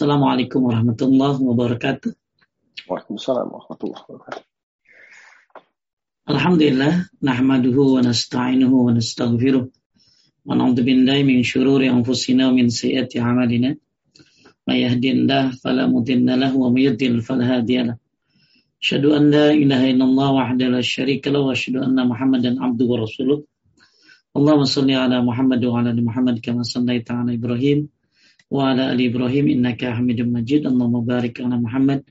Assalamualaikum warahmatullahi wabarakatuh. Waalaikumsalam warahmatullahi wabarakatuh. Alhamdulillah, nahmaduhu wa nasta'inuhu wa nastaghfiruh. Wa na'udzu billahi min syururi anfusina wa min sayyiati a'malina. May yahdihillahu fala mudilla lahu wa may yudlil fala hadiya lahu. Asyhadu an la ilaha illallah wahdahu la syarika lahu wa asyhadu anna Muhammadan abduhu wa rasuluh. Allahumma shalli ala Muhammad wa ala ali Muhammad kama shallaita ala Ibrahim wa ala Ibrahim innaka Hamidum Majid. Allahumma barik ala Muhammad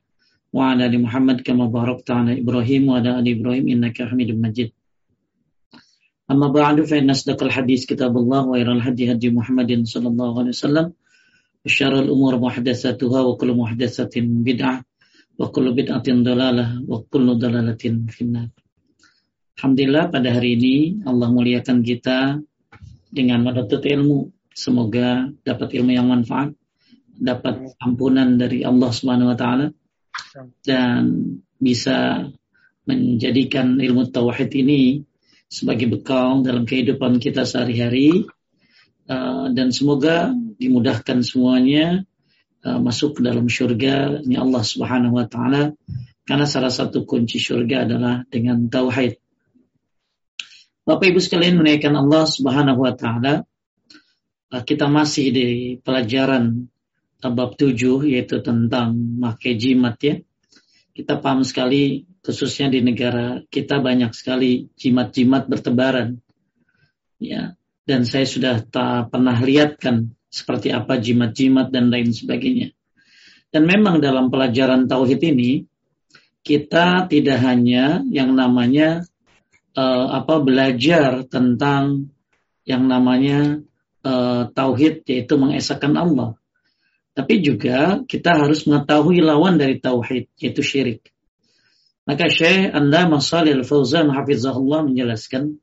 wa ala ali Muhammad kama barakta ala Ibrahim wa ala ali Ibrahim innaka Hamidum Majid. Amma ba'du fa inna asdaqal hadis kitabullah wa iral hadi hadi Muhammadin sallallahu alaihi wasallam wa syarrul umur muhdatsatuha wa kullu muhdatsatin bid'ah wa kullu bid'atin. Alhamdulillah pada hari ini Allah muliakan kita dengan menuntut ilmu Semoga dapat ilmu yang manfaat, dapat ampunan dari Allah Subhanahu wa taala dan bisa menjadikan ilmu tauhid ini sebagai bekal dalam kehidupan kita sehari-hari. Uh, dan semoga dimudahkan semuanya uh, masuk ke dalam surga ini Allah Subhanahu wa taala. Karena salah satu kunci surga adalah dengan tauhid. Bapak Ibu sekalian menaikkan Allah Subhanahu wa taala kita masih di pelajaran bab 7 yaitu tentang makai jimat ya. Kita paham sekali khususnya di negara kita banyak sekali jimat-jimat bertebaran. Ya, dan saya sudah tak pernah lihat kan seperti apa jimat-jimat dan lain sebagainya. Dan memang dalam pelajaran tauhid ini kita tidak hanya yang namanya uh, apa belajar tentang yang namanya uh, tauhid yaitu mengesahkan Allah. Tapi juga kita harus mengetahui lawan dari tauhid yaitu syirik. Maka Syekh Anda Masalil Fauzan hafizahullah menjelaskan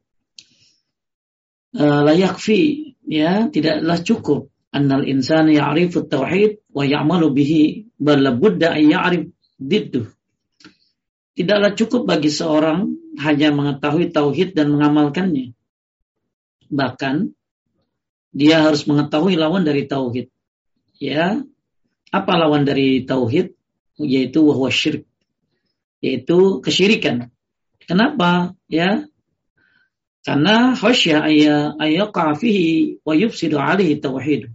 uh, la yakfi ya tidaklah cukup annal insana ya'rifu tauhid wa ya'malu bihi bal budda an ya'rif diddu. Tidaklah cukup bagi seorang hanya mengetahui tauhid dan mengamalkannya. Bahkan dia harus mengetahui lawan dari tauhid. Ya, apa lawan dari tauhid? Yaitu wahwa syirik. Yaitu kesyirikan. Kenapa? Ya, karena khasya ayyaqa fihi wa yufsidu alaihi tauhid.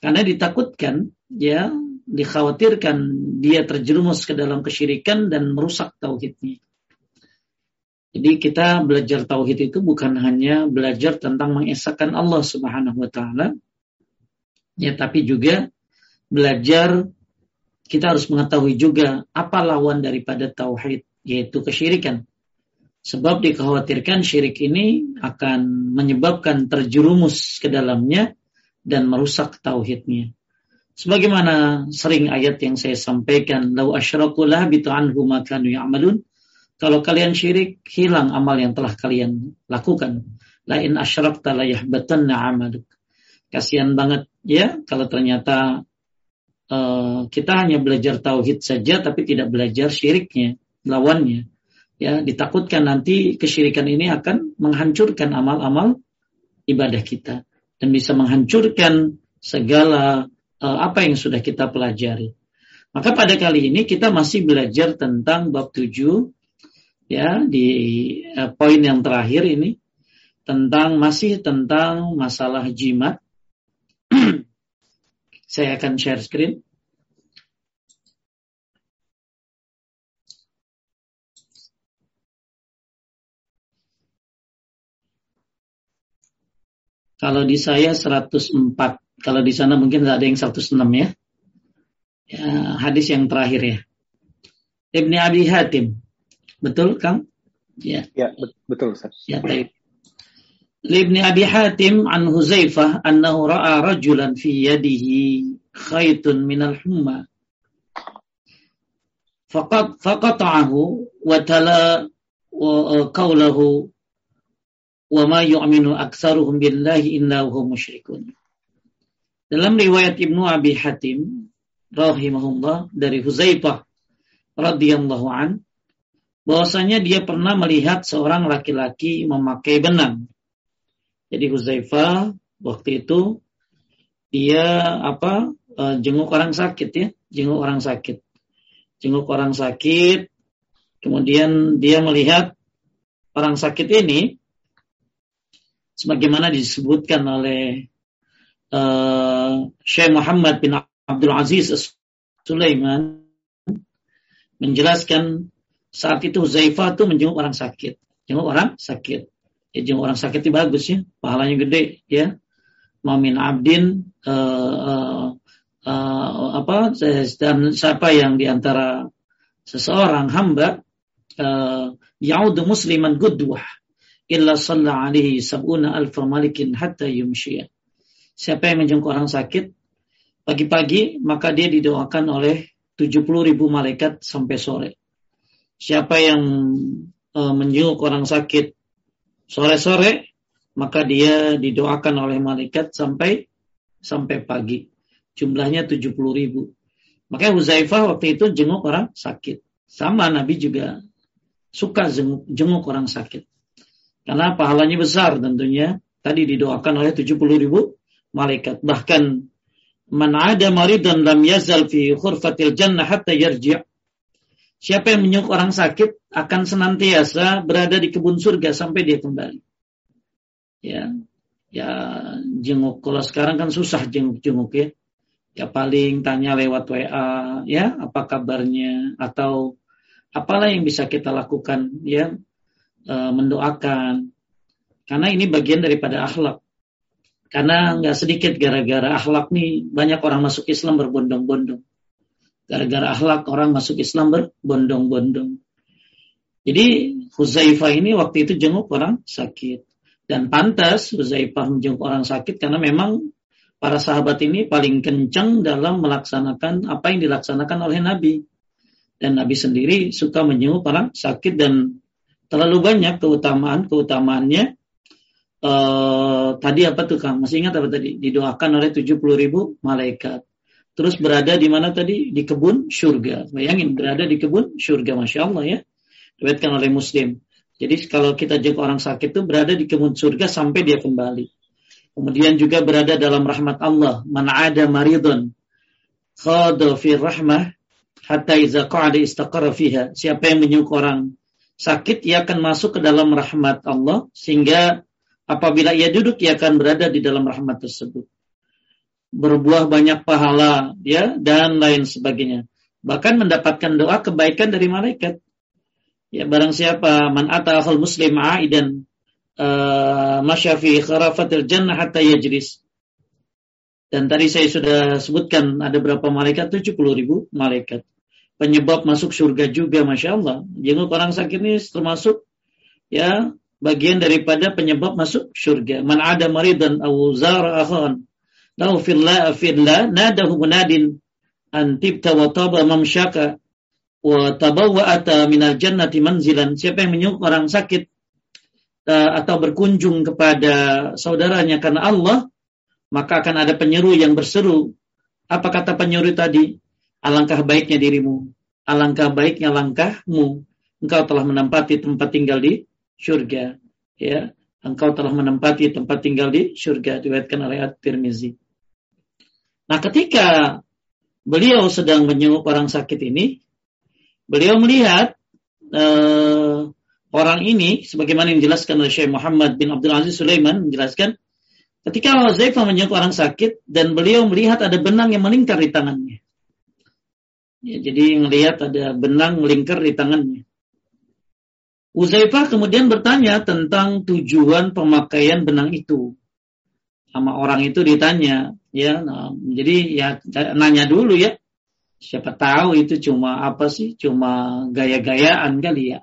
Karena ditakutkan, ya, dikhawatirkan dia terjerumus ke dalam kesyirikan dan merusak tauhidnya. Jadi kita belajar tauhid itu bukan hanya belajar tentang mengesahkan Allah Subhanahu wa taala ya tapi juga belajar kita harus mengetahui juga apa lawan daripada tauhid yaitu kesyirikan. Sebab dikhawatirkan syirik ini akan menyebabkan terjerumus ke dalamnya dan merusak tauhidnya. Sebagaimana sering ayat yang saya sampaikan, "Lau asyraku la bitu anhu ma kanu ya'malun." Kalau kalian syirik, hilang amal yang telah kalian lakukan. Lain asyrakta la yahbatanna amaluk. Kasihan banget ya kalau ternyata uh, kita hanya belajar tauhid saja tapi tidak belajar syiriknya, lawannya. Ya, ditakutkan nanti kesyirikan ini akan menghancurkan amal-amal ibadah kita dan bisa menghancurkan segala uh, apa yang sudah kita pelajari. Maka pada kali ini kita masih belajar tentang bab 7 ya di uh, poin yang terakhir ini tentang masih tentang masalah jimat. Saya akan share screen. Kalau di saya 104, kalau di sana mungkin ada yang 106 ya. ya hadis yang terakhir ya. Ibni Abi Hatim Betul, Kang? Ya. Ya, betul, Ustaz. Ya, baik. Libni Abi Hatim an Huzaifah annahu ra'a rajulan fi yadihi khaytun minal humma. Faqat faqata'ahu wa tala qawlahu wa ma yu'minu aktsaruhum billahi illa hum musyrikun. Dalam riwayat Ibnu Abi Hatim rahimahullah dari Huzaifah radhiyallahu an bahwasanya dia pernah melihat seorang laki-laki memakai benang. Jadi Huzaifah waktu itu dia apa uh, jenguk orang sakit ya, jenguk orang sakit. Jenguk orang sakit, kemudian dia melihat orang sakit ini sebagaimana disebutkan oleh uh, Syekh Muhammad bin Abdul Aziz Sulaiman menjelaskan saat itu Zaifah tuh menjenguk orang sakit. Jenguk orang sakit. Ya, jenguk orang sakit itu bagus ya, pahalanya gede ya. Mamin abdin uh, uh, uh, apa dan siapa yang di antara seseorang hamba uh, yaudu musliman gudwah illa salla alaihi sab'una alfa malikin hatta yumshiyah. Siapa yang menjenguk orang sakit pagi-pagi maka dia didoakan oleh 70 ribu malaikat sampai sore. Siapa yang uh, menjenguk orang sakit sore-sore, maka dia didoakan oleh malaikat sampai sampai pagi. Jumlahnya 70 ribu. Makanya Huzaifah waktu itu jenguk orang sakit. Sama Nabi juga suka jenguk, jenguk orang sakit. Karena pahalanya besar tentunya. Tadi didoakan oleh 70 ribu malaikat. Bahkan Man ada maridan lam yazal fi khurfatil jannah hatta yarji' Siapa yang menyuk orang sakit akan senantiasa berada di kebun surga sampai dia kembali. Ya, ya jenguk. Kalau sekarang kan susah jenguk-jenguk ya. Ya paling tanya lewat WA, ya apa kabarnya atau apalah yang bisa kita lakukan ya e, mendoakan. Karena ini bagian daripada akhlak. Karena nggak sedikit gara-gara akhlak nih banyak orang masuk Islam berbondong-bondong. Gara-gara akhlak orang masuk Islam berbondong-bondong. Jadi Huzaifah ini waktu itu jenguk orang sakit. Dan pantas Huzaifah menjenguk orang sakit karena memang para sahabat ini paling kencang dalam melaksanakan apa yang dilaksanakan oleh Nabi. Dan Nabi sendiri suka menjenguk orang sakit dan terlalu banyak keutamaan-keutamaannya uh, tadi apa tuh Kang? Masih ingat apa tadi? Didoakan oleh 70 ribu malaikat. Terus berada di mana tadi? Di kebun surga. Bayangin berada di kebun surga, masya Allah ya. Diriwayatkan oleh Muslim. Jadi kalau kita jaga orang sakit itu berada di kebun surga sampai dia kembali. Kemudian juga berada dalam rahmat Allah. Man ada maridun khada fi rahmah hatta iza qa'ada istaqara fiha. Siapa yang menyukai orang sakit, ia akan masuk ke dalam rahmat Allah sehingga Apabila ia duduk, ia akan berada di dalam rahmat tersebut. Berbuah banyak pahala, ya, dan lain sebagainya. Bahkan mendapatkan doa kebaikan dari malaikat. Ya, barang siapa man atahul muslim aidan uh, masyafi kharafatil jannah hatta yajris. Dan tadi saya sudah sebutkan ada berapa malaikat? 70 ribu malaikat. Penyebab masuk surga juga, Masya Allah. Jenguk orang sakit ini termasuk ya bagian daripada penyebab masuk surga. Man ada maridan aw zara akhan lahu fillah fillah nadahu munadin an tibta wa taba mamsyaka wa tabawwa'ata minal jannati manzilan. Siapa yang menyuruh orang sakit uh, atau berkunjung kepada saudaranya karena Allah, maka akan ada penyeru yang berseru. Apa kata penyeru tadi? Alangkah baiknya dirimu, alangkah baiknya langkahmu. Engkau telah menempati tempat tinggal di surga. Ya, engkau telah menempati tempat tinggal di surga diriwayatkan oleh At-Tirmizi. Nah, ketika beliau sedang menyenguk orang sakit ini, beliau melihat uh, orang ini sebagaimana yang dijelaskan oleh Syekh Muhammad bin Abdul Aziz Sulaiman menjelaskan ketika Zaifah menyenguk orang sakit dan beliau melihat ada benang yang melingkar di tangannya. Ya, jadi melihat ada benang melingkar di tangannya. Uzaifah kemudian bertanya tentang tujuan pemakaian benang itu. Sama orang itu ditanya, ya. Nah, jadi ya nanya dulu ya. Siapa tahu itu cuma apa sih? Cuma gaya-gayaan kali ya.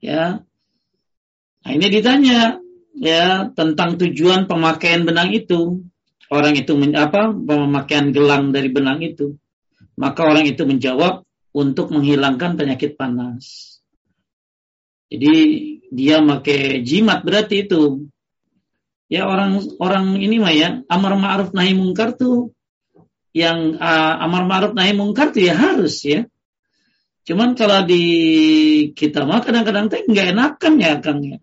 Ya. Nah, ini ditanya ya tentang tujuan pemakaian benang itu. Orang itu apa? Pemakaian gelang dari benang itu. Maka orang itu menjawab untuk menghilangkan penyakit panas. Jadi dia pakai jimat berarti itu. Ya orang orang ini mah ya amar ma'ruf nahi mungkar tuh yang uh, amar ma'ruf nahi mungkar tuh ya harus ya. Cuman kalau di kita mah kadang-kadang teh nggak enakan ya Kang ya.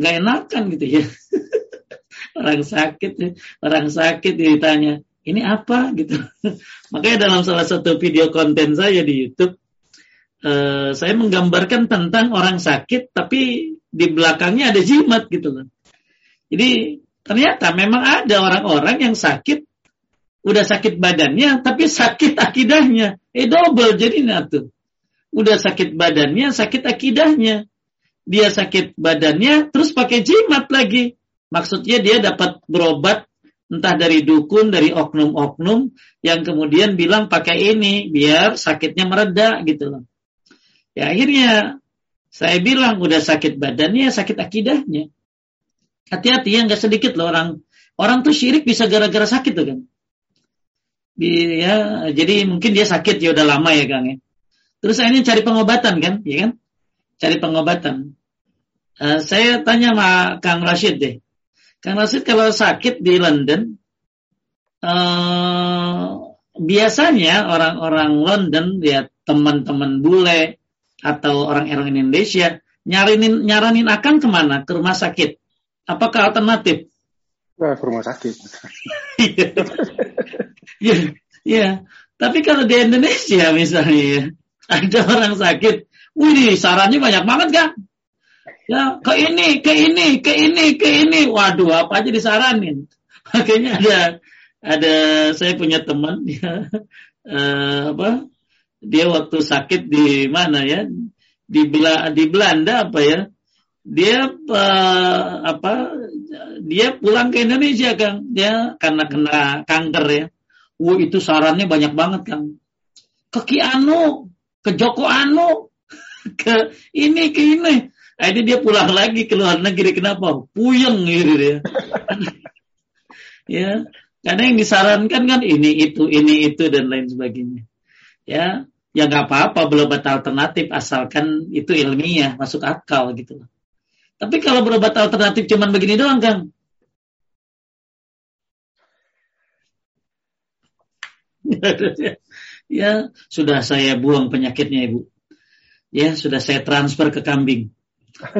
Nggak enakan gitu ya. orang sakit ya, orang sakit ditanya, ini apa gitu. Makanya dalam salah satu video konten saya di YouTube, uh, saya menggambarkan tentang orang sakit, tapi di belakangnya ada jimat gitu loh. Jadi ternyata memang ada orang-orang yang sakit, udah sakit badannya, tapi sakit akidahnya. Eh double jadi tuh. Udah sakit badannya, sakit akidahnya. Dia sakit badannya, terus pakai jimat lagi. Maksudnya dia dapat berobat entah dari dukun, dari oknum-oknum yang kemudian bilang pakai ini biar sakitnya mereda gitu loh. Ya akhirnya saya bilang udah sakit badannya, sakit akidahnya. Hati-hati ya nggak sedikit loh orang orang tuh syirik bisa gara-gara sakit tuh kan. Ya, jadi mungkin dia sakit ya udah lama ya Kang ya. Terus ini cari pengobatan kan, ya kan? Cari pengobatan. Uh, saya tanya sama Kang Rashid deh. Kang Rashid kalau sakit di London, uh, biasanya orang-orang London, ya teman-teman bule atau orang-orang Indonesia nyarinin nyaranin akan ke mana? Ke rumah sakit. Apakah alternatif? Nah, ke rumah sakit. ya, ya. Tapi kalau di Indonesia misalnya ya, ada orang sakit, wih sarannya banyak banget kan? Ya, ke ini, ke ini, ke ini, ke ini. Waduh, apa aja disaranin. Makanya ada ada saya punya teman ya, uh, apa? Dia waktu sakit di mana ya? Di Bela, di Belanda apa ya? Dia uh, apa? Dia pulang ke Indonesia, Kang. Dia karena kena kanker ya. Wah, itu sarannya banyak banget, Kang. Ke Ki Anu, ke Joko Anu, ke ini, ke ini Akhirnya dia pulang lagi ke luar negeri. Kenapa? Puyeng gitu dia. ya, karena yang disarankan kan ini itu ini itu dan lain sebagainya. Ya, ya nggak apa-apa berobat alternatif asalkan itu ilmiah masuk akal gitu Tapi kalau berobat alternatif cuman begini doang Kang. ya sudah saya buang penyakitnya ibu. Ya sudah saya transfer ke kambing.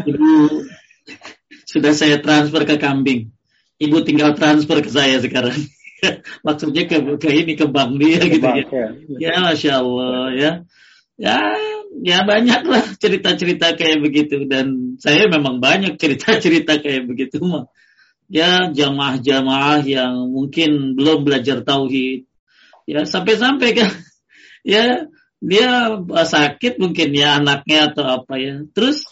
Ibu sudah saya transfer ke kambing. Ibu tinggal transfer ke saya sekarang. Maksudnya ke, ke ini ke bank dia ke gitu bank, ya. ya. Ya masya Allah ya. Ya ya banyak lah cerita-cerita kayak begitu dan saya memang banyak cerita-cerita kayak begitu mah. Ya jamaah-jamaah yang mungkin belum belajar tauhid. Ya sampai-sampai kan ya dia sakit mungkin ya anaknya atau apa ya. Terus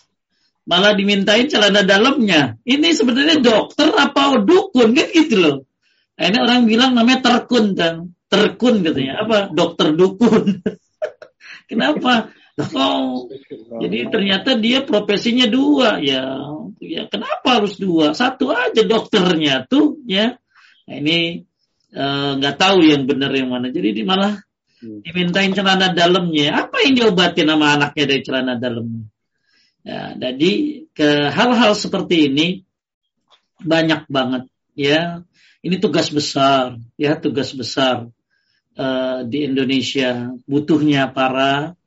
malah dimintain celana dalamnya. Ini sebenarnya dokter apa dukun kan gitu loh. Ini orang bilang namanya terkun kan, terkun katanya. Apa? Dokter dukun. Kenapa? Oh, jadi ternyata dia profesinya dua ya. Ya kenapa harus dua? Satu aja dokternya tuh ya. Nah, ini eh, nggak uh, tahu yang benar yang mana. Jadi di malah hmm. dimintain celana dalamnya. Apa yang diobatin sama anaknya dari celana dalamnya? Ya, jadi ke hal-hal seperti ini banyak banget ya. Ini tugas besar ya, tugas besar uh, di Indonesia butuhnya para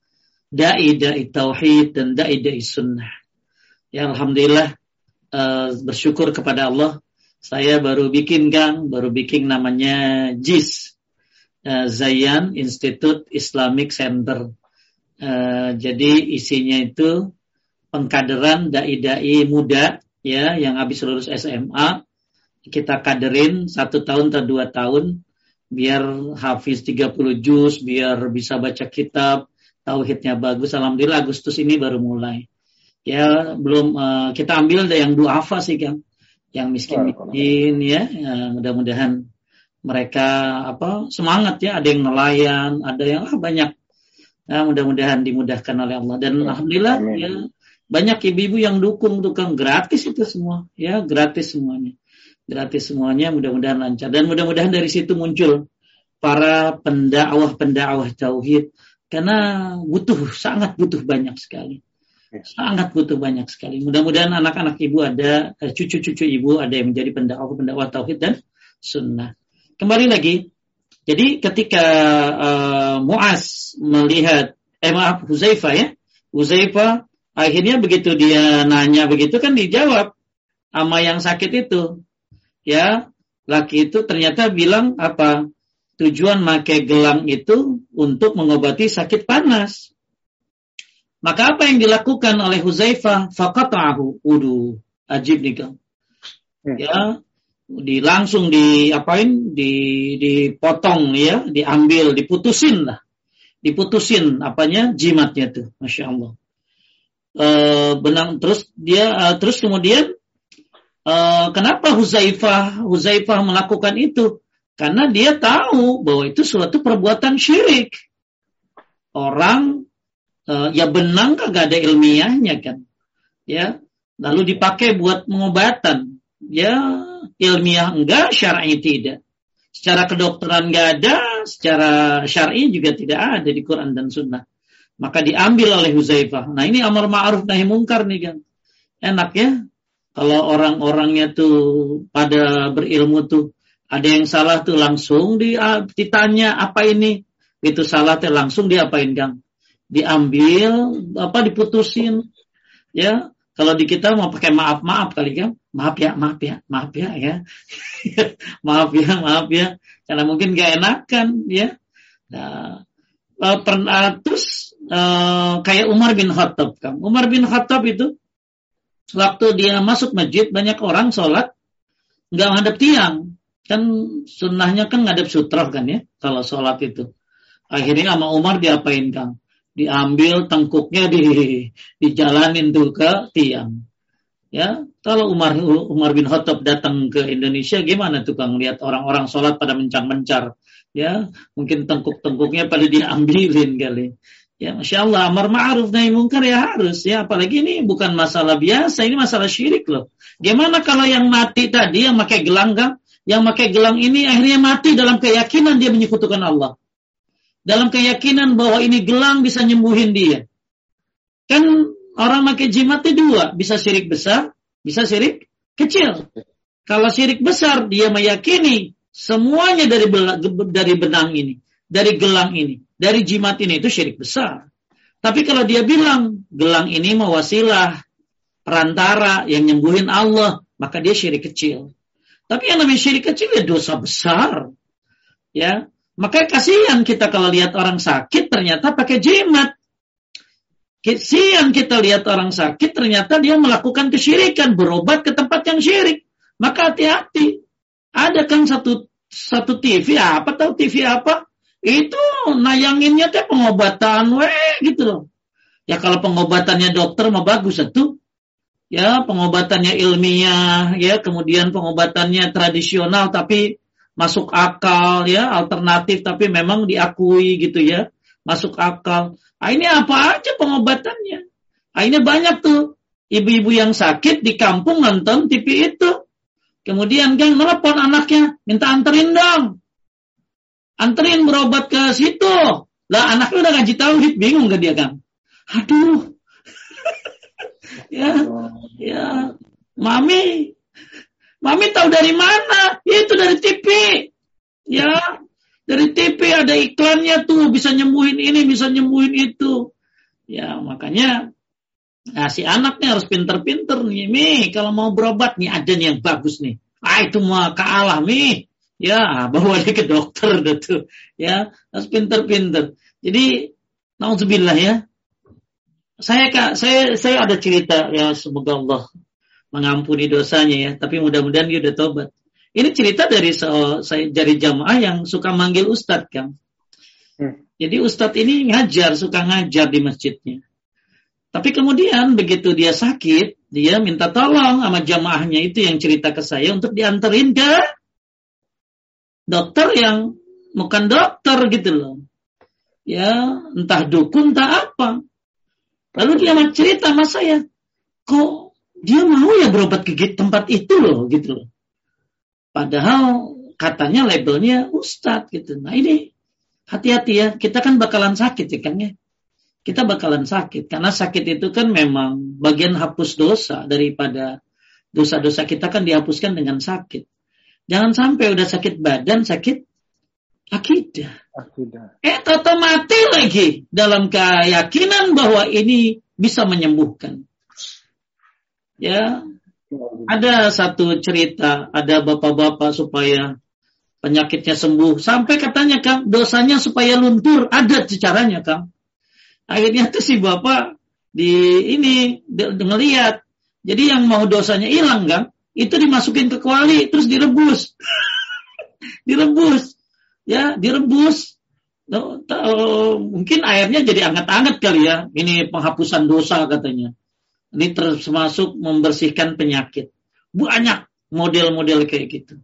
dai dai tauhid dan dai dai sunnah. Ya alhamdulillah uh, bersyukur kepada Allah saya baru bikin Kang, baru bikin namanya JIS uh, Zayan Institute Islamic Center. Uh, jadi isinya itu pengkaderan dai-dai muda ya yang habis lulus SMA kita kaderin satu tahun atau dua tahun biar hafiz 30 juz biar bisa baca kitab tauhidnya bagus alhamdulillah Agustus ini baru mulai. Ya belum uh, kita ambil dari yang dua hafal sih kan yang miskin-miskin ya, ya mudah-mudahan mereka apa semangat ya. Ada yang nelayan ada yang ah, banyak. Ya, mudah-mudahan dimudahkan oleh Allah. Dan alhamdulillah Amin. ya banyak ibu-ibu yang dukung tukang gratis itu semua ya. Gratis semuanya. Gratis semuanya mudah-mudahan lancar. Dan mudah-mudahan dari situ muncul para pendakwah pendakwah tauhid karena butuh sangat butuh banyak sekali. Sangat butuh banyak sekali. Mudah-mudahan anak-anak ibu ada eh, cucu-cucu ibu ada yang menjadi pendakwah pendakwah tauhid dan sunnah. Kembali lagi. Jadi ketika uh, Muaz melihat eh maaf Huzaifah ya. Huzaifah Akhirnya begitu dia nanya begitu kan dijawab sama yang sakit itu. Ya, laki itu ternyata bilang apa? Tujuan pakai gelang itu untuk mengobati sakit panas. Maka apa yang dilakukan oleh Huzaifah? Fakatahu udu. Ajib nih kan. Ya, di langsung diapain? Di dipotong ya, diambil, diputusin lah. Diputusin apanya? Jimatnya tuh, masya Allah. E, benang terus dia e, terus kemudian e, kenapa Huzaifah Huzaifah melakukan itu? Karena dia tahu bahwa itu suatu perbuatan syirik. Orang uh, ya benang kagak ada ilmiahnya kan. Ya, lalu dipakai buat pengobatan. Ya, ilmiah enggak, syar'i tidak. Secara kedokteran enggak ada, secara syar'i juga tidak ada di Quran dan Sunnah. Maka diambil oleh Huzaifah. Nah ini amar ma'ruf nahi mungkar nih kan. Enak ya. Kalau orang-orangnya tuh pada berilmu tuh ada yang salah tuh langsung di, ditanya apa ini. Itu salah tuh langsung diapain Kang? Diambil, apa diputusin. Ya, kalau di kita mau pakai maaf maaf kali kan? Maaf ya, maaf ya, maaf ya ya. maaf ya, maaf ya. Karena mungkin gak enakan ya. Nah, uh, pernah terus uh, kayak Umar bin Khattab kan. Umar bin Khattab itu waktu dia masuk masjid banyak orang sholat nggak menghadap tiang Kan sunnahnya kan ngadep sutra kan ya kalau sholat itu. Akhirnya sama Umar diapain Kang? Diambil tengkuknya di dijalanin tuh ke tiang. Ya, kalau Umar Umar bin Khattab datang ke Indonesia gimana tuh Kang lihat orang-orang sholat pada mencang-mencar. Ya, mungkin tengkuk-tengkuknya pada diambilin kali. Ya, masya Allah, amar ma'ruf nahi mungkar ya harus ya. Apalagi ini bukan masalah biasa, ini masalah syirik loh. Gimana kalau yang mati tadi yang pakai gelang kan? Yang pakai gelang ini akhirnya mati dalam keyakinan dia menyekutukan Allah. Dalam keyakinan bahwa ini gelang bisa nyembuhin dia. Kan orang pakai jimat itu dua, bisa syirik besar, bisa syirik kecil. Kalau syirik besar dia meyakini semuanya dari dari benang ini, dari gelang ini, dari jimat ini itu syirik besar. Tapi kalau dia bilang gelang ini mewasilah perantara yang nyembuhin Allah, maka dia syirik kecil. Tapi yang namanya syirik kecil ya dosa besar. Ya, maka kasihan kita kalau lihat orang sakit ternyata pakai jimat. Kasihan kita lihat orang sakit ternyata dia melakukan kesyirikan, berobat ke tempat yang syirik. Maka hati-hati. Ada kan satu satu TV apa tahu TV apa? Itu nayanginnya teh pengobatan weh gitu loh. Ya kalau pengobatannya dokter mah bagus satu ya pengobatannya ilmiah ya kemudian pengobatannya tradisional tapi masuk akal ya alternatif tapi memang diakui gitu ya masuk akal. Nah, ini apa aja pengobatannya? Nah, ini banyak tuh. Ibu-ibu yang sakit di kampung nonton TV itu. Kemudian kan telepon anaknya minta anterin dong. Anterin berobat ke situ. Lah anaknya udah ngaji tauhid bingung ke dia kan aduh ya ya. Mami mami tahu dari mana? Itu dari TV ya dari TV ada iklannya tuh bisa nyembuhin ini bisa nyembuhin itu. Ya makanya nah si anaknya harus pinter-pinter nih. Mi kalau mau berobat nih ada nih yang bagus nih. Ah itu mah kalah mi. Ya bawa dia ke dokter tuh. Ya harus pinter-pinter. Jadi Nauzubillah ya saya kak saya saya ada cerita ya semoga Allah mengampuni dosanya ya. Tapi mudah-mudahan dia udah tobat ini cerita dari so, saya dari jamaah yang suka manggil ustadz kan. Hmm. jadi ustadz ini ngajar suka ngajar di masjidnya. Tapi kemudian begitu dia sakit dia minta tolong sama jamaahnya itu yang cerita ke saya untuk dianterin ke dokter yang bukan dokter gitu loh. Ya entah dukun entah apa Lalu dia cerita sama saya, kok dia mau ya berobat ke tempat itu loh gitu loh. Padahal katanya labelnya ustadz gitu. Nah ini hati-hati ya, kita kan bakalan sakit ya kan ya. Kita bakalan sakit karena sakit itu kan memang bagian hapus dosa daripada dosa-dosa kita kan dihapuskan dengan sakit. Jangan sampai udah sakit badan, sakit akidah. Akidah. Eh, toto mati lagi dalam keyakinan bahwa ini bisa menyembuhkan. Ya, ada satu cerita, ada bapak-bapak supaya penyakitnya sembuh. Sampai katanya Kang, dosanya supaya luntur, ada caranya Kang. Akhirnya tuh si bapak di ini ngelihat. Jadi yang mau dosanya hilang Kang, itu dimasukin ke kuali terus direbus. direbus. Ya, direbus. Mungkin airnya jadi anget-anget kali ya. Ini penghapusan dosa katanya. Ini termasuk membersihkan penyakit. Banyak model-model kayak gitu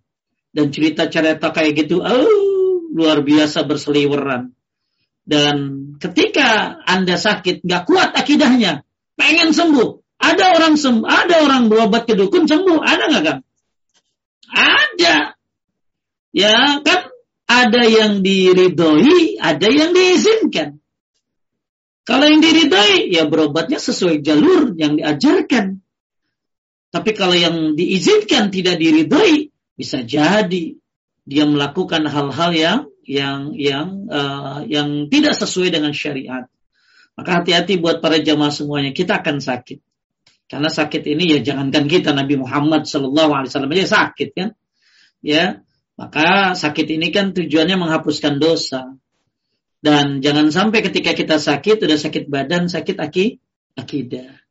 dan cerita-cerita kayak gitu oh, luar biasa berseliweran dan ketika anda sakit nggak kuat akidahnya pengen sembuh ada orang sembuh ada orang berobat ke dukun sembuh ada nggak kan ada ya kan ada yang diridhoi ada yang diizinkan kalau yang diridhoi ya berobatnya sesuai jalur yang diajarkan tapi kalau yang diizinkan tidak diridhoi bisa jadi dia melakukan hal-hal yang yang yang uh, yang tidak sesuai dengan syariat. Maka hati-hati buat para jamaah semuanya. Kita akan sakit. Karena sakit ini ya jangankan kita Nabi Muhammad Shallallahu Alaihi Wasallam aja sakit kan, ya. Maka sakit ini kan tujuannya menghapuskan dosa. Dan jangan sampai ketika kita sakit, udah sakit badan, sakit aki, akidah.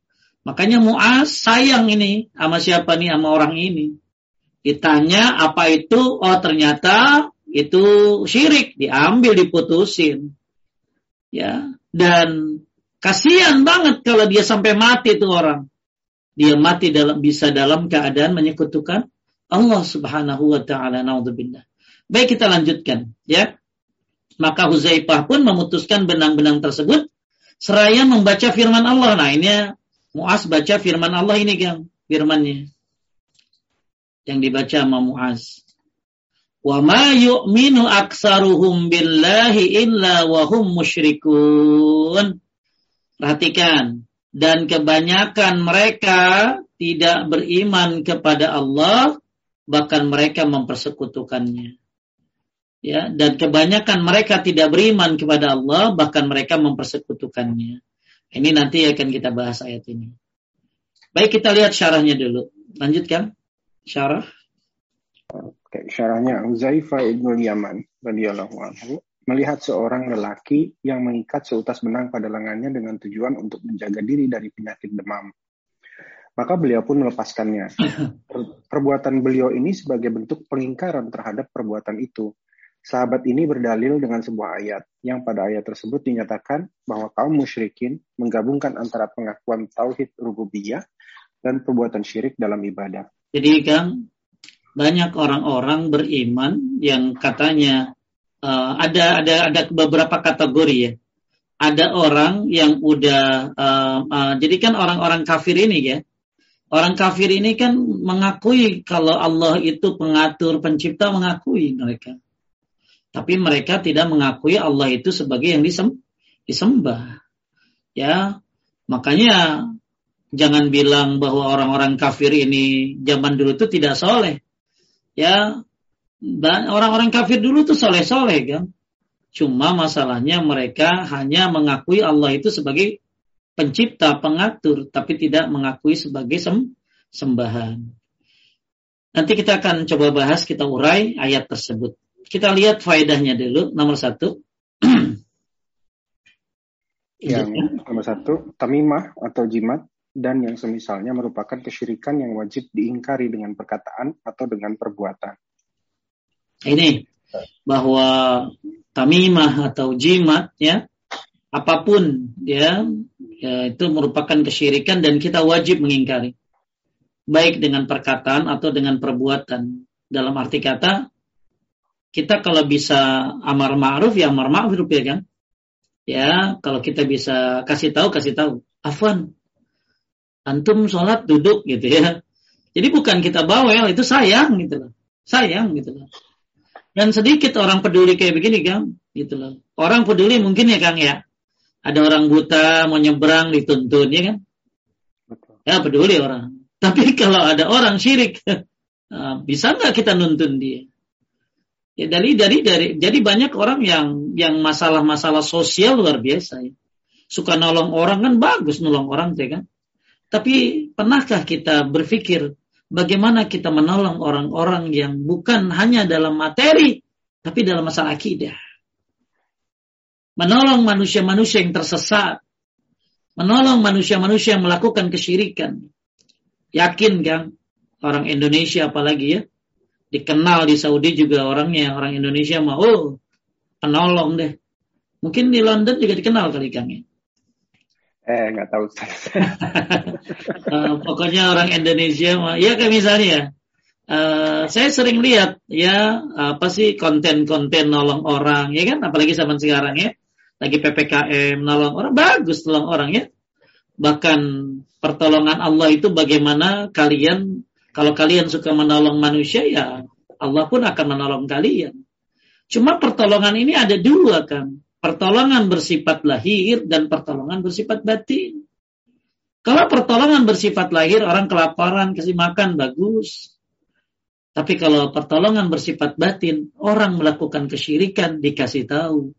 Makanya Mu'az sayang ini sama siapa nih, sama orang ini. Ditanya apa itu? Oh ternyata itu syirik, diambil diputusin. Ya, dan kasihan banget kalau dia sampai mati itu orang. Dia mati dalam bisa dalam keadaan menyekutukan Allah Subhanahu wa taala. Nauzubillah. Baik kita lanjutkan, ya. Maka Huzaifah pun memutuskan benang-benang tersebut seraya membaca firman Allah. Nah, ini Muas baca firman Allah ini, Gang, firmannya yang dibaca sama Muaz. Wa ma yu'minu aksaruhum billahi illa wa hum musyrikun. Perhatikan. Dan kebanyakan mereka tidak beriman kepada Allah, bahkan mereka mempersekutukannya. Ya, dan kebanyakan mereka tidak beriman kepada Allah, bahkan mereka mempersekutukannya. Ini nanti akan kita bahas ayat ini. Baik, kita lihat syarahnya dulu. Lanjutkan. Syarah? Oke, syarahnya Uzaifa ibnu Yaman radhiyallahu anhu melihat seorang lelaki yang mengikat seutas benang pada lengannya dengan tujuan untuk menjaga diri dari penyakit demam. Maka beliau pun melepaskannya. Perbuatan beliau ini sebagai bentuk pengingkaran terhadap perbuatan itu. Sahabat ini berdalil dengan sebuah ayat yang pada ayat tersebut dinyatakan bahwa kaum musyrikin menggabungkan antara pengakuan tauhid rububiyah dan perbuatan syirik dalam ibadah. Jadi kan banyak orang-orang beriman yang katanya uh, ada ada ada beberapa kategori ya. Ada orang yang udah uh, uh, jadi kan orang-orang kafir ini ya. Orang kafir ini kan mengakui kalau Allah itu pengatur, pencipta mengakui mereka. Tapi mereka tidak mengakui Allah itu sebagai yang disem disembah. Ya, makanya jangan bilang bahwa orang-orang kafir ini zaman dulu itu tidak soleh. Ya, orang-orang kafir dulu tuh soleh-soleh kan. Cuma masalahnya mereka hanya mengakui Allah itu sebagai pencipta, pengatur, tapi tidak mengakui sebagai sem sembahan. Nanti kita akan coba bahas, kita urai ayat tersebut. Kita lihat faedahnya dulu, nomor satu. Yang nomor satu, tamimah atau jimat dan yang semisalnya merupakan kesyirikan yang wajib diingkari dengan perkataan atau dengan perbuatan. Ini bahwa tamimah atau jimat ya apa pun ya, ya itu merupakan kesyirikan dan kita wajib mengingkari baik dengan perkataan atau dengan perbuatan dalam arti kata kita kalau bisa amar ma'ruf ya amar ma'ruf ya kan ya kalau kita bisa kasih tahu kasih tahu afwan antum sholat duduk gitu ya. Jadi bukan kita bawel, itu sayang gitu loh. Sayang gitu loh. Dan sedikit orang peduli kayak begini Kang, gitu loh. Orang peduli mungkin ya Kang ya. Ada orang buta mau nyebrang dituntun ya kan. Ya peduli orang. Tapi kalau ada orang syirik, ah, bisa nggak kita nuntun dia? Ya dari dari dari jadi banyak orang yang yang masalah-masalah sosial luar biasa ya. Suka nolong orang kan bagus nolong orang ya kan. Tapi pernahkah kita berpikir bagaimana kita menolong orang-orang yang bukan hanya dalam materi, tapi dalam masalah akidah. Menolong manusia-manusia yang tersesat. Menolong manusia-manusia yang melakukan kesyirikan. Yakin kan orang Indonesia apalagi ya dikenal di Saudi juga orangnya orang Indonesia mau oh, penolong deh. Mungkin di London juga dikenal kali Kang ya. Eh, nggak tahu. uh, pokoknya orang Indonesia mah, ya kayak misalnya, uh, saya sering lihat ya apa sih konten-konten nolong orang, ya kan? Apalagi zaman sekarang ya, lagi ppkm nolong orang bagus nolong orang ya. Bahkan pertolongan Allah itu bagaimana kalian kalau kalian suka menolong manusia ya Allah pun akan menolong kalian. Cuma pertolongan ini ada dua kan pertolongan bersifat lahir dan pertolongan bersifat batin. Kalau pertolongan bersifat lahir, orang kelaparan, kasih makan, bagus. Tapi kalau pertolongan bersifat batin, orang melakukan kesyirikan, dikasih tahu.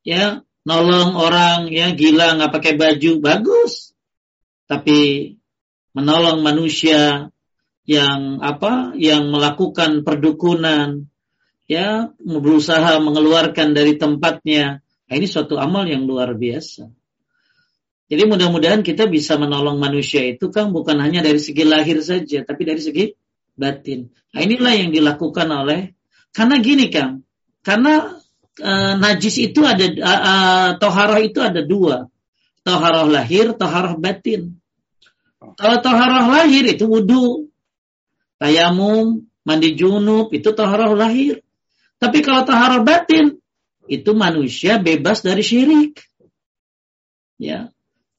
Ya, nolong orang, ya gila, nggak pakai baju, bagus. Tapi menolong manusia yang apa, yang melakukan perdukunan, ya berusaha mengeluarkan dari tempatnya. Nah, ini suatu amal yang luar biasa. Jadi mudah-mudahan kita bisa menolong manusia itu kan bukan hanya dari segi lahir saja, tapi dari segi batin. Nah, inilah yang dilakukan oleh karena gini Kang, karena e, najis itu ada e, e, toharoh itu ada dua, toharoh lahir, toharoh batin. Kalau toharoh lahir itu wudhu, tayamum, mandi junub itu toharoh lahir. Tapi kalau taharah batin, itu manusia bebas dari syirik. Ya.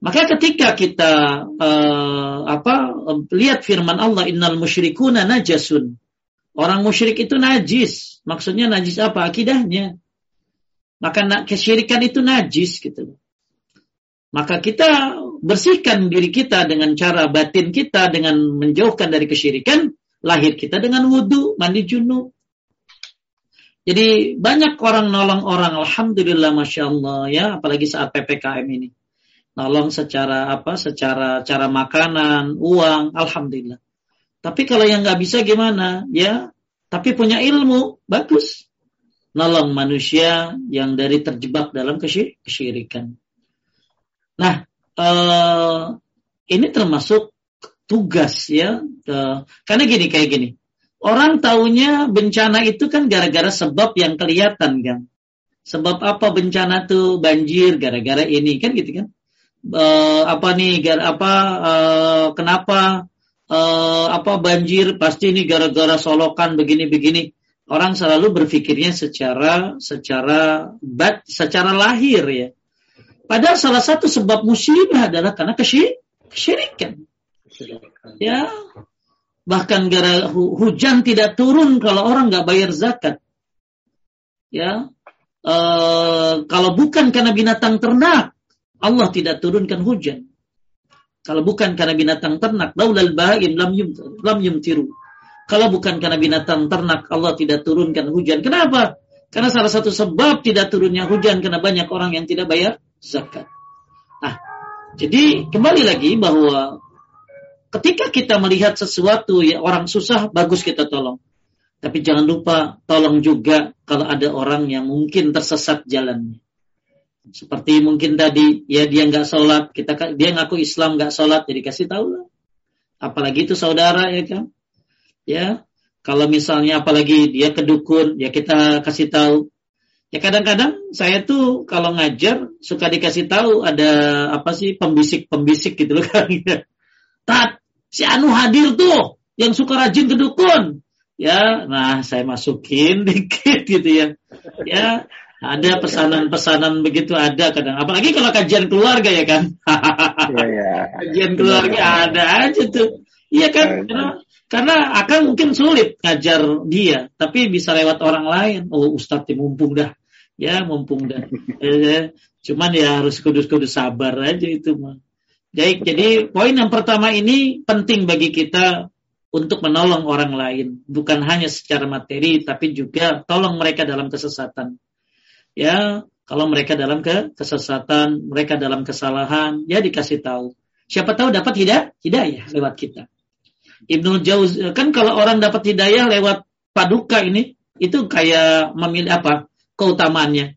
Maka ketika kita uh, apa lihat firman Allah innal musyrikuna najasun. Orang musyrik itu najis. Maksudnya najis apa? Akidahnya. Maka kesyirikan itu najis gitu. Maka kita bersihkan diri kita dengan cara batin kita dengan menjauhkan dari kesyirikan, lahir kita dengan wudhu, mandi junub, jadi banyak orang nolong orang, alhamdulillah, masya Allah ya, apalagi saat ppkm ini, nolong secara apa, secara cara makanan, uang, alhamdulillah. Tapi kalau yang nggak bisa gimana, ya, tapi punya ilmu, bagus. Nolong manusia yang dari terjebak dalam kesyirikan. Nah, eh, ini termasuk tugas ya, eh, karena gini kayak gini Orang taunya bencana itu kan gara-gara sebab yang kelihatan kan. Sebab apa bencana tuh banjir gara-gara ini kan gitu kan. E, apa nih gara apa e, kenapa e, apa banjir pasti ini gara-gara solokan begini-begini. Orang selalu berpikirnya secara secara bat secara lahir ya. Padahal salah satu sebab musibah adalah karena kesyirikan. Ya, Bahkan gara hujan tidak turun kalau orang nggak bayar zakat. Ya, e, kalau bukan karena binatang ternak, Allah tidak turunkan hujan. Kalau bukan karena binatang ternak, laulal bahaim lam yum lam yumtiru. Kalau bukan karena binatang ternak, Allah tidak turunkan hujan. Kenapa? Karena salah satu sebab tidak turunnya hujan karena banyak orang yang tidak bayar zakat. Nah, jadi kembali lagi bahwa Ketika kita melihat sesuatu ya orang susah, bagus kita tolong. Tapi jangan lupa tolong juga kalau ada orang yang mungkin tersesat jalannya. Seperti mungkin tadi, ya dia nggak sholat, kita dia ngaku Islam nggak sholat, jadi kasih tahu lah. Apalagi itu saudara ya kan, ya. Kalau misalnya apalagi dia kedukun, ya kita kasih tahu. Ya kadang-kadang saya tuh kalau ngajar suka dikasih tahu ada apa sih pembisik-pembisik gitu loh kan. Tat, si Anu hadir tuh yang suka rajin ke dukun. Ya, nah saya masukin dikit gitu ya. Ya, ada pesanan-pesanan begitu ada kadang. Apalagi kalau kajian keluarga ya kan. ya, ya. Kajian keluarga ya. ada aja tuh. Iya kan? Karena, karena akan mungkin sulit ngajar dia, tapi bisa lewat orang lain. Oh, Ustadz mumpung dah. Ya, mumpung dah. ya, cuman ya harus kudus-kudus sabar aja itu mah. Baik, jadi poin yang pertama ini penting bagi kita untuk menolong orang lain, bukan hanya secara materi, tapi juga tolong mereka dalam kesesatan. Ya, kalau mereka dalam ke kesesatan, mereka dalam kesalahan, ya dikasih tahu. Siapa tahu dapat hidayah, hidayah lewat kita. Ibnu Jauz kan kalau orang dapat hidayah lewat paduka ini itu kayak memilih apa keutamaannya.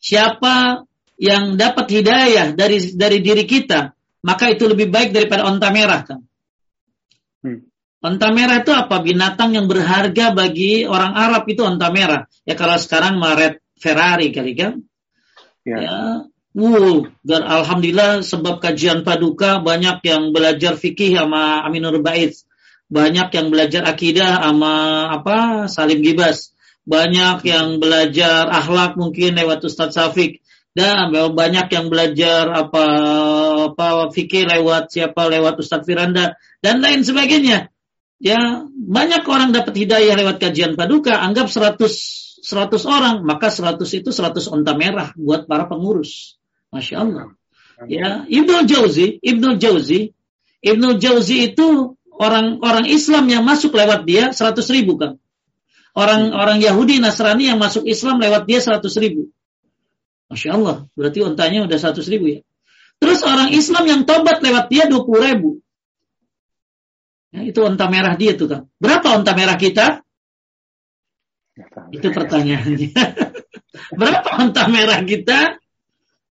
Siapa yang dapat hidayah dari dari diri kita, maka itu lebih baik daripada onta merah kan. Hmm. Onta merah itu apa? Binatang yang berharga bagi orang Arab itu onta merah. Ya kalau sekarang Maret Ferrari kali kan. Ya. ya Wow, dan alhamdulillah sebab kajian paduka banyak yang belajar fikih sama Aminur Bait, banyak yang belajar akidah sama apa Salim Gibas, banyak yang belajar akhlak mungkin lewat Ustadz Safik, dan banyak yang belajar apa apa fikih lewat siapa lewat Ustadz Firanda dan lain sebagainya. Ya, banyak orang dapat hidayah lewat kajian paduka, anggap 100 100 orang, maka 100 itu 100 onta merah buat para pengurus. Masya Allah. Ya, Ibnu Jauzi, Ibnu Jauzi, Ibnu Jauzi itu orang-orang Islam yang masuk lewat dia 100 ribu kan. Orang-orang Yahudi Nasrani yang masuk Islam lewat dia 100 ribu. Masya Allah, berarti ontanya udah 100 ribu ya. Terus orang Islam yang tobat lewat dia 20 ribu. Ya, itu onta merah dia tuh kan. Berapa onta merah kita? Itu pertanyaannya. Berapa onta merah kita?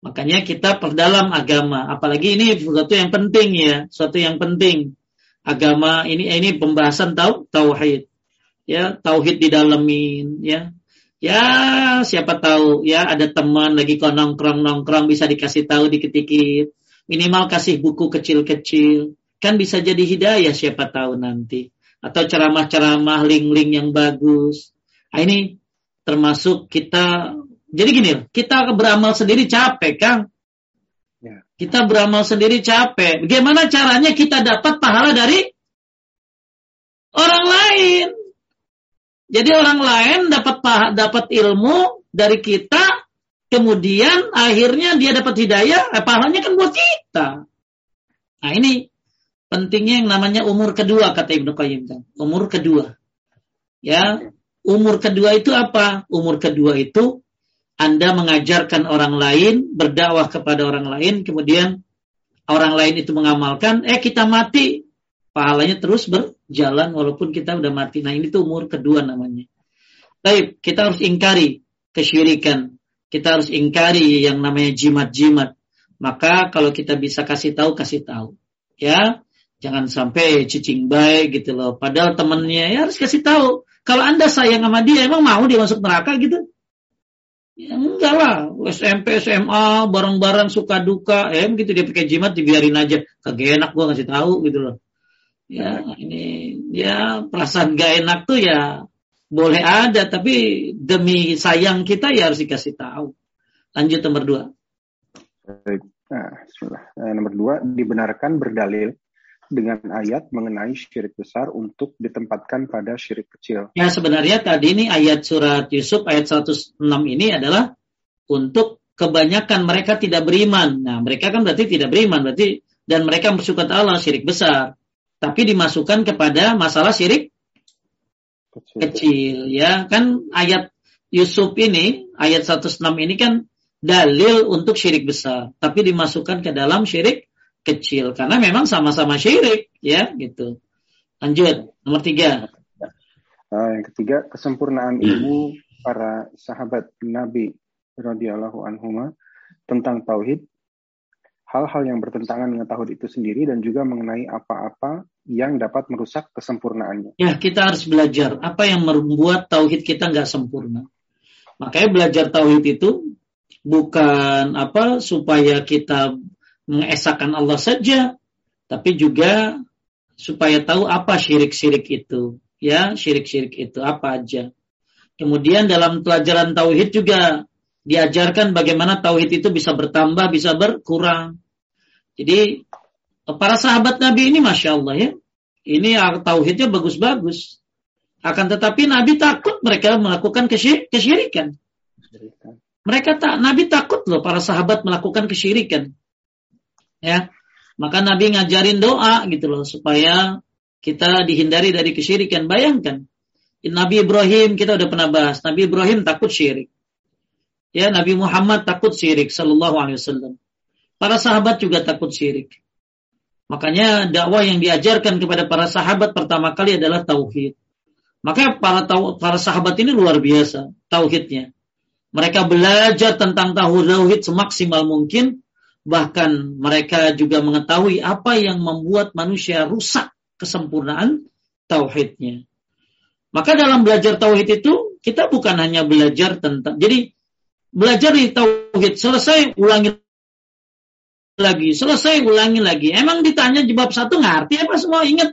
Makanya kita perdalam agama, apalagi ini sesuatu yang penting ya, sesuatu yang penting. Agama ini ini pembahasan tau tauhid. Ya, tauhid didalemin ya. Ya, siapa tahu ya ada teman lagi kok nongkrong-nongkrong bisa dikasih tahu dikit-dikit. Minimal kasih buku kecil-kecil. Kan bisa jadi hidayah siapa tahu nanti. Atau ceramah-ceramah link-link yang bagus. Nah, ini termasuk kita jadi gini, kita beramal sendiri capek, Kang. Ya. Kita beramal sendiri capek. Bagaimana caranya kita dapat pahala dari orang lain? Jadi orang lain dapat dapat ilmu dari kita, kemudian akhirnya dia dapat hidayah, eh, pahalanya kan buat kita. Nah ini pentingnya yang namanya umur kedua kata Ibnu Qayyim kan. Umur kedua. Ya, umur kedua itu apa? Umur kedua itu anda mengajarkan orang lain, berdakwah kepada orang lain, kemudian orang lain itu mengamalkan, eh kita mati, pahalanya terus berjalan walaupun kita udah mati. Nah ini tuh umur kedua namanya. Baik, kita harus ingkari kesyirikan. Kita harus ingkari yang namanya jimat-jimat. Maka kalau kita bisa kasih tahu, kasih tahu. Ya, jangan sampai cicing baik gitu loh. Padahal temennya ya harus kasih tahu. Kalau anda sayang sama dia, emang mau dia masuk neraka gitu? Ya enggak lah, SMP, SMA, bareng-bareng suka duka, eh gitu dia pakai jimat dibiarin aja. Kagak enak gua ngasih tahu gitu loh. Ya ini ya perasaan gak enak tuh ya boleh ada, tapi demi sayang kita ya harus dikasih tahu. Lanjut nomor dua. Nah, Nah, nomor dua dibenarkan berdalil dengan ayat mengenai syirik besar untuk ditempatkan pada syirik kecil. Ya sebenarnya tadi ini ayat surat Yusuf ayat 106 ini adalah untuk kebanyakan mereka tidak beriman. Nah mereka kan berarti tidak beriman berarti dan mereka bersyukur Allah syirik besar. Tapi dimasukkan kepada masalah syirik kecil. kecil ya kan ayat Yusuf ini ayat 106 ini kan dalil untuk syirik besar tapi dimasukkan ke dalam syirik kecil karena memang sama-sama syirik ya gitu. Lanjut nomor tiga. Uh, yang ketiga kesempurnaan ilmu para sahabat Nabi radhiyallahu anhuma tentang tauhid hal-hal yang bertentangan dengan tauhid itu sendiri dan juga mengenai apa-apa yang dapat merusak kesempurnaannya. Ya, kita harus belajar apa yang membuat tauhid kita nggak sempurna. Makanya belajar tauhid itu bukan apa supaya kita mengesahkan Allah saja, tapi juga supaya tahu apa syirik-syirik itu, ya syirik-syirik itu apa aja. Kemudian dalam pelajaran tauhid juga diajarkan bagaimana tauhid itu bisa bertambah, bisa berkurang. Jadi para sahabat Nabi ini masya Allah ya, ini tauhidnya bagus-bagus. Akan tetapi Nabi takut mereka melakukan kesyirikan. Mereka tak, Nabi takut loh para sahabat melakukan kesyirikan ya. Maka Nabi ngajarin doa gitu loh supaya kita dihindari dari kesyirikan bayangkan Nabi Ibrahim kita udah pernah bahas Nabi Ibrahim takut syirik. Ya Nabi Muhammad takut syirik Sallallahu Alaihi Wasallam. Para sahabat juga takut syirik. Makanya dakwah yang diajarkan kepada para sahabat pertama kali adalah tauhid. Maka para para sahabat ini luar biasa tauhidnya. Mereka belajar tentang tauhid semaksimal mungkin, bahkan mereka juga mengetahui apa yang membuat manusia rusak kesempurnaan tauhidnya. Maka dalam belajar tauhid itu kita bukan hanya belajar tentang jadi belajar di tauhid selesai ulangi lagi, selesai ulangi lagi. Emang ditanya jawab satu ngerti apa semua ingat?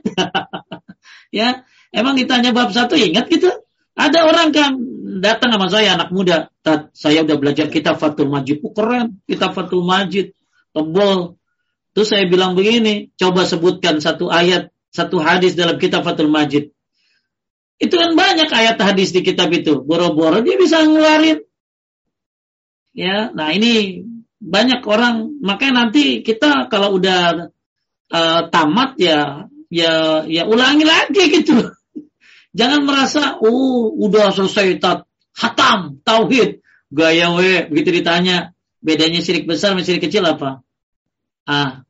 ya, emang ditanya bab satu ingat gitu? Ada orang kan datang sama saya anak muda, saya udah belajar kitab Fatul Majid, oh, keren, kitab Fatul Majid, tebal. Terus saya bilang begini, coba sebutkan satu ayat, satu hadis dalam kitab Fatul Majid. Itu kan banyak ayat hadis di kitab itu. Boro-boro dia bisa ngeluarin. Ya, nah ini banyak orang makanya nanti kita kalau udah uh, tamat ya ya ya ulangi lagi gitu jangan merasa oh udah selesai tat hatam tauhid gaya we begitu ditanya bedanya syirik besar sama syirik kecil apa ah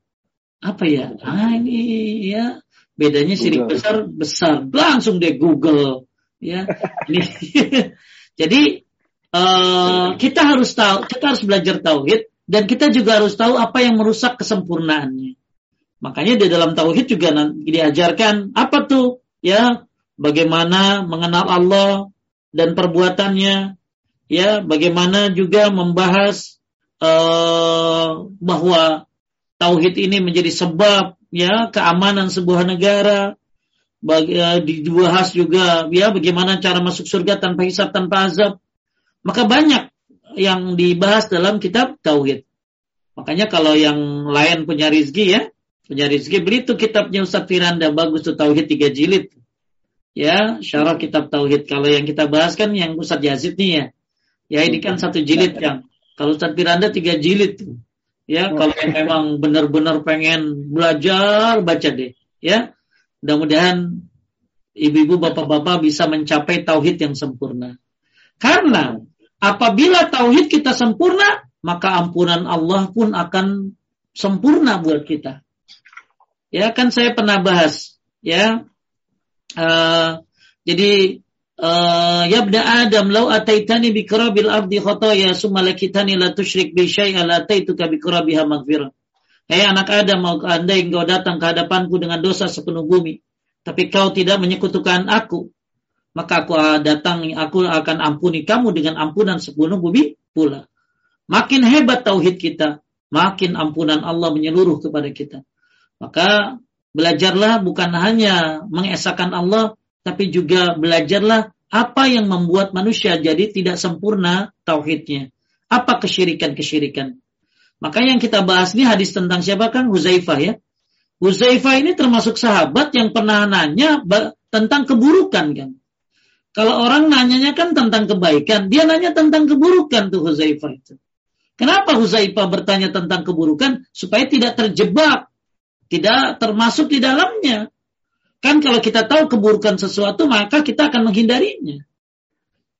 apa ya? Ah ini ya bedanya syirik besar besar. Langsung deh Google ya. Ini. Jadi uh, kita harus tahu kita harus belajar tauhid dan kita juga harus tahu apa yang merusak kesempurnaannya. Makanya di dalam tauhid juga diajarkan apa tuh? Ya bagaimana mengenal Allah dan perbuatannya. Ya bagaimana juga membahas uh, bahwa tauhid ini menjadi sebab ya keamanan sebuah negara bagi, uh, dibahas juga ya bagaimana cara masuk surga tanpa hisab tanpa azab maka banyak yang dibahas dalam kitab Tauhid. Makanya kalau yang lain punya rizki ya, punya rizki, beli tuh kitabnya Ustaz Firanda, bagus tuh Tauhid tiga jilid. Ya, syarah kitab Tauhid. Kalau yang kita bahas kan yang Ustaz Yazid nih ya. Ya ini kan satu jilid yang. Kalau Ustaz Firanda tiga jilid tuh. Ya, kalau yang memang benar-benar pengen belajar, baca deh. Ya, mudah-mudahan ibu-ibu, bapak-bapak bisa mencapai tauhid yang sempurna. Karena Apabila tauhid kita sempurna, maka ampunan Allah pun akan sempurna buat kita. Ya kan saya pernah bahas, ya. Uh, jadi uh, yabda Adam lau ataitani bi karabil ardi khotoya summa lakitani la tusyrik bi syai'a la taituka bi karabiha maghfirah. Hei anak Adam, mau andai engkau datang ke hadapanku dengan dosa sepenuh bumi, tapi kau tidak menyekutukan aku, maka aku datang, aku akan ampuni kamu dengan ampunan sepenuh bumi pula. Makin hebat tauhid kita, makin ampunan Allah menyeluruh kepada kita. Maka belajarlah bukan hanya mengesahkan Allah, tapi juga belajarlah apa yang membuat manusia jadi tidak sempurna tauhidnya. Apa kesyirikan-kesyirikan. Maka yang kita bahas ini hadis tentang siapa kan Huzaifah ya. Huzaifah ini termasuk sahabat yang pernah nanya tentang keburukan kan. Kalau orang nanyanya kan tentang kebaikan, dia nanya tentang keburukan tuh Huzaifah itu. Kenapa Huzaifah bertanya tentang keburukan? Supaya tidak terjebak, tidak termasuk di dalamnya. Kan kalau kita tahu keburukan sesuatu, maka kita akan menghindarinya.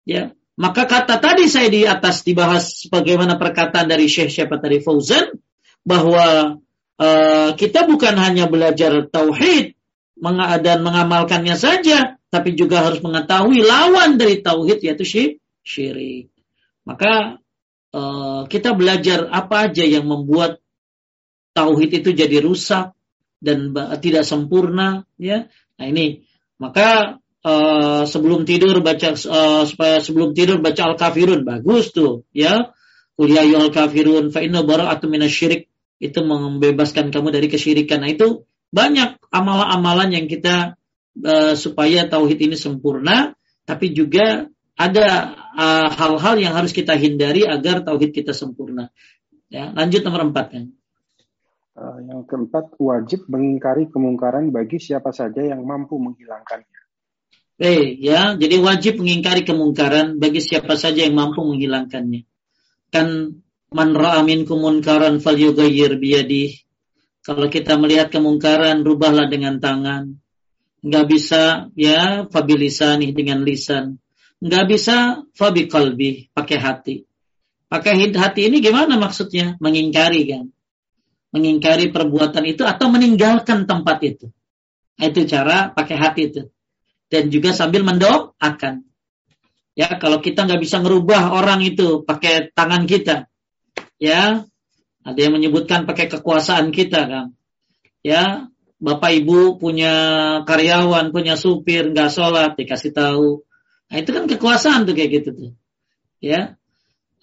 Ya, maka kata tadi saya di atas dibahas bagaimana perkataan dari Syekh siapa tadi Fauzan bahwa uh, kita bukan hanya belajar tauhid dan mengamalkannya saja, tapi juga harus mengetahui lawan dari tauhid yaitu syirik. Maka uh, kita belajar apa aja yang membuat tauhid itu jadi rusak dan tidak sempurna ya. Nah ini maka uh, sebelum tidur baca uh, supaya sebelum tidur baca al-kafirun bagus tuh ya. Kuliah ya al-kafirun fa inna bara'atu minasyirik itu membebaskan kamu dari kesyirikan. Nah itu banyak amalan-amalan yang kita uh, supaya tauhid ini sempurna, tapi juga ada hal-hal uh, yang harus kita hindari agar tauhid kita sempurna. Ya, lanjut nomor empat kan. Uh, yang keempat, wajib mengingkari kemungkaran bagi siapa saja yang mampu menghilangkannya. Eh, ya, jadi wajib mengingkari kemungkaran bagi siapa saja yang mampu menghilangkannya. Kan man ra'a minkum munkaran falyughayyir biyadih. Kalau kita melihat kemungkaran, rubahlah dengan tangan nggak bisa ya fabilisani dengan lisan nggak bisa fabi kalbi pakai hati pakai hati ini gimana maksudnya mengingkari kan mengingkari perbuatan itu atau meninggalkan tempat itu. Itu cara pakai hati itu. Dan juga sambil mendoakan. Ya, kalau kita nggak bisa merubah orang itu pakai tangan kita, ya, ada yang menyebutkan pakai kekuasaan kita, kan. Ya, bapak ibu punya karyawan, punya supir, nggak sholat, dikasih tahu. Nah, itu kan kekuasaan tuh kayak gitu tuh. Ya,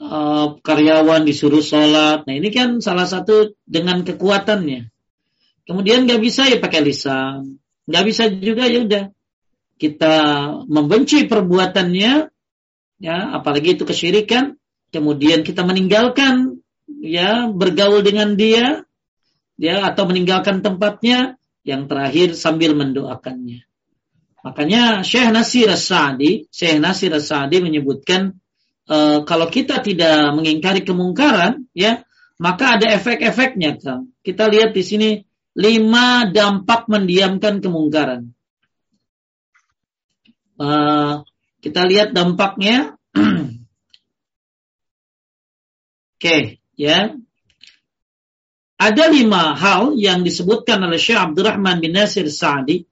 uh, karyawan disuruh sholat. Nah, ini kan salah satu dengan kekuatannya. Kemudian nggak bisa ya pakai lisan, nggak bisa juga ya udah kita membenci perbuatannya, ya apalagi itu kesyirikan kemudian kita meninggalkan ya bergaul dengan dia ya atau meninggalkan tempatnya yang terakhir sambil mendoakannya makanya Syekh Nasir As-Sa'di Syekh Nasir As-Sa'di menyebutkan e, kalau kita tidak mengingkari kemungkaran ya maka ada efek-efeknya kita lihat di sini lima dampak mendiamkan kemungkaran uh, kita lihat dampaknya. Oke, okay, ya. Ada lima hal yang disebutkan oleh Syekh Abdurrahman bin Nasir Sa'di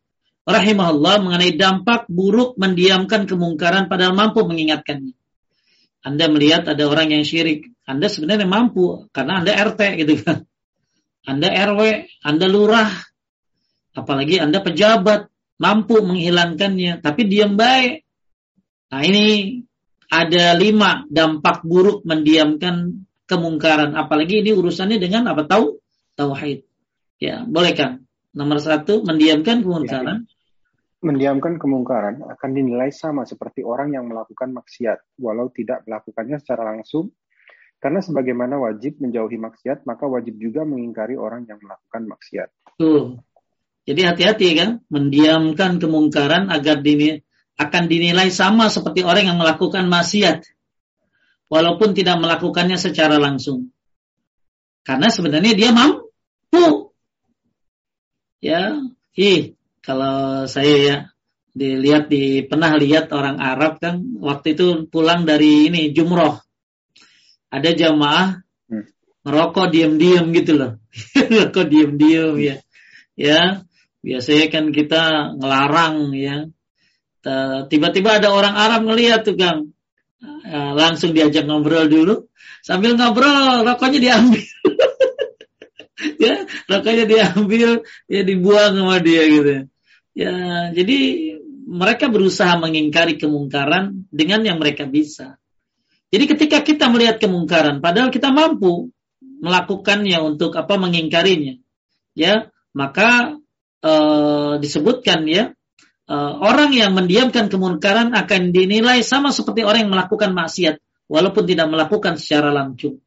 rahimahullah mengenai dampak buruk mendiamkan kemungkaran padahal mampu mengingatkannya. Anda melihat ada orang yang syirik, Anda sebenarnya mampu karena Anda RT gitu kan. Anda RW, Anda lurah, apalagi Anda pejabat, mampu menghilangkannya, tapi diam baik. Nah ini ada lima dampak buruk mendiamkan kemungkaran. Apalagi ini urusannya dengan apa tahu tauhid. Ya boleh kan? Nomor satu mendiamkan kemungkaran. Ya, mendiamkan kemungkaran akan dinilai sama seperti orang yang melakukan maksiat, walau tidak melakukannya secara langsung. Karena sebagaimana wajib menjauhi maksiat, maka wajib juga mengingkari orang yang melakukan maksiat. Tuh. Jadi hati-hati kan, mendiamkan kemungkaran agar dini, akan dinilai sama seperti orang yang melakukan maksiat walaupun tidak melakukannya secara langsung. Karena sebenarnya dia mampu. Ya, ih, kalau saya ya dilihat di pernah lihat orang Arab kan waktu itu pulang dari ini jumroh. Ada jamaah hmm. ngerokok diam-diam gitu loh. ngerokok diam-diam ya. Ya, biasanya kan kita ngelarang ya tiba-tiba ada orang Arab ngeliat tuh Kang. Eh, langsung diajak ngobrol dulu. Sambil ngobrol, rokoknya diambil. ya, rokoknya diambil, ya dibuang sama dia gitu. Ya, jadi mereka berusaha mengingkari kemungkaran dengan yang mereka bisa. Jadi ketika kita melihat kemungkaran, padahal kita mampu melakukannya untuk apa mengingkarinya, ya maka e, disebutkan ya uh, orang yang mendiamkan kemungkaran akan dinilai sama seperti orang yang melakukan maksiat walaupun tidak melakukan secara langsung.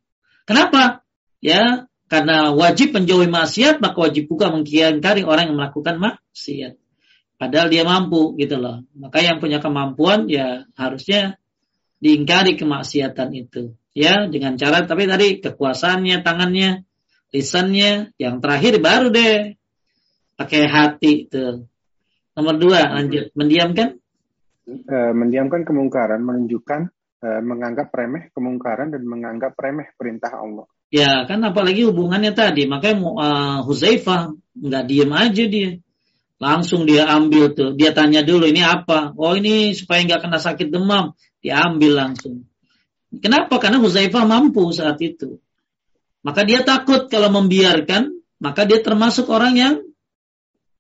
Kenapa? Ya, karena wajib menjauhi maksiat maka wajib juga mengingkari orang yang melakukan maksiat. Padahal dia mampu gitu loh. Maka yang punya kemampuan ya harusnya diingkari kemaksiatan itu. Ya, dengan cara tapi tadi kekuasaannya, tangannya, lisannya, yang terakhir baru deh pakai hati tuh Nomor dua, lanjut. Mendiamkan? E, mendiamkan kemungkaran menunjukkan e, menganggap remeh kemungkaran dan menganggap remeh perintah Allah. Ya, kan apalagi hubungannya tadi. Makanya uh, Huzaifah nggak diem aja dia. Langsung dia ambil tuh. Dia tanya dulu ini apa? Oh ini supaya nggak kena sakit demam. Dia ambil langsung. Kenapa? Karena Huzaifah mampu saat itu. Maka dia takut kalau membiarkan, maka dia termasuk orang yang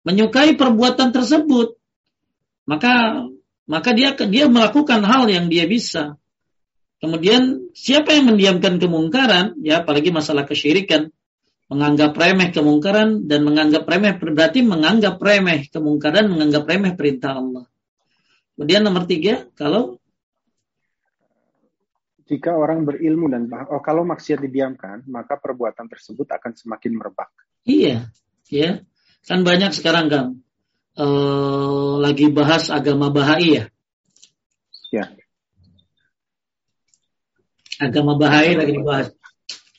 menyukai perbuatan tersebut, maka maka dia dia melakukan hal yang dia bisa. Kemudian siapa yang mendiamkan kemungkaran, ya apalagi masalah kesyirikan, menganggap remeh kemungkaran dan menganggap remeh berarti menganggap remeh kemungkaran, menganggap remeh perintah Allah. Kemudian nomor tiga, kalau jika orang berilmu dan oh, kalau maksiat didiamkan, maka perbuatan tersebut akan semakin merebak. Iya, ya. Kan banyak sekarang kan uh, lagi bahas agama Bahai ya. Agama Bahai lagi dibahas.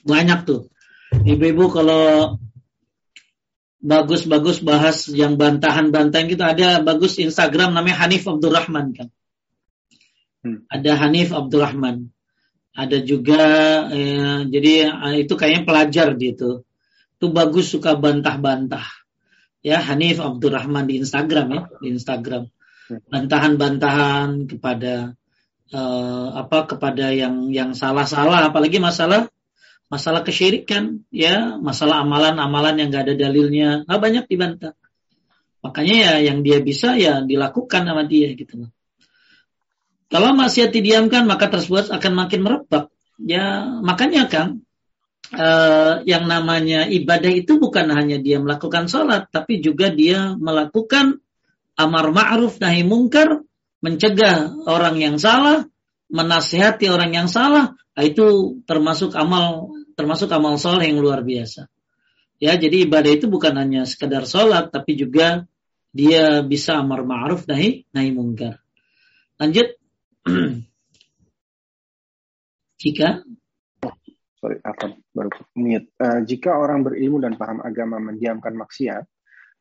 Banyak tuh. Ibu-ibu kalau bagus-bagus bahas yang bantahan-bantahan gitu ada bagus Instagram namanya Hanif Abdurrahman kan. Hmm. Ada Hanif Abdurrahman. Ada juga eh, jadi eh, itu kayaknya pelajar gitu. Itu itu bagus suka bantah-bantah. Ya, Hanif Abdurrahman di Instagram ya, di Instagram. Bantahan-bantahan kepada uh, apa kepada yang yang salah-salah apalagi masalah masalah kesyirikan ya, masalah amalan-amalan yang gak ada dalilnya, nah, banyak dibantah. Makanya ya yang dia bisa ya dilakukan sama dia gitu loh. Kalau maksiat didiamkan maka tersebut akan makin merebak. Ya makanya kan uh, yang namanya ibadah itu bukan hanya dia melakukan sholat, tapi juga dia melakukan amar ma'ruf nahi mungkar, mencegah orang yang salah, menasihati orang yang salah, nah, itu termasuk amal termasuk amal soleh yang luar biasa. Ya, jadi ibadah itu bukan hanya sekedar sholat, tapi juga dia bisa amar ma'ruf nahi nahi mungkar. Lanjut. Jika sorry apa baru. Uh, jika orang berilmu dan paham agama mendiamkan maksiat,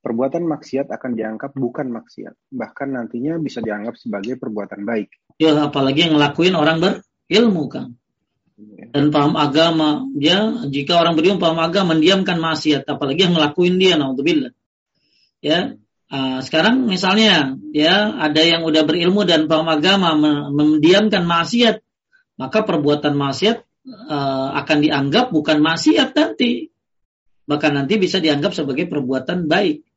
perbuatan maksiat akan dianggap bukan maksiat, bahkan nantinya bisa dianggap sebagai perbuatan baik. Ya, apalagi yang ngelakuin orang berilmu kan. Iya. Dan paham agama, ya jika orang berilmu paham agama mendiamkan maksiat, apalagi yang ngelakuin dia, naudzubillah. Ya, uh, sekarang misalnya ya ada yang udah berilmu dan paham agama mendiamkan maksiat, maka perbuatan maksiat uh, akan dianggap bukan maksiat nanti. Bahkan nanti bisa dianggap sebagai perbuatan baik.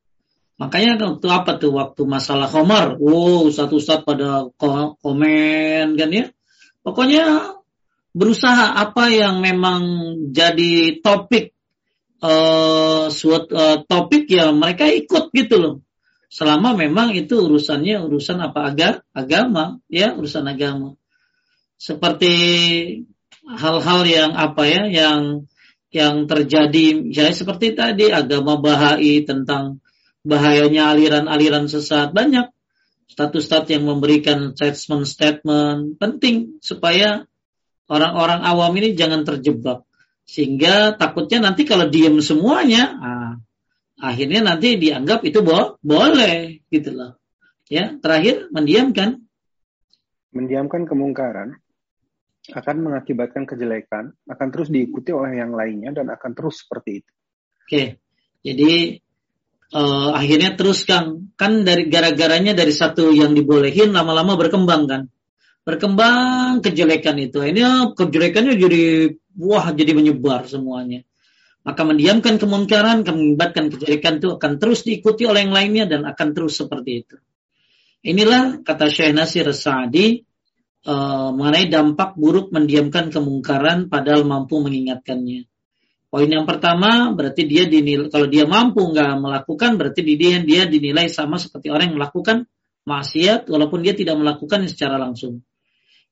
Makanya waktu apa tuh waktu masalah Khomar, wow satu ustadz pada komen kan ya. Pokoknya berusaha apa yang memang jadi topik uh, uh, topik ya mereka ikut gitu loh. Selama memang itu urusannya urusan apa aga, agama ya urusan agama. Seperti hal-hal yang apa ya yang yang terjadi ya seperti tadi agama bahai tentang bahayanya aliran-aliran sesat. Banyak status-status yang memberikan statement-statement penting supaya orang-orang awam ini jangan terjebak. Sehingga takutnya nanti kalau diem semuanya ah, akhirnya nanti dianggap itu bo boleh gitu loh. Ya terakhir mendiamkan. Mendiamkan kemungkaran akan mengakibatkan kejelekan, akan terus diikuti oleh yang lainnya dan akan terus seperti itu. Oke, jadi uh, akhirnya terus Kang, kan dari gara-garanya dari satu yang dibolehin lama-lama berkembang kan, berkembang kejelekan itu, ini kejelekannya jadi wah jadi menyebar semuanya. Maka mendiamkan kemungkaran, mengibatkan kejelekan itu akan terus diikuti oleh yang lainnya dan akan terus seperti itu. Inilah kata Syekh Nasir Sa'di uh, mengenai dampak buruk mendiamkan kemungkaran padahal mampu mengingatkannya. Poin yang pertama berarti dia dinilai kalau dia mampu nggak melakukan berarti dia dia dinilai sama seperti orang yang melakukan maksiat walaupun dia tidak melakukan secara langsung.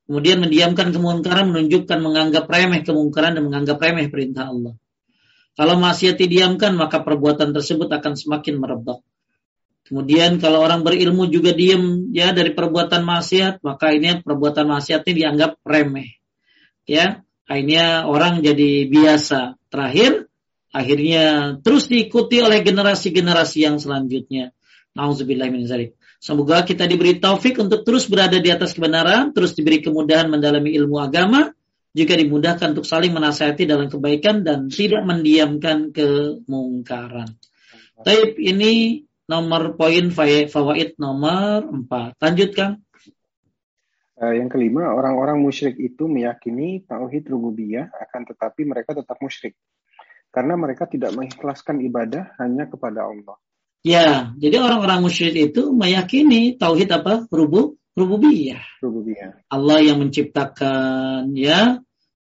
Kemudian mendiamkan kemungkaran menunjukkan menganggap remeh kemungkaran dan menganggap remeh perintah Allah. Kalau maksiat didiamkan maka perbuatan tersebut akan semakin merebak. Kemudian kalau orang berilmu juga diem ya dari perbuatan maksiat, maka ini perbuatan maksiatnya dianggap remeh. Ya, akhirnya orang jadi biasa. Terakhir, akhirnya terus diikuti oleh generasi-generasi yang selanjutnya. Semoga kita diberi taufik untuk terus berada di atas kebenaran, terus diberi kemudahan mendalami ilmu agama, juga dimudahkan untuk saling menasihati dalam kebaikan dan tidak mendiamkan kemungkaran. Taib ini nomor poin fawaid nomor 4. Lanjut Kang. Uh, yang kelima, orang-orang musyrik itu meyakini tauhid rububiyah akan tetapi mereka tetap musyrik. Karena mereka tidak mengikhlaskan ibadah hanya kepada Allah. Ya, jadi orang-orang musyrik itu meyakini tauhid apa? Rubu, rububiyah. Rububiyah. Allah yang menciptakan ya.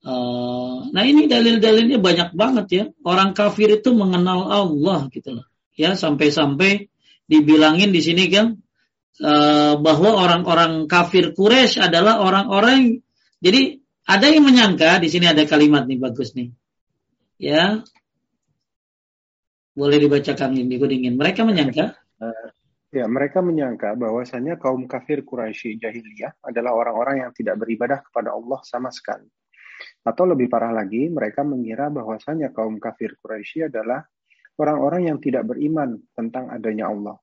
Uh, nah ini dalil-dalilnya banyak banget ya. Orang kafir itu mengenal Allah gitu loh ya sampai-sampai dibilangin di sini kan uh, bahwa orang-orang kafir Quraisy adalah orang-orang jadi ada yang menyangka di sini ada kalimat nih bagus nih. Ya. Boleh dibacakan ini dingin mereka menyangka? Uh, ya mereka menyangka bahwasanya kaum kafir Quraisy jahiliyah adalah orang-orang yang tidak beribadah kepada Allah sama sekali. Atau lebih parah lagi mereka mengira bahwasanya kaum kafir Quraisy adalah orang-orang yang tidak beriman tentang adanya Allah.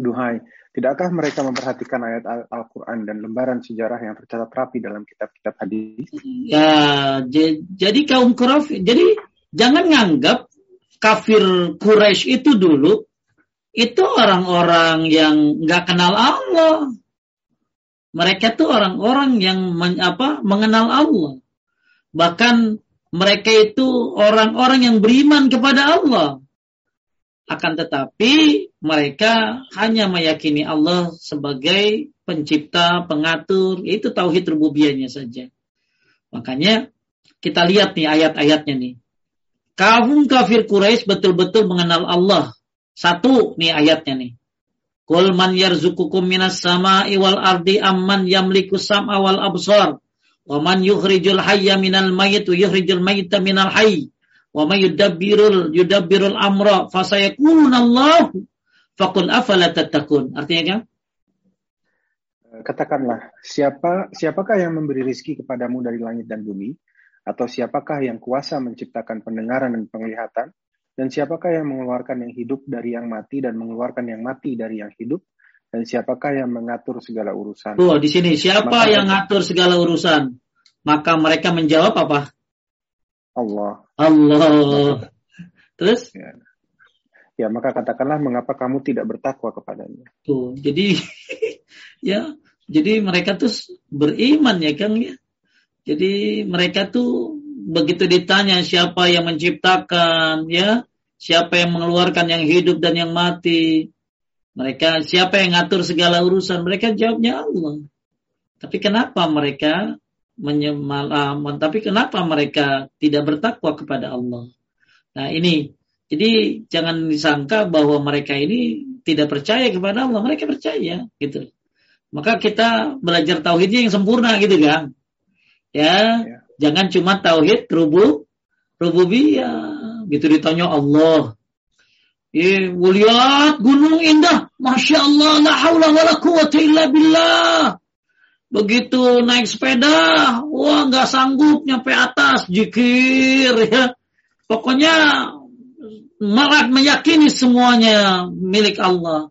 Duhai, tidakkah mereka memperhatikan ayat Al-Quran dan lembaran sejarah yang tercatat rapi dalam kitab-kitab hadis? Ya, jadi kaum kafir, jadi jangan nganggap kafir Quraisy itu dulu itu orang-orang yang nggak kenal Allah. Mereka tuh orang-orang yang men, apa, mengenal Allah. Bahkan mereka itu orang-orang yang beriman kepada Allah. Akan tetapi mereka hanya meyakini Allah sebagai pencipta, pengatur, itu tauhid rububiyahnya saja. Makanya kita lihat nih ayat-ayatnya nih. Kaum kafir Quraisy betul-betul mengenal Allah. Satu nih ayatnya nih. Qul man yarzukukum minas sama'i wal ardi amman yamliku sam'a wal absar. Wa man yukhrijul hayya minal mayyit wa yukhrijul mayyita minal hayy. Wa man yudabbirul yudabbirul amra fasayakununa Allah. Faqul afala tattaqun. Artinya kan? Katakanlah, siapa siapakah yang memberi rizki kepadamu dari langit dan bumi? Atau siapakah yang kuasa menciptakan pendengaran dan penglihatan? Dan siapakah yang mengeluarkan yang hidup dari yang mati dan mengeluarkan yang mati dari yang hidup? Dan siapakah yang mengatur segala urusan? Tuh, di sini siapa maka yang mengatur segala urusan? Maka mereka menjawab apa? Allah. Allah. Terus? Ya. ya, maka katakanlah mengapa kamu tidak bertakwa kepadanya. Tuh, jadi ya, jadi mereka tuh beriman ya Kang ya. Jadi mereka tuh begitu ditanya siapa yang menciptakan, ya, siapa yang mengeluarkan yang hidup dan yang mati, mereka siapa yang ngatur segala urusan, mereka jawabnya Allah. Tapi kenapa mereka menyemal, uh, tapi kenapa mereka tidak bertakwa kepada Allah? Nah ini, jadi jangan disangka bahwa mereka ini tidak percaya kepada Allah, mereka percaya gitu. Maka kita belajar tauhidnya yang sempurna gitu kan. Ya, ya. jangan cuma tauhid rubu rububiyah. Gitu ditanya Allah. Eh, lihat gunung indah, masya Allah, la haula wala quwata illa billah. Begitu naik sepeda, wah nggak sanggup nyampe atas, jikir ya. Pokoknya merak meyakini semuanya milik Allah.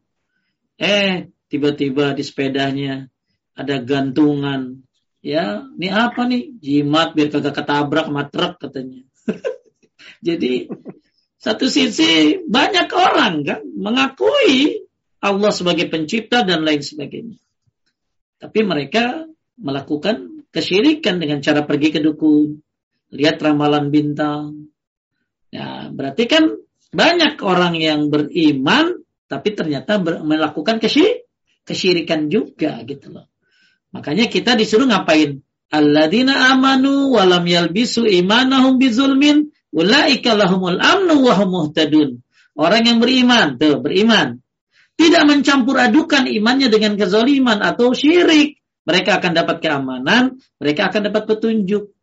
Eh, tiba-tiba di sepedanya ada gantungan ya ini apa nih jimat biar kagak ketabrak sama truk katanya jadi satu sisi banyak orang kan mengakui Allah sebagai pencipta dan lain sebagainya tapi mereka melakukan kesyirikan dengan cara pergi ke dukun lihat ramalan bintang ya berarti kan banyak orang yang beriman tapi ternyata ber, melakukan kesyirikan juga gitu loh Makanya kita disuruh ngapain? Alladzina amanu walam yalbisu imanahum bizulmin ulaika lahumul amnu wa muhtadun. Orang yang beriman, tuh beriman. Tidak mencampur adukan imannya dengan kezaliman atau syirik. Mereka akan dapat keamanan, mereka akan dapat petunjuk.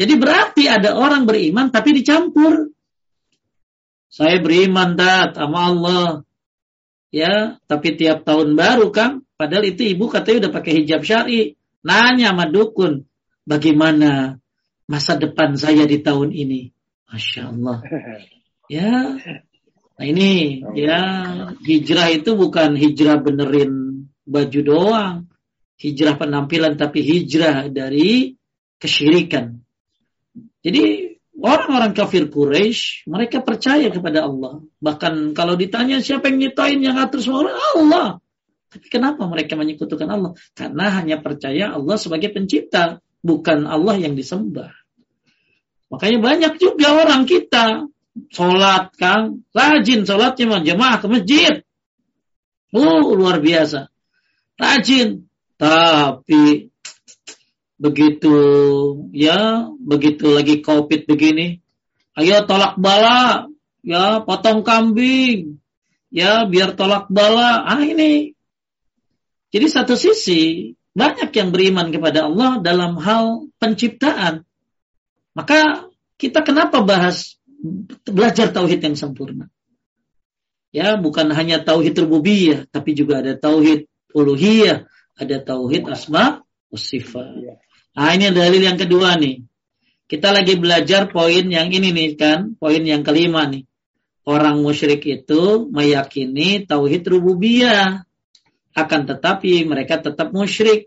Jadi berarti ada orang beriman tapi dicampur. Saya beriman tat sama Allah. Ya, tapi tiap tahun baru kan Padahal itu ibu katanya udah pakai hijab syari. Nanya sama dukun, bagaimana masa depan saya di tahun ini? Masya Allah. Ya, nah ini ya hijrah itu bukan hijrah benerin baju doang. Hijrah penampilan tapi hijrah dari kesyirikan. Jadi orang-orang kafir Quraisy mereka percaya kepada Allah. Bahkan kalau ditanya siapa yang nyiptain yang atur semua orang, Allah. Tapi kenapa mereka menyekutukan Allah? Karena hanya percaya Allah sebagai pencipta, bukan Allah yang disembah. Makanya banyak juga orang kita sholat kang rajin sholatnya jemaah ke masjid. Oh luar biasa, rajin. Tapi begitu ya begitu lagi covid begini, ayo tolak bala, ya potong kambing, ya biar tolak bala. Ah ini jadi satu sisi banyak yang beriman kepada Allah dalam hal penciptaan. Maka kita kenapa bahas belajar tauhid yang sempurna? Ya, bukan hanya tauhid rububiyah, tapi juga ada tauhid uluhiyah, ada tauhid asma sifat. Nah, ini dalil yang kedua nih. Kita lagi belajar poin yang ini nih kan, poin yang kelima nih. Orang musyrik itu meyakini tauhid rububiyah. Akan tetapi mereka tetap musyrik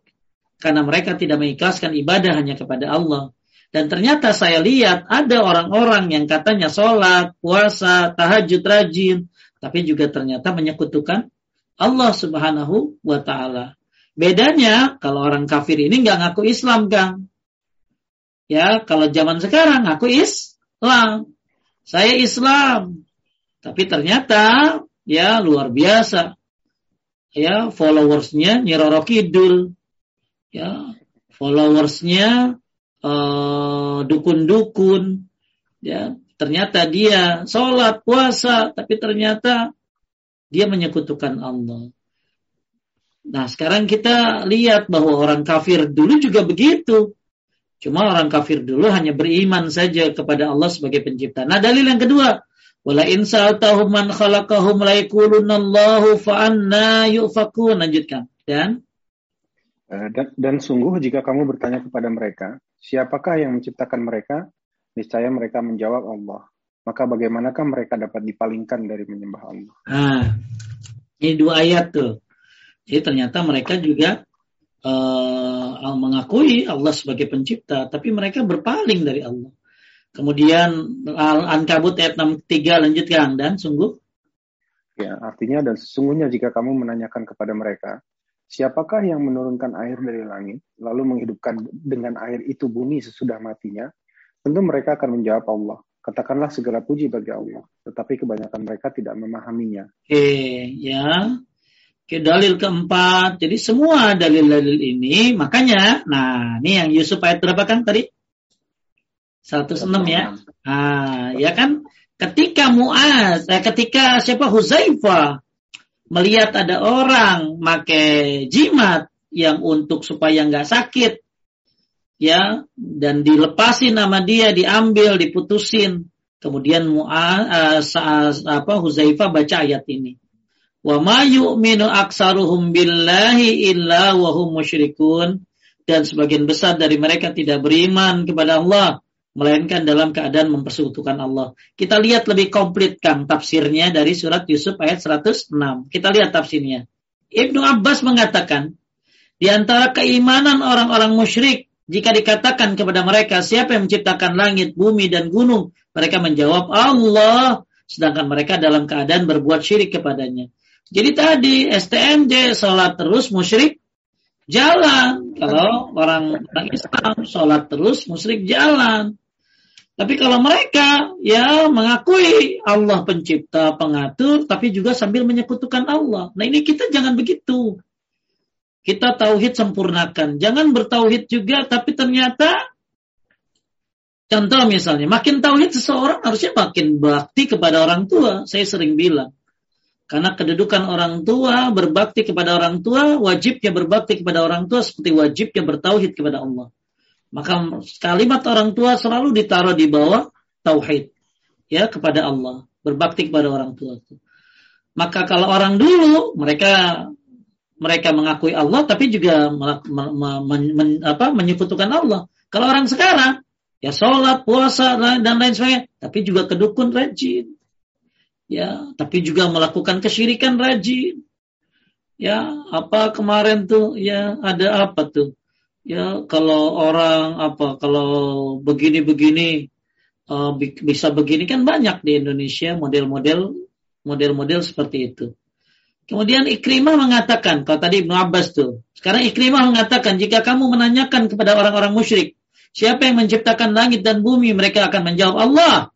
karena mereka tidak mengikhlaskan ibadah hanya kepada Allah. Dan ternyata saya lihat ada orang-orang yang katanya sholat, puasa, tahajud rajin, tapi juga ternyata menyekutukan Allah Subhanahu wa taala. Bedanya kalau orang kafir ini nggak ngaku Islam, Kang. Ya, kalau zaman sekarang ngaku Islam. Saya Islam. Tapi ternyata ya luar biasa. Ya, followersnya Nyiroro Kidul. Ya, followersnya eh, dukun-dukun. Ya, ternyata dia sholat, puasa, tapi ternyata dia menyekutukan Allah. Nah, sekarang kita lihat bahwa orang kafir dulu juga begitu. Cuma orang kafir dulu hanya beriman saja kepada Allah sebagai pencipta. Nah, dalil yang kedua, wala in man khalaqahum la yakulunallahu fa anna yufakun. Lanjutkan. Dan dan, dan sungguh jika kamu bertanya kepada mereka, siapakah yang menciptakan mereka? Niscaya mereka menjawab Allah. Maka bagaimanakah mereka dapat dipalingkan dari menyembah Allah? Nah, ini dua ayat tuh. Jadi ternyata mereka juga uh, mengakui Allah sebagai pencipta, tapi mereka berpaling dari Allah. Kemudian Al-Ankabut ayat 63 lanjutkan dan sungguh Ya, artinya dan sesungguhnya jika kamu menanyakan kepada mereka, siapakah yang menurunkan air dari langit, lalu menghidupkan dengan air itu bumi sesudah matinya, tentu mereka akan menjawab Allah. Katakanlah segala puji bagi Allah, tetapi kebanyakan mereka tidak memahaminya. Oke, ya. Oke, dalil keempat. Jadi semua dalil-dalil ini, makanya, nah ini yang Yusuf ayat berapa kan tadi? 106 ya. Nah, ya kan ketika Muaz, eh, ketika siapa Huzaifah melihat ada orang make jimat yang untuk supaya nggak sakit, ya, dan dilepasin nama dia, diambil, diputusin. Kemudian Muaz, uh, apa Huzaifah baca ayat ini. Wa ma yu'minu aksaruhum billahi illa wa hum musyrikun. Dan sebagian besar dari mereka tidak beriman kepada Allah. Melainkan dalam keadaan mempersekutukan Allah. Kita lihat lebih komplit Kang tafsirnya dari surat Yusuf ayat 106. Kita lihat tafsirnya. Ibnu Abbas mengatakan, di antara keimanan orang-orang musyrik, jika dikatakan kepada mereka siapa yang menciptakan langit, bumi, dan gunung, mereka menjawab Allah, sedangkan mereka dalam keadaan berbuat syirik kepadanya. Jadi tadi STMJ sholat terus musyrik jalan. Kalau orang, orang Islam sholat terus musyrik jalan. Tapi kalau mereka ya mengakui Allah pencipta, pengatur, tapi juga sambil menyekutukan Allah. Nah ini kita jangan begitu. Kita tauhid sempurnakan. Jangan bertauhid juga, tapi ternyata contoh misalnya, makin tauhid seseorang harusnya makin bakti kepada orang tua. Saya sering bilang. Karena kedudukan orang tua, berbakti kepada orang tua, wajibnya berbakti kepada orang tua seperti wajibnya bertauhid kepada Allah. Maka kalimat orang tua selalu ditaruh di bawah tauhid ya kepada Allah, berbakti kepada orang tua. Maka kalau orang dulu mereka mereka mengakui Allah tapi juga men, men, apa, menyekutukan Allah. Kalau orang sekarang ya sholat, puasa dan lain sebagainya, tapi juga kedukun rajin ya tapi juga melakukan kesyirikan rajin ya apa kemarin tuh ya ada apa tuh ya kalau orang apa kalau begini-begini uh, bisa begini kan banyak di Indonesia model-model model-model seperti itu kemudian Ikrimah mengatakan kalau tadi Ibnu Abbas tuh sekarang Ikrimah mengatakan jika kamu menanyakan kepada orang-orang musyrik siapa yang menciptakan langit dan bumi mereka akan menjawab Allah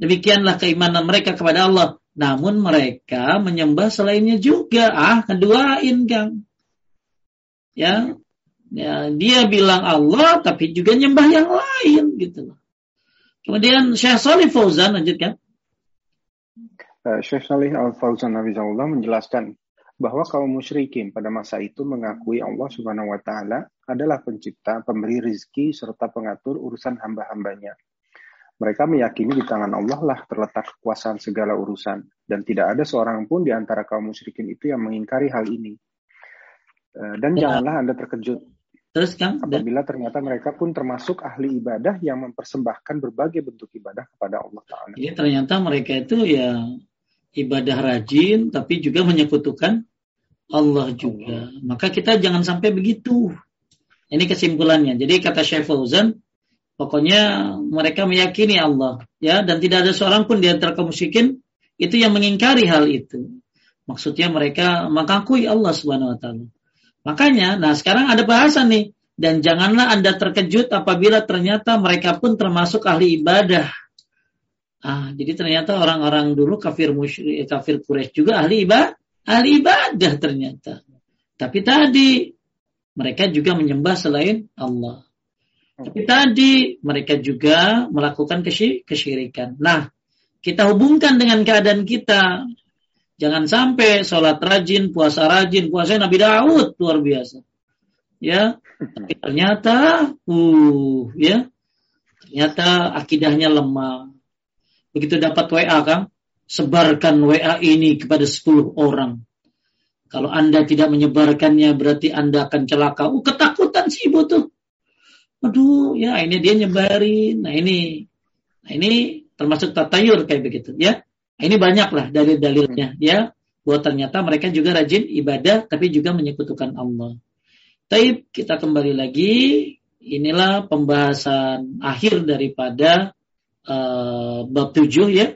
Demikianlah keimanan mereka kepada Allah. Namun mereka menyembah selainnya juga. Ah, keduain Kang. Ya, ya dia bilang Allah tapi juga nyembah yang lain gitu Kemudian Syekh Salih Fauzan lanjutkan. Uh, Syekh Salih Al Fauzan Allah menjelaskan bahwa kaum musyrikin pada masa itu mengakui Allah Subhanahu wa taala adalah pencipta, pemberi rizki serta pengatur urusan hamba-hambanya. Mereka meyakini di tangan Allah lah terletak kekuasaan segala urusan, dan tidak ada seorang pun di antara kaum musyrikin itu yang mengingkari hal ini. Eh, dan ya. janganlah Anda terkejut Terus kan apabila ternyata mereka pun termasuk ahli ibadah yang mempersembahkan berbagai bentuk ibadah kepada Allah Taala. Iya ternyata mereka itu ya ibadah rajin tapi juga menyekutukan Allah juga. Allah. Maka kita jangan sampai begitu. Ini kesimpulannya. Jadi kata Syekh Fauzan, Pokoknya mereka meyakini Allah, ya, dan tidak ada seorang pun di antara kaum musyrikin itu yang mengingkari hal itu. Maksudnya mereka mengakui Allah Subhanahu wa taala. Makanya, nah sekarang ada bahasan nih, dan janganlah Anda terkejut apabila ternyata mereka pun termasuk ahli ibadah. Ah, jadi ternyata orang-orang dulu kafir musyrik, kafir Quraisy juga ahli ibadah, ahli ibadah ternyata. Tapi tadi mereka juga menyembah selain Allah. Tapi tadi mereka juga melakukan kesyirikan. Nah, kita hubungkan dengan keadaan kita. Jangan sampai sholat rajin, puasa rajin, puasa Nabi Daud luar biasa. Ya, tapi ternyata, uh, ya, ternyata akidahnya lemah. Begitu dapat WA kan, sebarkan WA ini kepada 10 orang. Kalau Anda tidak menyebarkannya berarti Anda akan celaka. Uh, ketakutan sih ibu tuh aduh ya ini dia nyebarin nah ini nah ini termasuk tatayur kayak begitu ya ini banyak lah dalil-dalilnya ya bahwa ternyata mereka juga rajin ibadah tapi juga menyekutukan Allah. Taib kita kembali lagi inilah pembahasan akhir daripada uh, bab 7 ya.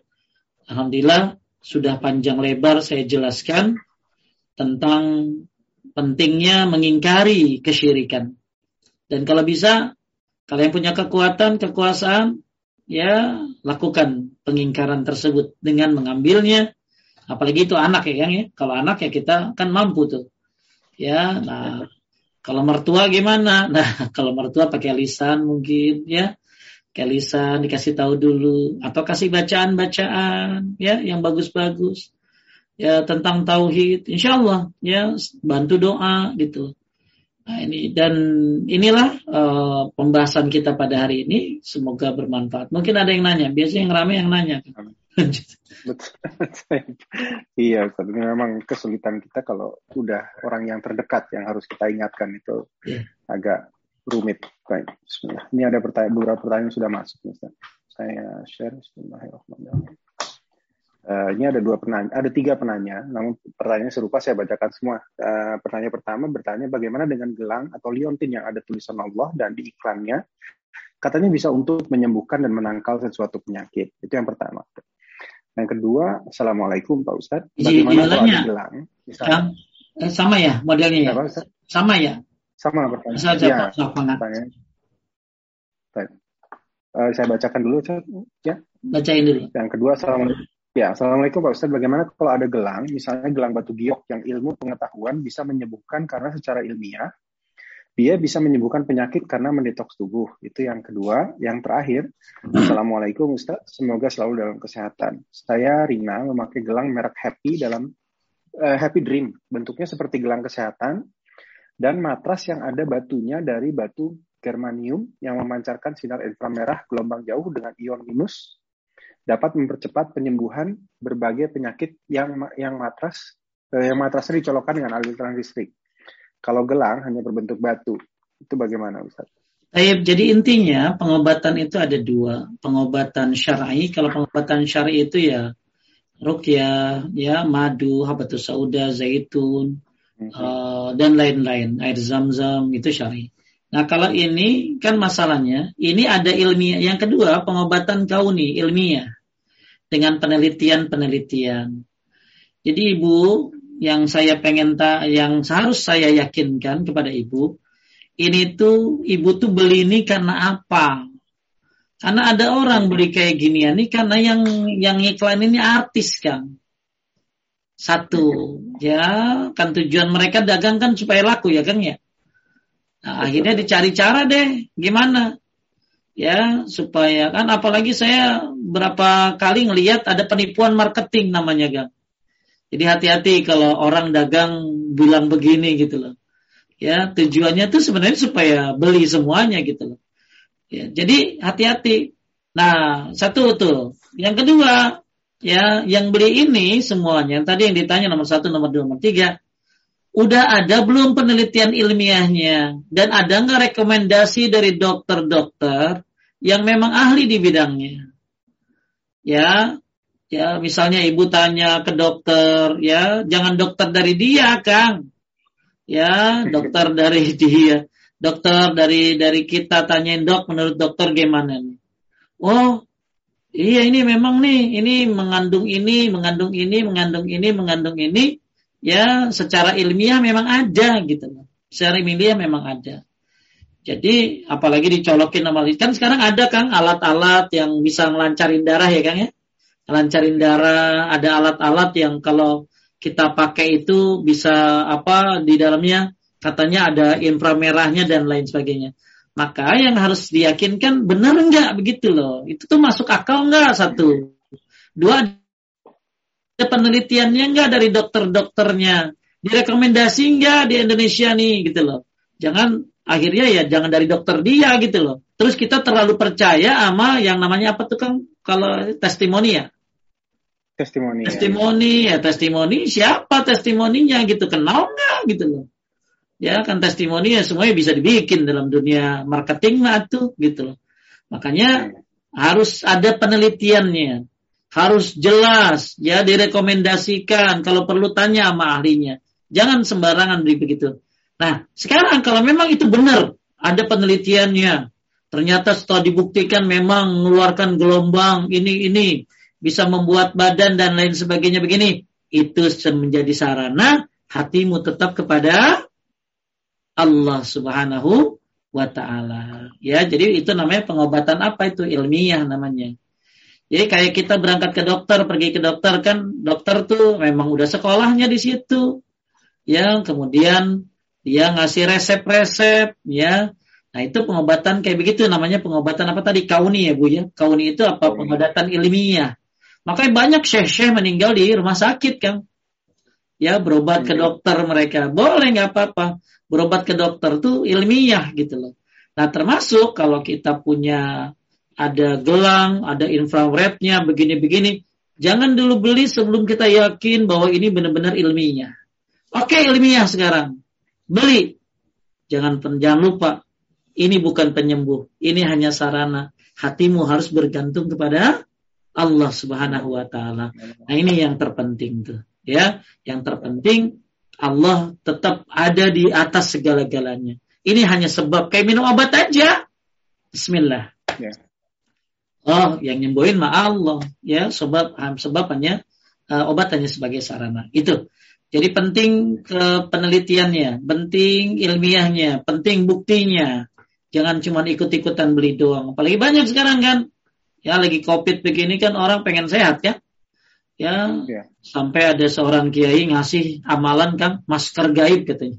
Alhamdulillah sudah panjang lebar saya jelaskan tentang pentingnya mengingkari kesyirikan. Dan kalau bisa, kalian punya kekuatan, kekuasaan, ya lakukan pengingkaran tersebut dengan mengambilnya. Apalagi itu anak ya, ya. Kalau anak ya kita kan mampu tuh. Ya, nah kalau mertua gimana? Nah, kalau mertua pakai lisan mungkin ya. Pakai lisan dikasih tahu dulu atau kasih bacaan-bacaan ya yang bagus-bagus. Ya tentang tauhid, insya Allah ya bantu doa gitu. Nah, ini dan inilah uh, pembahasan kita pada hari ini. Semoga bermanfaat. Mungkin ada yang nanya. Biasanya yang ramai yang nanya. iya, tapi memang kesulitan kita kalau udah orang yang terdekat yang harus kita ingatkan itu yeah. agak rumit. Baik, Bismillah. Ini ada pertanyaan, beberapa pertanyaan sudah masuk. Saya share. Bismillahirrahmanirrahim. Uh, ini ada dua penanya, ada tiga penanya, namun pertanyaan serupa saya bacakan semua. Uh, pertanyaan pertama bertanya bagaimana dengan gelang atau liontin yang ada tulisan Allah dan di iklannya katanya bisa untuk menyembuhkan dan menangkal sesuatu penyakit. Itu yang pertama. Yang kedua, assalamualaikum Pak Ustadz. Bagaimana kalau ada gelang? Misalnya, eh, sama ya modelnya ya? Apa, sama ya? Sama pertanyaan. Saya, ya, pertanyaan. Uh, saya bacakan dulu, Ustaz. Ya. Bacain dulu. Yang kedua, assalamualaikum. Ya, Assalamualaikum Pak Ustadz. Bagaimana kalau ada gelang, misalnya gelang batu giok yang ilmu pengetahuan bisa menyembuhkan karena secara ilmiah, dia bisa menyembuhkan penyakit karena mendetoks tubuh. Itu yang kedua. Yang terakhir, Assalamualaikum Ustadz. Semoga selalu dalam kesehatan. Saya Rina memakai gelang merek Happy dalam uh, Happy Dream. Bentuknya seperti gelang kesehatan dan matras yang ada batunya dari batu germanium yang memancarkan sinar inframerah gelombang jauh dengan ion minus dapat mempercepat penyembuhan berbagai penyakit yang yang matras eh, yang matrasnya dicolokkan dengan aliran listrik. Kalau gelang hanya berbentuk batu, itu bagaimana Ustaz? Jadi intinya pengobatan itu ada dua, pengobatan syar'i. Kalau pengobatan syar'i itu ya rukyah, ya madu, habatus sauda, zaitun, mm -hmm. uh, dan lain-lain, air zam-zam itu syar'i. Nah kalau ini kan masalahnya, ini ada ilmiah. Yang kedua pengobatan kauni ilmiah dengan penelitian-penelitian. Jadi ibu yang saya pengen tak, yang harus saya yakinkan kepada ibu, ini tuh ibu tuh beli ini karena apa? Karena ada orang beli kayak ginian ini karena yang yang iklan ini artis kan. Satu, ya kan tujuan mereka dagang kan supaya laku ya kan ya. Nah, akhirnya dicari cara deh, gimana? Ya, supaya kan apalagi saya berapa kali ngelihat ada penipuan marketing namanya, Gang. Jadi hati-hati kalau orang dagang bilang begini gitu loh. Ya, tujuannya tuh sebenarnya supaya beli semuanya gitu loh. Ya, jadi hati-hati. Nah, satu tuh. Yang kedua, ya, yang beli ini semuanya, tadi yang ditanya nomor satu, nomor dua, nomor tiga, udah ada belum penelitian ilmiahnya? Dan ada nggak rekomendasi dari dokter-dokter yang memang ahli di bidangnya? Ya ya misalnya ibu tanya ke dokter ya jangan dokter dari dia kang. Ya dokter dari dia dokter dari dari kita tanyain dok menurut dokter gimana nih? Oh iya ini memang nih ini mengandung ini mengandung ini mengandung ini mengandung ini ya secara ilmiah memang ada gitu loh. Secara ilmiah memang ada. Jadi apalagi dicolokin sama kan sekarang ada kan alat-alat yang bisa ngelancarin darah ya Kang ya. Ngelancarin darah, ada alat-alat yang kalau kita pakai itu bisa apa di dalamnya katanya ada inframerahnya dan lain sebagainya. Maka yang harus diyakinkan benar enggak begitu loh. Itu tuh masuk akal enggak satu. Dua ada penelitiannya enggak dari dokter-dokternya. Direkomendasi enggak di Indonesia nih gitu loh. Jangan akhirnya ya jangan dari dokter dia gitu loh. Terus kita terlalu percaya sama yang namanya apa tuh kan kalau testimoni ya. Testimoni. Testimoni ya. ya testimoni siapa testimoninya gitu kenal nggak gitu loh. Ya kan testimoni ya semuanya bisa dibikin dalam dunia marketing lah tuh gitu loh. Makanya hmm. harus ada penelitiannya. Harus jelas ya direkomendasikan kalau perlu tanya sama ahlinya. Jangan sembarangan begitu. Nah, sekarang kalau memang itu benar, ada penelitiannya, ternyata setelah dibuktikan memang mengeluarkan gelombang ini ini bisa membuat badan dan lain sebagainya begini, itu menjadi sarana hatimu tetap kepada Allah Subhanahu wa taala. Ya, jadi itu namanya pengobatan apa itu ilmiah namanya. Jadi kayak kita berangkat ke dokter, pergi ke dokter kan, dokter tuh memang udah sekolahnya di situ. Ya, kemudian dia ngasih resep-resep ya. Nah itu pengobatan kayak begitu namanya pengobatan apa tadi? Kauni ya bu ya? Kauni itu apa? Pengobatan ilmiah. Makanya banyak syekh-syekh meninggal di rumah sakit kan? Ya berobat ke iya. dokter mereka. Boleh nggak apa-apa. Berobat ke dokter tuh ilmiah gitu loh. Nah termasuk kalau kita punya ada gelang ada infrarednya begini-begini jangan dulu beli sebelum kita yakin bahwa ini benar-benar ilmiah oke ilmiah sekarang beli. Jangan jangan lupa, ini bukan penyembuh, ini hanya sarana. Hatimu harus bergantung kepada Allah Subhanahu wa taala. Nah, ini yang terpenting tuh, ya. Yang terpenting Allah tetap ada di atas segala-galanya. Ini hanya sebab kayak minum obat aja. Bismillah. Ya. Oh, yang nyembuhin mah Allah, ya. Sebab sebab hanya uh, obat hanya sebagai sarana. Itu. Jadi penting ke penelitiannya, penting ilmiahnya, penting buktinya. Jangan cuma ikut-ikutan beli doang. Apalagi banyak sekarang kan. Ya lagi covid begini kan orang pengen sehat ya. Ya, ya. sampai ada seorang kiai ngasih amalan kan masker gaib katanya.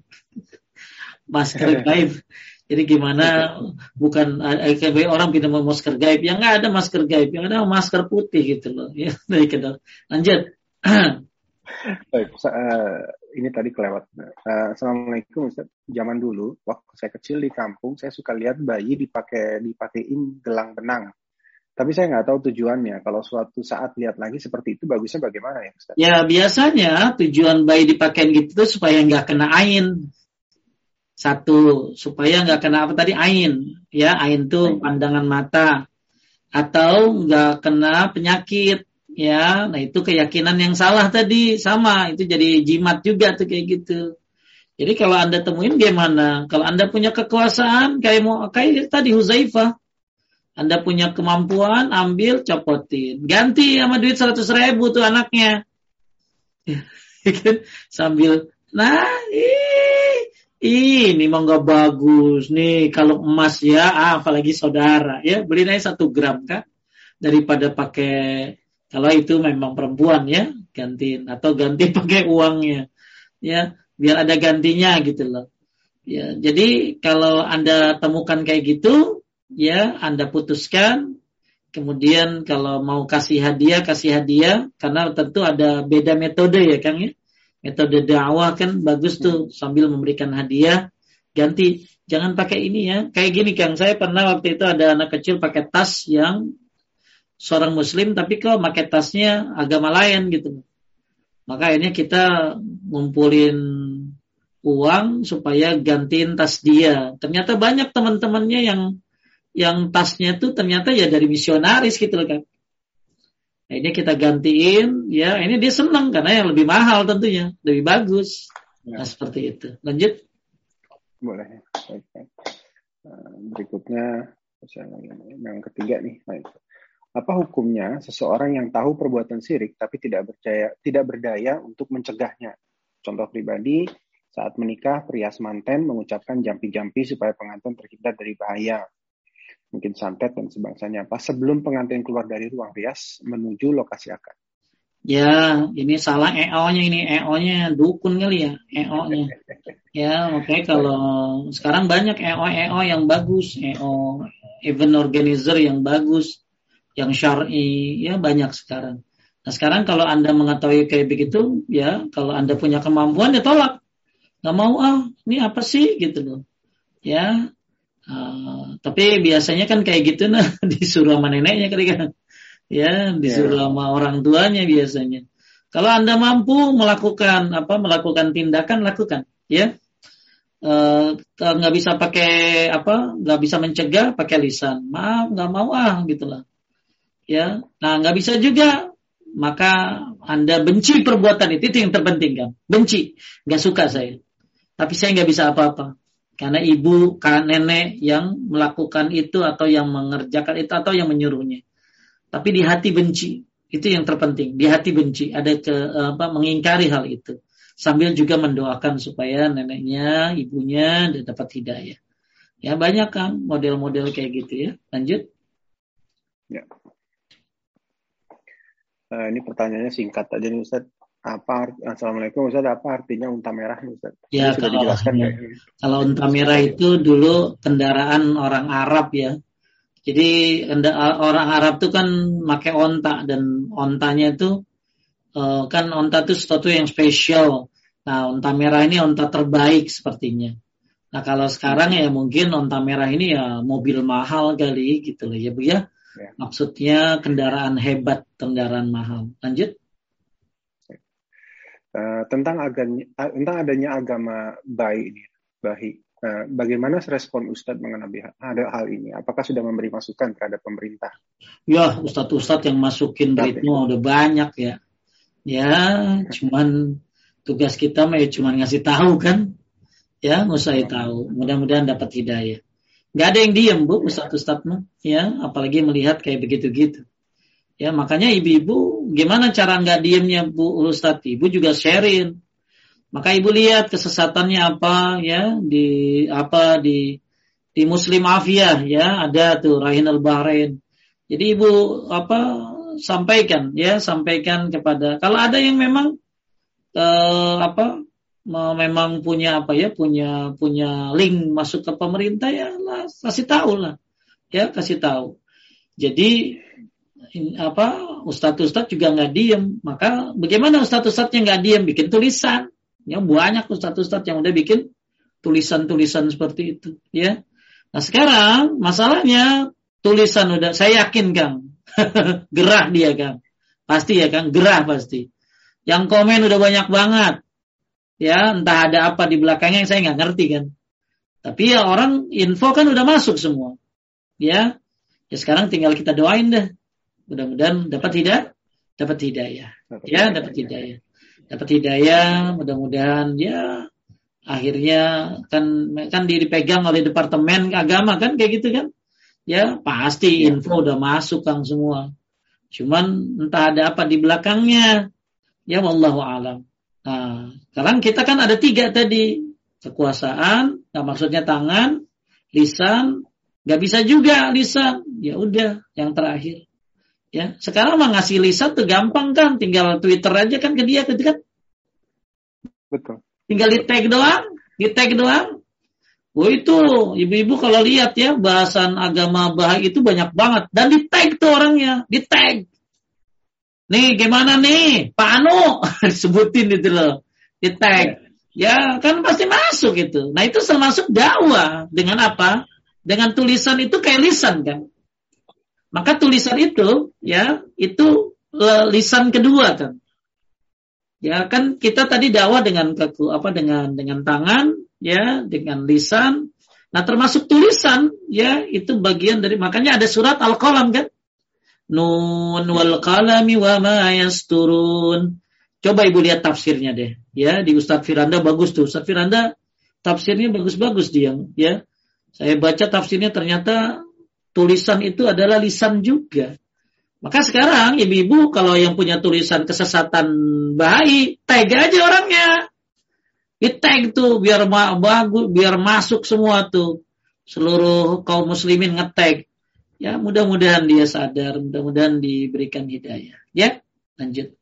masker gaib. Jadi gimana bukan eh, orang pindah masker gaib, yang nggak ada masker gaib, yang ada masker putih gitu loh. Ya, lanjut. Baik, uh, ini tadi kelewat. Uh, Assalamualaikum Ustaz. Zaman dulu, waktu saya kecil di kampung, saya suka lihat bayi dipakai dipakein gelang benang. Tapi saya nggak tahu tujuannya. Kalau suatu saat lihat lagi seperti itu, bagusnya bagaimana ya Ustaz? Ya biasanya tujuan bayi dipakai gitu tuh supaya nggak kena ain. Satu, supaya nggak kena apa tadi? Ain. Ya, ain tuh pandangan mata. Atau nggak kena penyakit. Ya nah itu keyakinan yang salah tadi. Sama itu jadi jimat juga tuh kayak gitu. Jadi kalau anda temuin gimana? Kalau anda punya kekuasaan kayak mau kayak tadi Huzaifah. Anda punya kemampuan ambil copotin. Ganti sama duit seratus ribu tuh anaknya. Sambil nah ih, ini mah nggak bagus nih kalau emas ya ah, apalagi saudara ya beli aja satu gram kan daripada pakai kalau itu memang perempuan ya, ganti atau ganti pakai uangnya. Ya, biar ada gantinya gitu loh. Ya, jadi kalau Anda temukan kayak gitu, ya Anda putuskan Kemudian kalau mau kasih hadiah, kasih hadiah karena tentu ada beda metode ya Kang ya. Metode dakwah kan bagus tuh sambil memberikan hadiah ganti jangan pakai ini ya. Kayak gini Kang, saya pernah waktu itu ada anak kecil pakai tas yang seorang muslim tapi kok pakai tasnya agama lain gitu. Maka ini kita ngumpulin uang supaya gantiin tas dia. Ternyata banyak teman-temannya yang yang tasnya itu ternyata ya dari misionaris gitu loh kan. Nah, ini kita gantiin, ya ini dia senang karena yang lebih mahal tentunya, lebih bagus. Ya. Nah seperti itu. Lanjut. Boleh. berikutnya yang ketiga nih. Baik. Apa hukumnya seseorang yang tahu perbuatan sirik tapi tidak percaya tidak berdaya untuk mencegahnya? Contoh pribadi, saat menikah pria semanten mengucapkan jampi-jampi supaya pengantin terhindar dari bahaya. Mungkin santet dan sebangsanya apa sebelum pengantin keluar dari ruang rias menuju lokasi akad. Ya, ini salah EO-nya ini EO-nya dukun kali ya, EO-nya. Ya, oke okay, kalau sekarang banyak EO-EO yang bagus, EO event organizer yang bagus, yang syar'i, ya banyak sekarang. Nah, sekarang kalau Anda mengetahui kayak begitu, ya kalau Anda punya kemampuan ya tolak. Gak mau ah, ini apa sih gitu loh. Ya, uh, tapi biasanya kan kayak gitu nah disuruh sama neneknya kali kan ya disuruh yeah. sama orang tuanya biasanya. Kalau anda mampu melakukan apa melakukan tindakan lakukan ya. Eh, nggak uh, bisa pakai apa nggak bisa mencegah pakai lisan. Maaf nggak mau ah gitulah. Ya. Nah nggak bisa juga maka anda benci perbuatan itu itu yang terpenting kan benci. Nggak suka saya. Tapi saya nggak bisa apa-apa karena ibu kan nenek yang melakukan itu atau yang mengerjakan itu atau yang menyuruhnya tapi di hati benci. Itu yang terpenting. Di hati benci, ada ke apa mengingkari hal itu. Sambil juga mendoakan supaya neneknya, ibunya dapat hidayah. Ya banyak kan model-model kayak gitu ya. Lanjut. Ya. Uh, ini pertanyaannya singkat aja nih Ustaz. Apa Assalamualaikum Ustaz, apa artinya unta merah Ustaz? Ya, kalau, ya. kalau unta merah itu dulu kendaraan orang Arab ya jadi orang Arab tuh kan pakai onta dan ontanya itu uh, kan onta itu sesuatu yang spesial. Nah, onta merah ini onta terbaik sepertinya. Nah, kalau sekarang ya mungkin onta merah ini ya mobil mahal kali gitu loh ya Bu ya. ya. Maksudnya kendaraan hebat, kendaraan mahal. Lanjut. Uh, tentang agama, tentang adanya agama baik ini, baik Nah, bagaimana respon Ustadz mengenai ada hal ini? Apakah sudah memberi masukan terhadap pemerintah? Ya, Ustadz-Ustadz yang masukin ritme udah banyak ya. Ya, cuman tugas kita mah ya cuman ngasih tahu kan. Ya, nggak usah tahu. Mudah-mudahan dapat hidayah. Gak ada yang diem bu, Ustadz-Ustadz mah. Ya, apalagi melihat kayak begitu-gitu. Ya, makanya ibu-ibu gimana cara nggak diemnya bu Ustadz? Ibu juga sharing maka ibu lihat kesesatannya apa ya di apa di di Muslim Afiyah ya ada tuh Rahin al Bahrain. Jadi ibu apa sampaikan ya sampaikan kepada kalau ada yang memang eh, apa memang punya apa ya punya punya link masuk ke pemerintah ya lah kasih tahu lah ya kasih tahu. Jadi apa ustadz-ustadz juga nggak diem maka bagaimana ustadz-ustadznya nggak diem bikin tulisan Ya banyak ustadz-ustadz yang udah bikin tulisan-tulisan seperti itu, ya. Nah sekarang masalahnya tulisan udah saya yakin Kang. gerah dia Kang. Pasti ya Kang, gerah pasti. Yang komen udah banyak banget. Ya, entah ada apa di belakangnya yang saya nggak ngerti kan. Tapi ya orang info kan udah masuk semua. Ya. Ya sekarang tinggal kita doain deh. Mudah-mudahan dapat tidak? Dapat hidayah. Ya, dapat hidayah. Dapat hidayah mudah-mudahan ya akhirnya kan kan dipegang oleh departemen agama kan kayak gitu kan? Ya pasti ya. info udah masuk kang semua. Cuman entah ada apa di belakangnya. Ya wallahu alam. Nah sekarang kita kan ada tiga tadi. Kekuasaan nah maksudnya tangan lisan nggak bisa juga lisan. Ya udah yang terakhir Ya, sekarang mah ngasih lisan tuh gampang kan, tinggal Twitter aja kan ke dia kan. Betul. Tinggal di tag doang, di tag doang. Oh itu ibu-ibu kalau lihat ya bahasan agama Bahai itu banyak banget dan di tag tuh orangnya, di tag. Nih gimana nih Pak Anu sebutin itu loh, di tag. Ya kan pasti masuk itu. Nah itu termasuk dakwah dengan apa? Dengan tulisan itu kayak lisan kan. Maka tulisan itu ya itu lisan kedua kan. Ya kan kita tadi dakwah dengan keku apa dengan dengan tangan ya dengan lisan. Nah termasuk tulisan ya itu bagian dari makanya ada surat al-qalam kan. Nun wal qalami wa ma yasturun. Coba ibu lihat tafsirnya deh ya di Ustadz Firanda bagus tuh. Ustadz Firanda tafsirnya bagus-bagus dia ya. Saya baca tafsirnya ternyata tulisan itu adalah lisan juga. Maka sekarang ibu-ibu kalau yang punya tulisan kesesatan bayi, tag aja orangnya. Di tag tuh biar bagus, biar masuk semua tuh. Seluruh kaum muslimin ngetag. Ya mudah-mudahan dia sadar, mudah-mudahan diberikan hidayah. Ya, lanjut.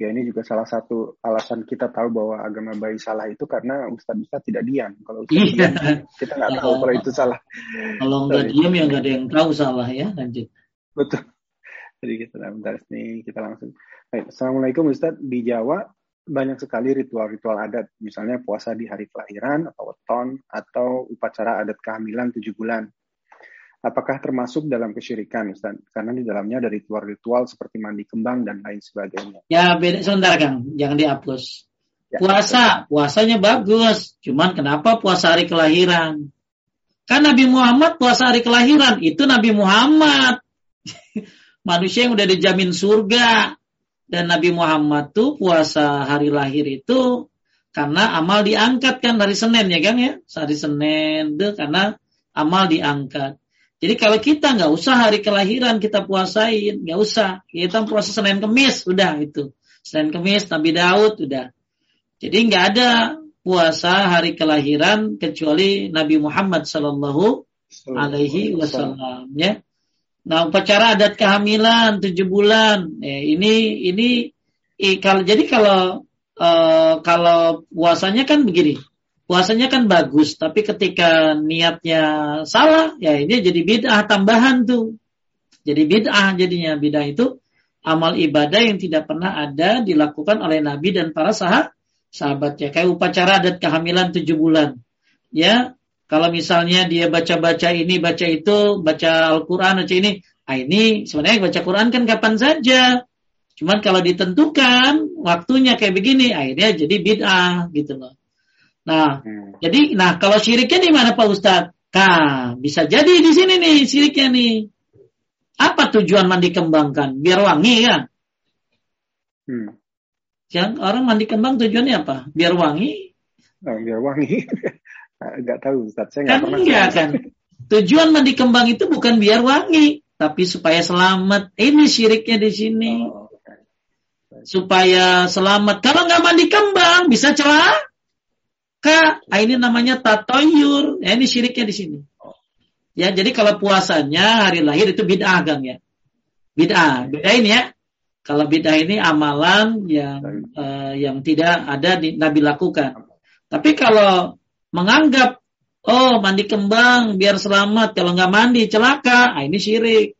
Ya, ini juga salah satu alasan kita tahu bahwa agama bayi salah itu karena Ustaz Ustaz tidak diam. Kalau Ustaz iya. diam, kita nggak tahu kalau itu salah. Kalau nggak diam ya nggak ada yang tahu salah ya. Lanjut. Betul. Jadi kita bentar nih kita langsung. Baik, Assalamualaikum Ustaz. Di Jawa banyak sekali ritual-ritual adat, misalnya puasa di hari kelahiran atau weton atau upacara adat kehamilan tujuh bulan apakah termasuk dalam kesyirikan Ustaz? Karena di dalamnya ada ritual-ritual seperti mandi kembang dan lain sebagainya. Ya, beda sebentar Kang, jangan dihapus. Ya, puasa, betul. puasanya bagus. Cuman kenapa puasa hari kelahiran? Kan Nabi Muhammad puasa hari kelahiran, itu Nabi Muhammad. Manusia yang udah dijamin surga. Dan Nabi Muhammad tuh puasa hari lahir itu karena amal diangkat kan hari Senin ya kan ya. Hari Senin tuh karena amal diangkat. Jadi kalau kita nggak usah hari kelahiran kita puasain, nggak usah. Kita puasa Senin Kemis, udah itu. Senin Kemis Nabi Daud, udah. Jadi nggak ada puasa hari kelahiran kecuali Nabi Muhammad Sallallahu Alaihi Wasallam, ya. Nah upacara adat kehamilan tujuh bulan, eh, ini ini eh, kalau jadi kalau eh, kalau puasanya kan begini, puasanya kan bagus, tapi ketika niatnya salah, ya ini jadi bid'ah tambahan tuh. Jadi bid'ah jadinya bid'ah itu amal ibadah yang tidak pernah ada dilakukan oleh Nabi dan para sahabat sahabatnya. Kayak upacara adat kehamilan tujuh bulan. Ya, kalau misalnya dia baca-baca ini, baca itu, baca Al-Quran, baca ini, ah ini sebenarnya baca Quran kan kapan saja. Cuman kalau ditentukan waktunya kayak begini, akhirnya jadi bid'ah gitu loh. Nah, hmm. jadi nah kalau syiriknya di mana Pak Ustadz? Nah, bisa jadi di sini nih syiriknya nih. Apa tujuan mandi kembangkan? Biar wangi kan? Hmm. Yang orang mandi kembang tujuannya apa? Biar wangi? Oh, biar wangi. Enggak tahu Ustaz, saya kan pernah. Enggak kan. Tujuan mandi kembang itu bukan biar wangi, tapi supaya selamat. Ini syiriknya di sini. Oh, Supaya selamat. Kalau nggak mandi kembang, bisa celaka Kak, ah, ini namanya tatoyur. Ya, ini syiriknya di sini. Ya, jadi kalau puasanya hari lahir itu bid'ah kan ya. Bid'ah. Bedain ya. Kalau bid'ah ini amalan yang uh, yang tidak ada di, Nabi lakukan. Tapi kalau menganggap oh mandi kembang biar selamat, kalau nggak mandi celaka, ah, ini syirik.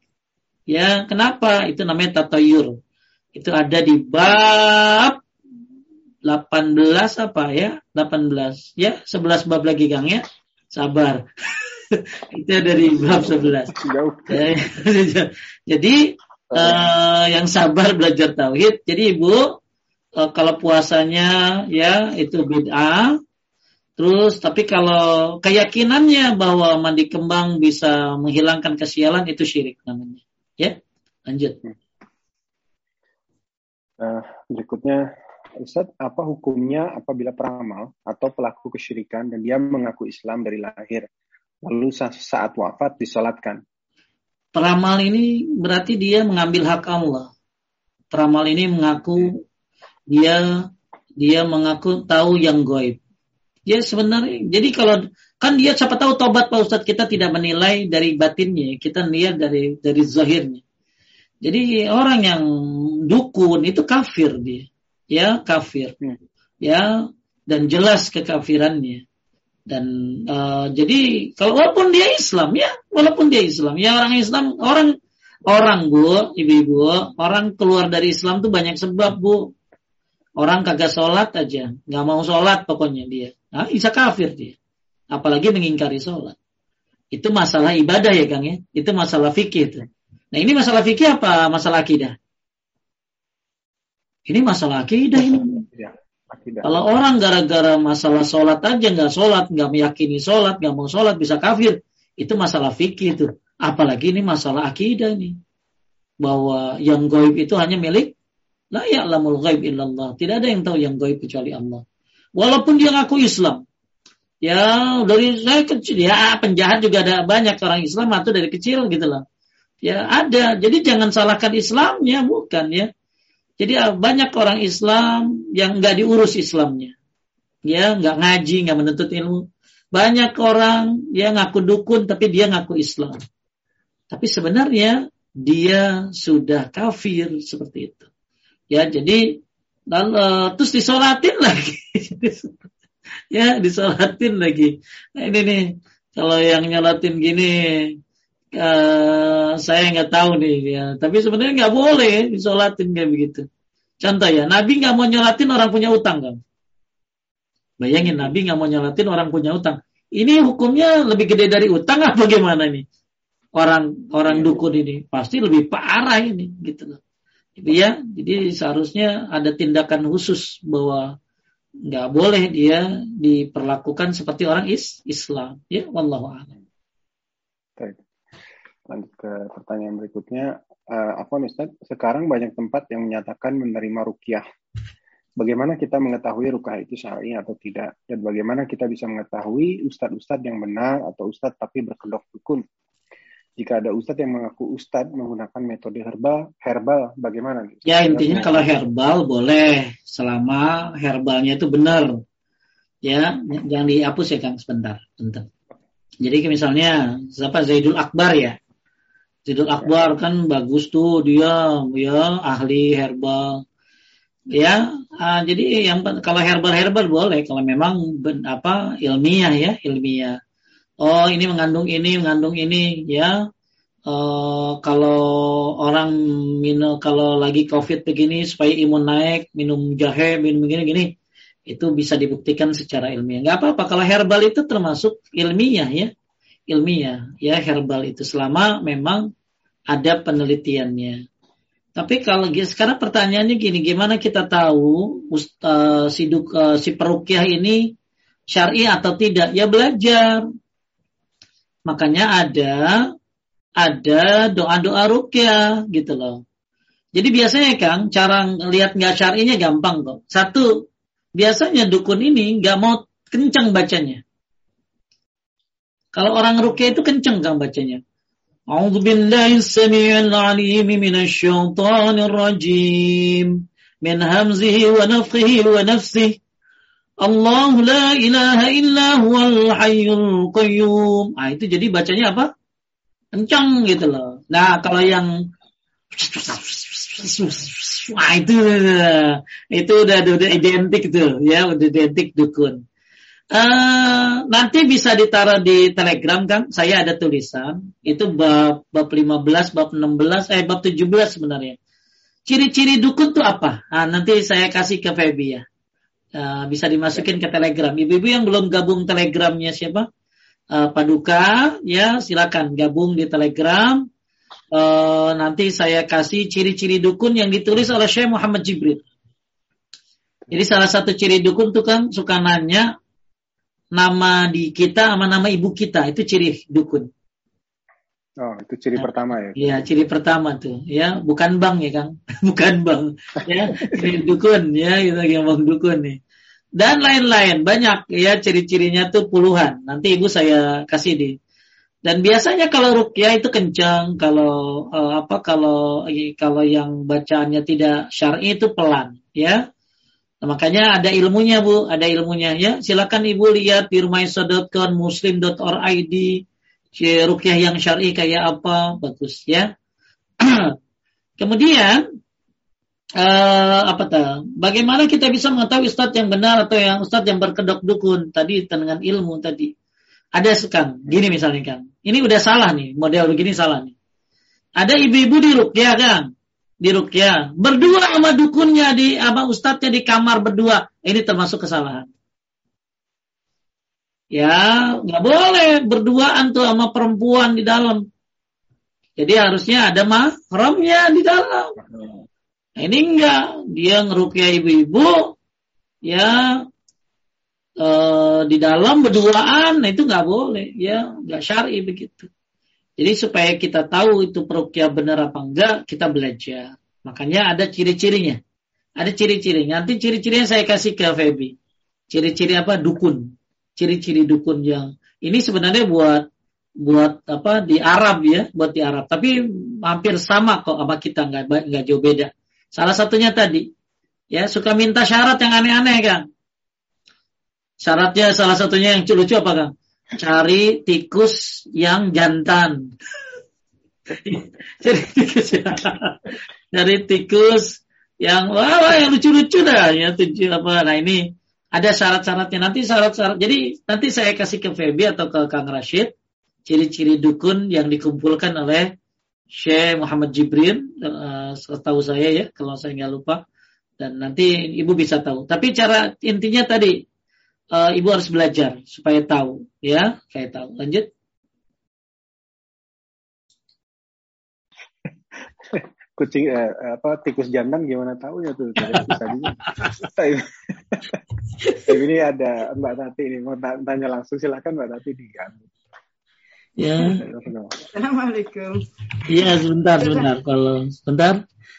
Ya, kenapa? Itu namanya tatoyur. Itu ada di bab 18 apa ya? 18 ya, 11 bab lagi Kang ya. Sabar. itu dari bab 11. Jadi uh, yang sabar belajar tauhid. Jadi Ibu uh, kalau puasanya ya itu bid'ah. Terus tapi kalau keyakinannya bahwa mandi kembang bisa menghilangkan kesialan itu syirik namanya. Ya, lanjut. Uh, berikutnya Ustaz, apa hukumnya apabila peramal atau pelaku kesyirikan dan dia mengaku Islam dari lahir, lalu saat wafat disolatkan? Peramal ini berarti dia mengambil hak Allah. Peramal ini mengaku dia dia mengaku tahu yang goib. Ya sebenarnya, jadi kalau kan dia siapa tahu tobat Pak Ustadz kita tidak menilai dari batinnya, kita lihat dari dari zahirnya. Jadi orang yang dukun itu kafir dia ya kafir. Hmm. ya dan jelas kekafirannya. Dan uh, jadi kalau walaupun dia Islam ya walaupun dia Islam. Ya orang Islam orang orang bu ibu-ibu orang keluar dari Islam tuh banyak sebab bu. Orang kagak sholat aja. Nggak mau sholat pokoknya dia. Nah, bisa kafir dia. Apalagi mengingkari sholat. Itu masalah ibadah ya kang ya. Itu masalah fikih itu. Nah ini masalah fikih apa? Masalah akidah ini masalah akidah ini. Ya, Kalau orang gara-gara masalah sholat aja nggak sholat, nggak meyakini sholat, nggak mau sholat bisa kafir, itu masalah fikih itu. Apalagi ini masalah akidah ini. Bahwa yang goib itu hanya milik la ya'lamul ghaib illallah. Tidak ada yang tahu yang goib kecuali Allah. walaupun dia ngaku Islam. Ya dari saya kecil ya penjahat juga ada banyak orang Islam atau dari kecil gitu loh. Ya ada. Jadi jangan salahkan Islamnya bukan ya. Jadi ah, banyak orang Islam yang nggak diurus Islamnya. Ya nggak ngaji, nggak menuntut ilmu. Banyak orang yang ngaku dukun tapi dia ngaku Islam. Tapi sebenarnya dia sudah kafir seperti itu. Ya jadi lalu, terus disolatin lagi. ya disolatin lagi. Nah, ini nih kalau yang nyolatin gini uh, saya nggak tahu nih ya. Tapi sebenarnya nggak boleh disolatin kayak begitu. Contoh ya, Nabi nggak mau nyolatin orang punya utang kan? Bayangin Nabi nggak mau nyolatin orang punya utang. Ini hukumnya lebih gede dari utang apa bagaimana nih? Orang orang iya. dukun ini pasti lebih parah ini gitu loh. Jadi ya, jadi seharusnya ada tindakan khusus bahwa nggak boleh dia diperlakukan seperti orang is Islam ya wallahu a'lam. Lanjut ke pertanyaan berikutnya, uh, apa Ustaz? Sekarang banyak tempat yang menyatakan menerima rukyah. Bagaimana kita mengetahui rukyah itu syar'i atau tidak? Dan bagaimana kita bisa mengetahui ustadz-ustadz yang benar atau ustadz tapi berkedok dukun? Jika ada ustadz yang mengaku ustadz menggunakan metode herbal, herbal bagaimana? Ya intinya kalau herbal boleh selama herbalnya itu benar. Ya, jangan dihapus ya Kang sebentar, bentar. Jadi misalnya siapa Zaidul Akbar ya. Zaidul Akbar kan bagus tuh dia ya ahli herbal. Ya, uh, jadi yang kalau herbal herbal boleh kalau memang ben, apa ilmiah ya ilmiah. Oh ini mengandung ini mengandung ini ya Uh, kalau orang minum kalau lagi covid begini supaya imun naik minum jahe minum begini gini itu bisa dibuktikan secara ilmiah nggak apa-apa kalau herbal itu termasuk ilmiah ya ilmiah ya herbal itu selama memang ada penelitiannya tapi kalau sekarang pertanyaannya gini gimana kita tahu uh, si duk, uh, si perukiah ini syar'i atau tidak ya belajar makanya ada ada doa-doa rukyah gitu loh. Jadi biasanya Kang, cara lihat nggak syar'inya gampang kok. Satu, biasanya dukun ini nggak mau kencang bacanya. Kalau orang rukyah itu kencang Kang bacanya. Billahi samii'il 'aliim minasyaitonir rajim min hamzihi wa nafthihi wa nafsihi. Allah la ilaha illa huwal hayyul qayyum. Ah itu jadi bacanya apa? kencang gitu loh. Nah kalau yang Wah itu itu udah udah identik tuh ya udah identik dukun. Uh, nanti bisa ditaruh di Telegram kan? Saya ada tulisan itu bab bab 15, bab 16, eh bab 17 sebenarnya. Ciri-ciri dukun tuh apa? Nah, nanti saya kasih ke Feby ya. Uh, bisa dimasukin ke Telegram. Ibu-ibu yang belum gabung Telegramnya siapa? uh, Paduka, ya silakan gabung di Telegram. Uh, nanti saya kasih ciri-ciri dukun yang ditulis oleh Syekh Muhammad Jibril. Jadi salah satu ciri dukun itu kan suka nanya nama di kita sama nama ibu kita itu ciri dukun. Oh, itu ciri nah, pertama ya? Iya, ciri pertama tuh. Ya, bukan bang ya, Kang. bukan bang. ya, ciri dukun ya, kita yang bang dukun nih dan lain-lain banyak ya ciri-cirinya tuh puluhan nanti ibu saya kasih di dan biasanya kalau rukyah itu kencang kalau uh, apa kalau kalau yang bacaannya tidak syar'i itu pelan ya nah, makanya ada ilmunya bu. Ada ilmunya ya. Silakan ibu lihat di rumaiso.com muslim.org rukyah yang syar'i kayak apa. Bagus ya. Kemudian uh, apa tuh? Bagaimana kita bisa mengetahui ustadz yang benar atau yang ustadz yang berkedok dukun? Tadi dengan ilmu tadi? Ada sekarang, gini misalnya kan, ini udah salah nih, model begini salah nih. Ada ibu-ibu di rukyah kan, di rukyah, berdua sama dukunnya di apa ustadznya di kamar berdua, ini termasuk kesalahan. Ya, nggak boleh berduaan tuh sama perempuan di dalam. Jadi harusnya ada mahramnya di dalam. Nah, ini enggak, dia ngerukyah ibu-ibu, ya e, di dalam berduaan, nah itu enggak boleh, ya enggak syar'i begitu. Jadi supaya kita tahu itu perukyah benar apa enggak, kita belajar. Makanya ada ciri-cirinya. Ada ciri-ciri. Nanti ciri-cirinya saya kasih ke Feby. ciri-ciri apa dukun ciri-ciri dukun yang ini sebenarnya buat buat apa di Arab ya buat di Arab tapi hampir sama kok sama kita nggak nggak jauh beda salah satunya tadi ya suka minta syarat yang aneh-aneh kan syaratnya salah satunya yang lucu apa kan cari tikus yang jantan. Cari tikus ya. cari tikus yang wah, wah yang lucu-lucu dah. Ya tujuh apa. Nah ini ada syarat-syaratnya. Nanti syarat-syarat jadi nanti saya kasih ke Feby atau ke Kang Rashid ciri-ciri dukun yang dikumpulkan oleh Syekh Muhammad Jibrin uh, setahu saya ya kalau saya nggak lupa. Dan nanti ibu bisa tahu. Tapi cara intinya tadi uh, ibu harus belajar supaya tahu ya kayak tahu lanjut kucing eh, apa tikus jantan gimana tahu ya tuh. Tapi ini ada Mbak Tati ini mau tanya langsung silakan Mbak Tati di Ya. Assalamualaikum. Iya sebentar sebentar kalau sebentar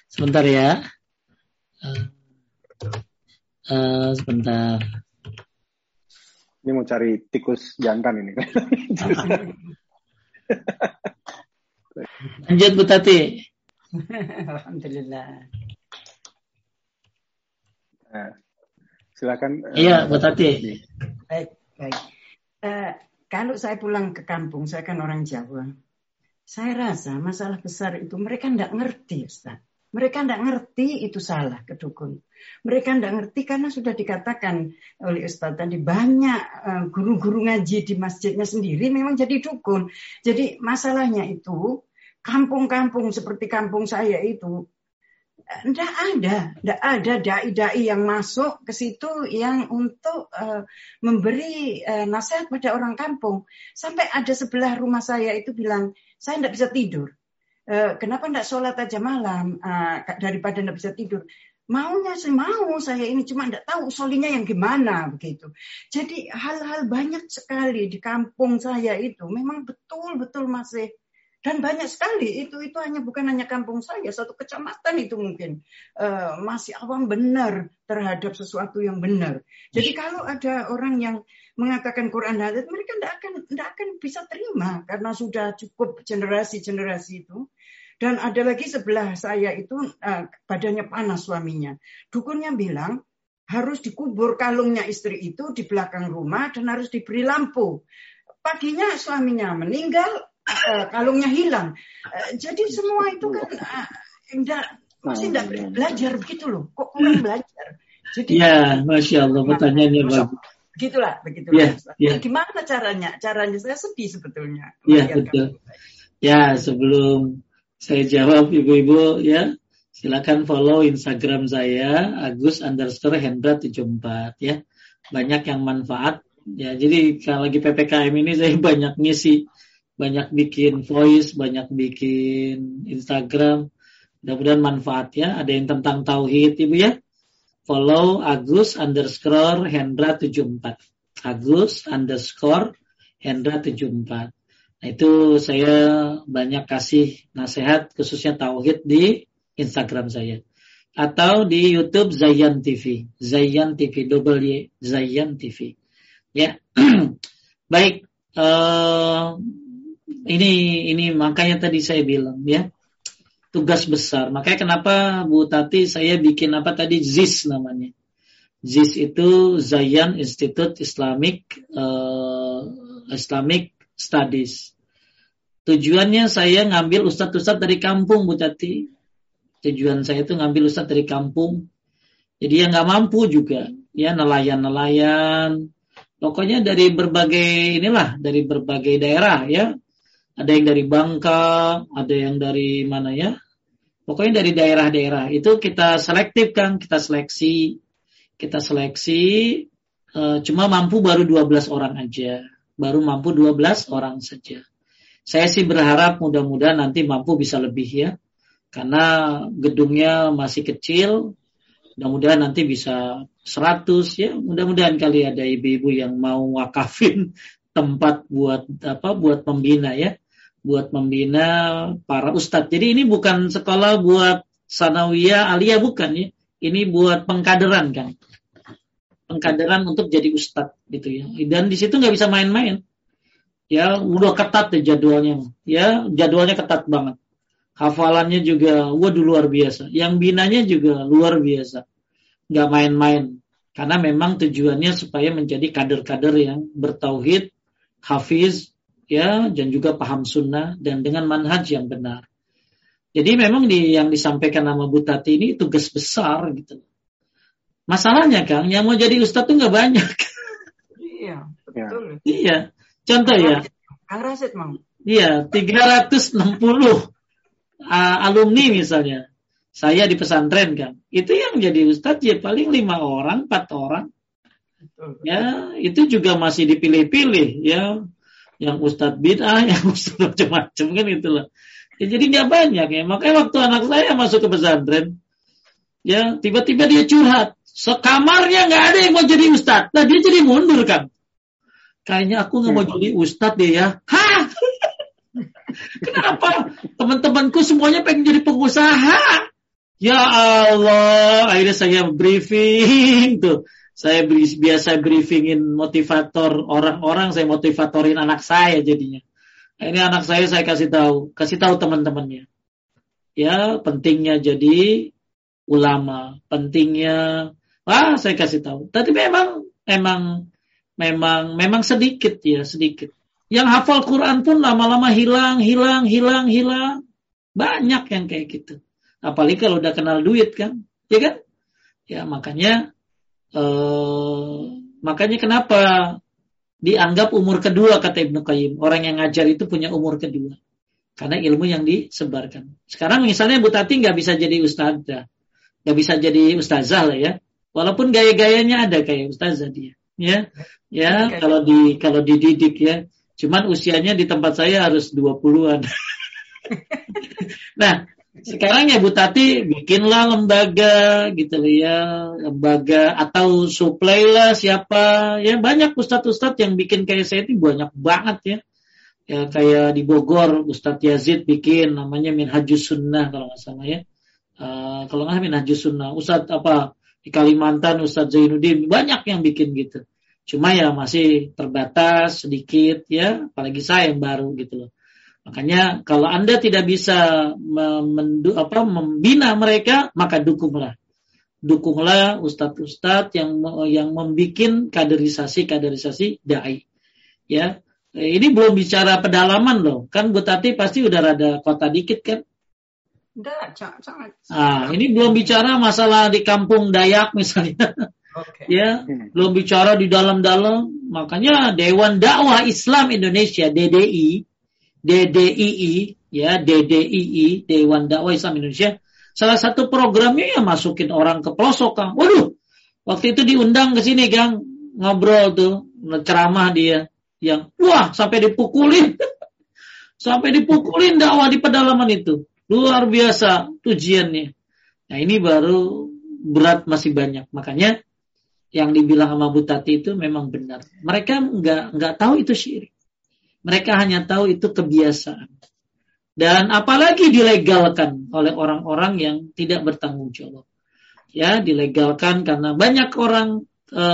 sebentar ya. Uh, uh, sebentar. Ini mau cari tikus jantan ini. Lanjut Bu Tati. Alhamdulillah. Nah, silakan. Iya, Bu Tati. Baik, baik. Uh, kalau saya pulang ke kampung, saya kan orang Jawa. Saya rasa masalah besar itu mereka tidak ngerti, Ustaz. Mereka tidak ngerti itu salah ke dukun. Mereka tidak ngerti karena sudah dikatakan oleh Ustaz tadi banyak guru-guru uh, ngaji di masjidnya sendiri memang jadi dukun. Jadi masalahnya itu kampung-kampung seperti kampung saya itu tidak ada, tidak ada dai-dai yang masuk ke situ yang untuk uh, memberi nasihat pada orang kampung. Sampai ada sebelah rumah saya itu bilang, saya tidak bisa tidur. Uh, kenapa tidak sholat aja malam uh, daripada tidak bisa tidur? Maunya sih mau saya ini cuma tidak tahu solinya yang gimana begitu. Jadi hal-hal banyak sekali di kampung saya itu memang betul-betul masih dan banyak sekali itu itu hanya bukan hanya kampung saya satu kecamatan itu mungkin uh, masih awam benar terhadap sesuatu yang benar jadi kalau ada orang yang mengatakan Quran hadis mereka tidak akan tidak akan bisa terima karena sudah cukup generasi-generasi itu dan ada lagi sebelah saya itu uh, badannya panas suaminya dukunnya bilang harus dikubur kalungnya istri itu di belakang rumah dan harus diberi lampu paginya suaminya meninggal uh, kalungnya hilang. Uh, jadi semua itu kan uh, enggak masih enggak belajar begitu loh. Kok kurang belajar? Jadi Ya, masya Allah pertanyaannya bagus. Begitulah, begitulah. Ya, ya. Gimana caranya? Caranya saya sedih sebetulnya. Ya, betul. Ya, sebelum saya jawab ibu-ibu ya, silakan follow Instagram saya Agus underscore Hendra 74 ya. Banyak yang manfaat ya. Jadi kalau lagi PPKM ini saya banyak ngisi banyak bikin voice, banyak bikin Instagram. Mudah-mudahan manfaat ya. Ada yang tentang tauhid ibu ya. Follow Agus underscore Hendra 74. Agus underscore Hendra 74. Nah itu saya banyak kasih nasihat khususnya tauhid di Instagram saya. Atau di YouTube Zayan TV. Zayan TV double Y Zayan TV. Ya. Baik, uh, ini ini makanya tadi saya bilang ya tugas besar. Makanya kenapa Bu Tati saya bikin apa tadi ZIS namanya. ZIS itu Zayan Institute Islamic uh, Islamic Studies. Tujuannya saya ngambil ustadz-ustadz dari kampung Bu Tati. Tujuan saya itu ngambil ustadz dari kampung. Jadi yang nggak mampu juga, ya nelayan-nelayan. Pokoknya dari berbagai inilah, dari berbagai daerah ya ada yang dari Bangka, ada yang dari mana ya? Pokoknya dari daerah-daerah. Itu kita selektif kan, kita seleksi, kita seleksi uh, cuma mampu baru 12 orang aja, baru mampu 12 orang saja. Saya sih berharap mudah-mudahan nanti mampu bisa lebih ya, karena gedungnya masih kecil, mudah-mudahan nanti bisa 100 ya, mudah-mudahan kali ada ibu-ibu yang mau wakafin tempat buat apa buat pembina ya buat membina para ustadz. Jadi ini bukan sekolah buat sanawiyah alia bukan ya. Ini buat pengkaderan kan. pengkaderan untuk jadi ustadz gitu ya. Dan di situ nggak bisa main-main. Ya, udah ketat deh jadwalnya. Ya, jadwalnya ketat banget. Hafalannya juga waduh luar biasa. Yang binanya juga luar biasa. Nggak main-main. Karena memang tujuannya supaya menjadi kader-kader yang bertauhid, hafiz, ya, dan juga paham sunnah dan dengan manhaj yang benar. Jadi memang di yang disampaikan nama Bu Tati ini tugas besar gitu. Masalahnya Kang, yang mau jadi ustadz tuh nggak banyak. Iya, betul. iya. Contoh ya. Kang Rasid mau. Iya, 360 uh, alumni misalnya. Saya di pesantren kan. Itu yang jadi ustadz ya paling lima orang, empat orang. Ya, itu juga masih dipilih-pilih ya. Yang ustadz bid'ah, yang ustadz macam-macam kan itulah. Ya, jadi nggak banyak ya. Makanya waktu anak saya masuk ke pesantren, ya tiba-tiba dia curhat. Sekamarnya nggak ada yang mau jadi ustadz. Nah dia jadi mundur kan. Kayaknya aku nggak mau jadi ustadz deh ya. Hah? Kenapa? Teman-temanku semuanya pengen jadi pengusaha. Ya Allah, akhirnya saya briefing tuh. Saya biasa briefingin motivator orang-orang, saya motivatorin anak saya jadinya. Ini anak saya saya kasih tahu, kasih tahu teman-temannya. Ya, pentingnya jadi ulama, pentingnya ah saya kasih tahu. Tapi memang memang memang memang sedikit ya, sedikit. Yang hafal Quran pun lama-lama hilang, hilang, hilang, hilang. Banyak yang kayak gitu. Apalagi kalau udah kenal duit kan, ya kan? Ya makanya eh, makanya kenapa dianggap umur kedua kata Ibnu Qayyim. Orang yang ngajar itu punya umur kedua. Karena ilmu yang disebarkan. Sekarang misalnya Bu Tati nggak bisa jadi ustazah. Nggak bisa jadi ustazah lah ya. Walaupun gaya-gayanya ada kayak ustazah dia. Ya, ya kalau di kalau dididik ya. Cuman usianya di tempat saya harus 20-an. nah, sekarang ya Bu Tati bikinlah lembaga gitu ya, lembaga atau supply lah siapa. Ya banyak ustadz-ustadz yang bikin kayak saya itu banyak banget ya. Ya kayak di Bogor Ustadz Yazid bikin namanya Minhajus Sunnah kalau nggak salah ya. Uh, kalau nggak Minhajus Sunnah, Ustadz apa di Kalimantan Ustadz Zainuddin banyak yang bikin gitu. Cuma ya masih terbatas sedikit ya, apalagi saya yang baru gitu loh. Makanya kalau Anda tidak bisa mendu, apa, membina mereka, maka dukunglah. Dukunglah ustadz-ustadz yang yang membuat kaderisasi-kaderisasi dai. Ya, ini belum bicara pedalaman loh. Kan Bu Tati pasti udah rada kota dikit kan? Enggak. Ah, ini belum bicara masalah di kampung Dayak misalnya. Okay. ya, belum bicara di dalam-dalam. Makanya Dewan Dakwah Islam Indonesia (DDI) DDII ya DDII Dewan Dakwah Islam Indonesia salah satu programnya ya masukin orang ke pelosok Kang. Waduh, waktu itu diundang ke sini Kang ngobrol tuh ceramah dia yang wah sampai dipukulin sampai dipukulin dakwah di pedalaman itu luar biasa ujiannya. Nah ini baru berat masih banyak makanya yang dibilang sama Bu Tati itu memang benar. Mereka nggak nggak tahu itu syirik. Mereka hanya tahu itu kebiasaan. Dan apalagi dilegalkan oleh orang-orang yang tidak bertanggung jawab. Ya, dilegalkan karena banyak orang e,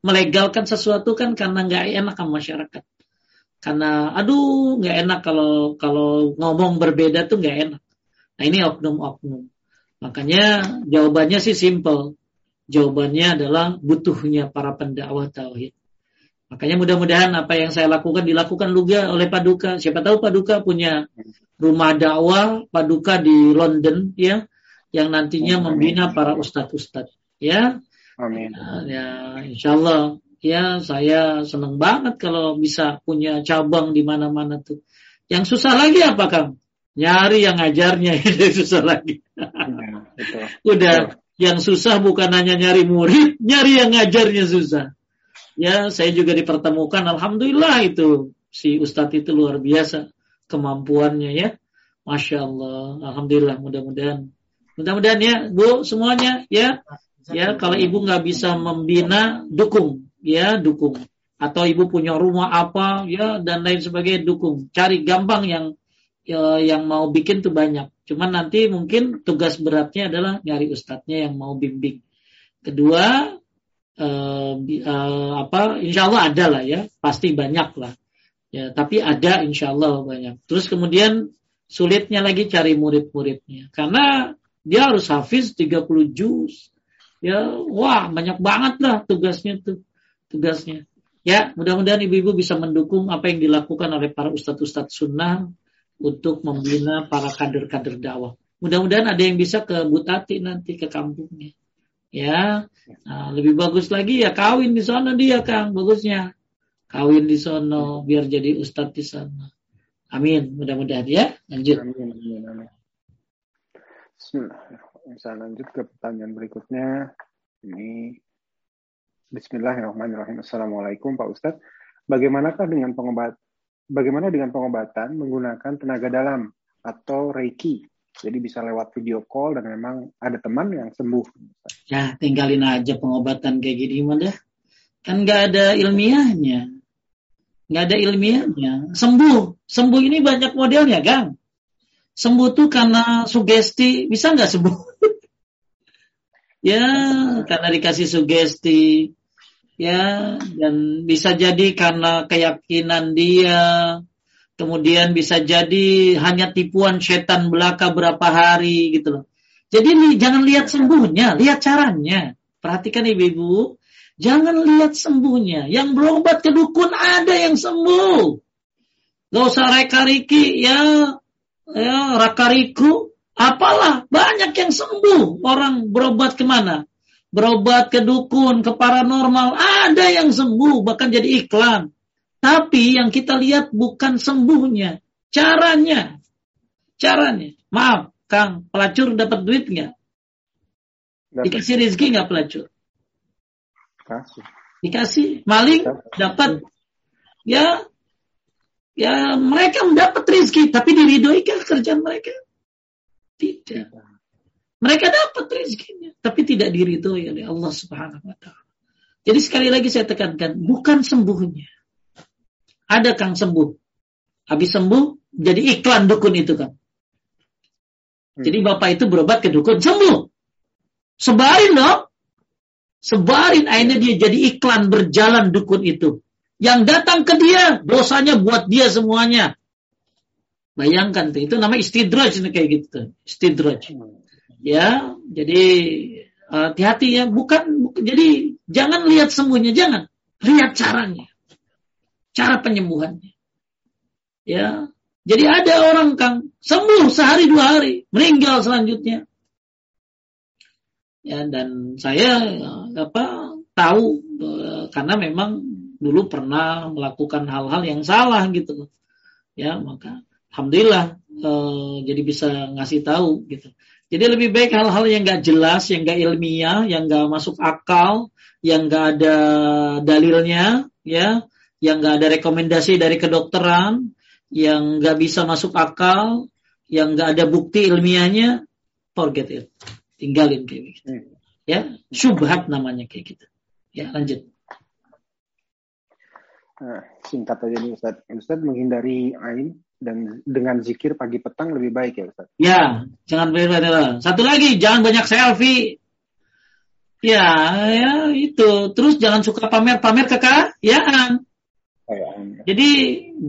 melegalkan sesuatu kan karena nggak enak sama masyarakat. Karena aduh nggak enak kalau kalau ngomong berbeda tuh nggak enak. Nah ini oknum-oknum. Makanya jawabannya sih simple. Jawabannya adalah butuhnya para pendakwah tauhid. Makanya mudah-mudahan apa yang saya lakukan dilakukan juga oleh Paduka. Siapa tahu Paduka punya rumah dakwah Paduka di London ya yang nantinya membina para ustadz-ustadz ya. Amin. Ya, ya insya Allah ya saya senang banget kalau bisa punya cabang di mana-mana tuh. Yang susah lagi apa Kang? Nyari yang ngajarnya itu susah lagi. Ya, betul. Udah betul. yang susah bukan hanya nyari murid, nyari yang ngajarnya susah ya saya juga dipertemukan. Alhamdulillah itu. Si ustadz itu luar biasa kemampuannya ya. Masya Allah. Alhamdulillah mudah-mudahan. Mudah-mudahan ya bu semuanya ya. Ya kalau ibu nggak bisa membina dukung. Ya dukung. Atau ibu punya rumah apa ya dan lain sebagainya dukung. Cari gampang yang ya, yang mau bikin tuh banyak. Cuman nanti mungkin tugas beratnya adalah nyari ustadznya yang mau bimbing. Kedua uh, apa insya Allah ada lah ya. Pasti banyak lah. Ya tapi ada insya Allah banyak. Terus kemudian sulitnya lagi cari murid-muridnya. Karena dia harus hafiz 30 juz. Ya wah banyak banget lah tugasnya tuh tugasnya. Ya mudah-mudahan ibu-ibu bisa mendukung apa yang dilakukan oleh para ustadz-ustadz sunnah untuk membina para kader-kader dakwah. Mudah-mudahan ada yang bisa ke Butati nanti ke kampungnya ya nah, lebih bagus lagi ya kawin di sana dia kang bagusnya kawin di sana biar jadi ustadz di sana amin mudah-mudahan ya lanjut amin, amin, amin. Saya lanjut ke pertanyaan berikutnya. Ini Bismillahirrahmanirrahim. Assalamualaikum Pak Ustadz. Bagaimanakah dengan pengobat bagaimana dengan pengobatan menggunakan tenaga dalam atau Reiki? Jadi bisa lewat video call dan memang ada teman yang sembuh. Ya, tinggalin aja pengobatan kayak gini dah. Kan nggak ada ilmiahnya. Nggak ada ilmiahnya. Sembuh. Sembuh ini banyak modelnya, Gang. Sembuh tuh karena sugesti. Bisa nggak sembuh? ya, karena dikasih sugesti. Ya, dan bisa jadi karena keyakinan dia, Kemudian bisa jadi hanya tipuan setan belaka berapa hari gitu loh. Jadi li, jangan lihat sembuhnya, lihat caranya. Perhatikan ibu-ibu, jangan lihat sembuhnya. Yang berobat ke dukun ada yang sembuh. Gak usah reka-riki ya, ya rakariku, apalah banyak yang sembuh. Orang berobat ke mana? Berobat ke dukun, ke paranormal, ada yang sembuh, bahkan jadi iklan. Tapi yang kita lihat bukan sembuhnya, caranya. Caranya. Maaf, Kang, pelacur dapat duit nggak? Dikasih rezeki nggak pelacur? Kasih. Dikasih. Maling dapat. Ya, ya mereka mendapat rezeki, tapi diridhoi kerjaan mereka? Tidak. Mereka dapat rezekinya, tapi tidak diridhoi oleh Allah Subhanahu wa taala. Jadi sekali lagi saya tekankan, bukan sembuhnya. Ada Kang sembuh. Habis sembuh, jadi iklan dukun itu kan. Jadi bapak itu berobat ke dukun, sembuh. Sebarin dong. Sebarin, akhirnya dia jadi iklan berjalan dukun itu. Yang datang ke dia, dosanya buat dia semuanya. Bayangkan tuh, itu namanya istidraj kayak gitu. Istidraj. Ya, jadi hati-hati ya. Bukan, bukan, jadi jangan lihat semuanya, jangan. Lihat caranya cara penyembuhannya. Ya, jadi ada orang kang sembuh sehari dua hari, meninggal selanjutnya. Ya, dan saya apa tahu eh, karena memang dulu pernah melakukan hal-hal yang salah gitu. Ya, maka alhamdulillah eh, jadi bisa ngasih tahu gitu. Jadi lebih baik hal-hal yang nggak jelas, yang nggak ilmiah, yang nggak masuk akal, yang nggak ada dalilnya, ya yang nggak ada rekomendasi dari kedokteran, yang nggak bisa masuk akal, yang nggak ada bukti ilmiahnya, forget it, tinggalin kayak gitu. Hmm. Ya, syubhat namanya kayak gitu. Ya, lanjut. Nah, singkat aja nih Ustaz. Ustaz menghindari ain dan dengan zikir pagi petang lebih baik ya Ustaz? Ya, jangan banyak Satu lagi, jangan banyak selfie. Ya, ya itu. Terus jangan suka pamer-pamer kekayaan. Jadi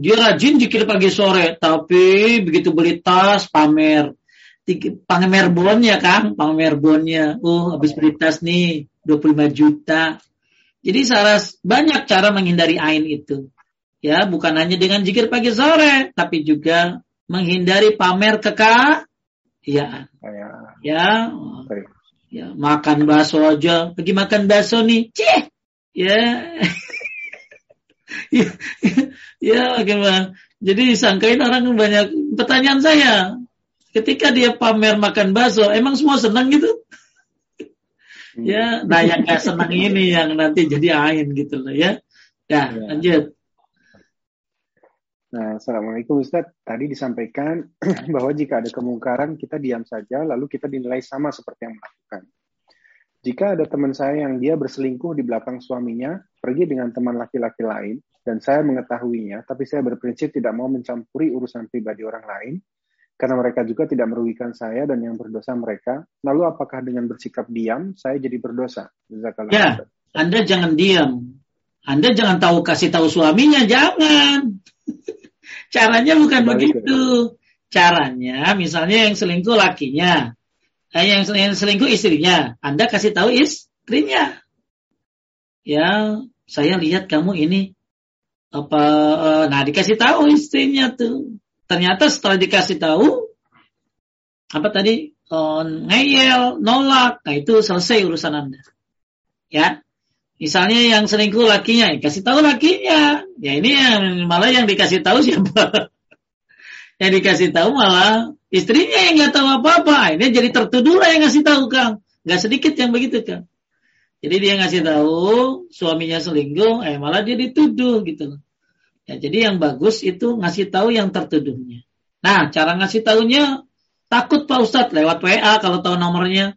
dia rajin jikir pagi sore, tapi begitu beli tas pamer, pamer bonnya kan, pamer bonnya. Oh, habis beli tas nih 25 juta. Jadi saras banyak cara menghindari ain itu. Ya, bukan hanya dengan jikir pagi sore, tapi juga menghindari pamer kekayaan. Ya. Ya. Ya, makan bakso aja. Pergi makan bakso nih. Cih. Ya. Ya, ya gimana? Jadi sangkain orang banyak pertanyaan saya. Ketika dia pamer makan bakso, emang semua senang gitu? Hmm. ya, nah yang gak senang ini yang nanti jadi ain gitu loh ya. Ya, ya. lanjut. Nah, Assalamualaikum Ustaz. Tadi disampaikan bahwa jika ada kemungkaran, kita diam saja, lalu kita dinilai sama seperti yang melakukan. Jika ada teman saya yang dia berselingkuh di belakang suaminya, pergi dengan teman laki-laki lain, dan saya mengetahuinya, tapi saya berprinsip tidak mau mencampuri urusan pribadi orang lain, karena mereka juga tidak merugikan saya dan yang berdosa mereka. Lalu apakah dengan bersikap diam, saya jadi berdosa? Ya, Anda jangan diam. Anda jangan tahu kasih tahu suaminya, jangan. Caranya bukan begitu. Caranya, misalnya yang selingkuh lakinya, eh, yang, yang selingkuh istrinya, Anda kasih tahu istrinya. Ya, saya lihat kamu ini apa eh, nah dikasih tahu istrinya tuh. Ternyata setelah dikasih tahu apa tadi? Oh, ngeyel nolak. Nah itu selesai urusan anda. Ya misalnya yang selingkuh lakinya ya kasih tahu lakinya. Ya ini yang malah yang dikasih tahu siapa? Yang dikasih tahu malah istrinya yang nggak tahu apa apa ini jadi tertuduh lah yang ngasih tahu kang nggak sedikit yang begitu kang jadi dia ngasih tahu suaminya selingkuh, eh malah dia dituduh gitu Ya, jadi yang bagus itu ngasih tahu yang tertuduhnya. Nah, cara ngasih tahunya takut Pak Ustadz lewat WA kalau tahu nomornya.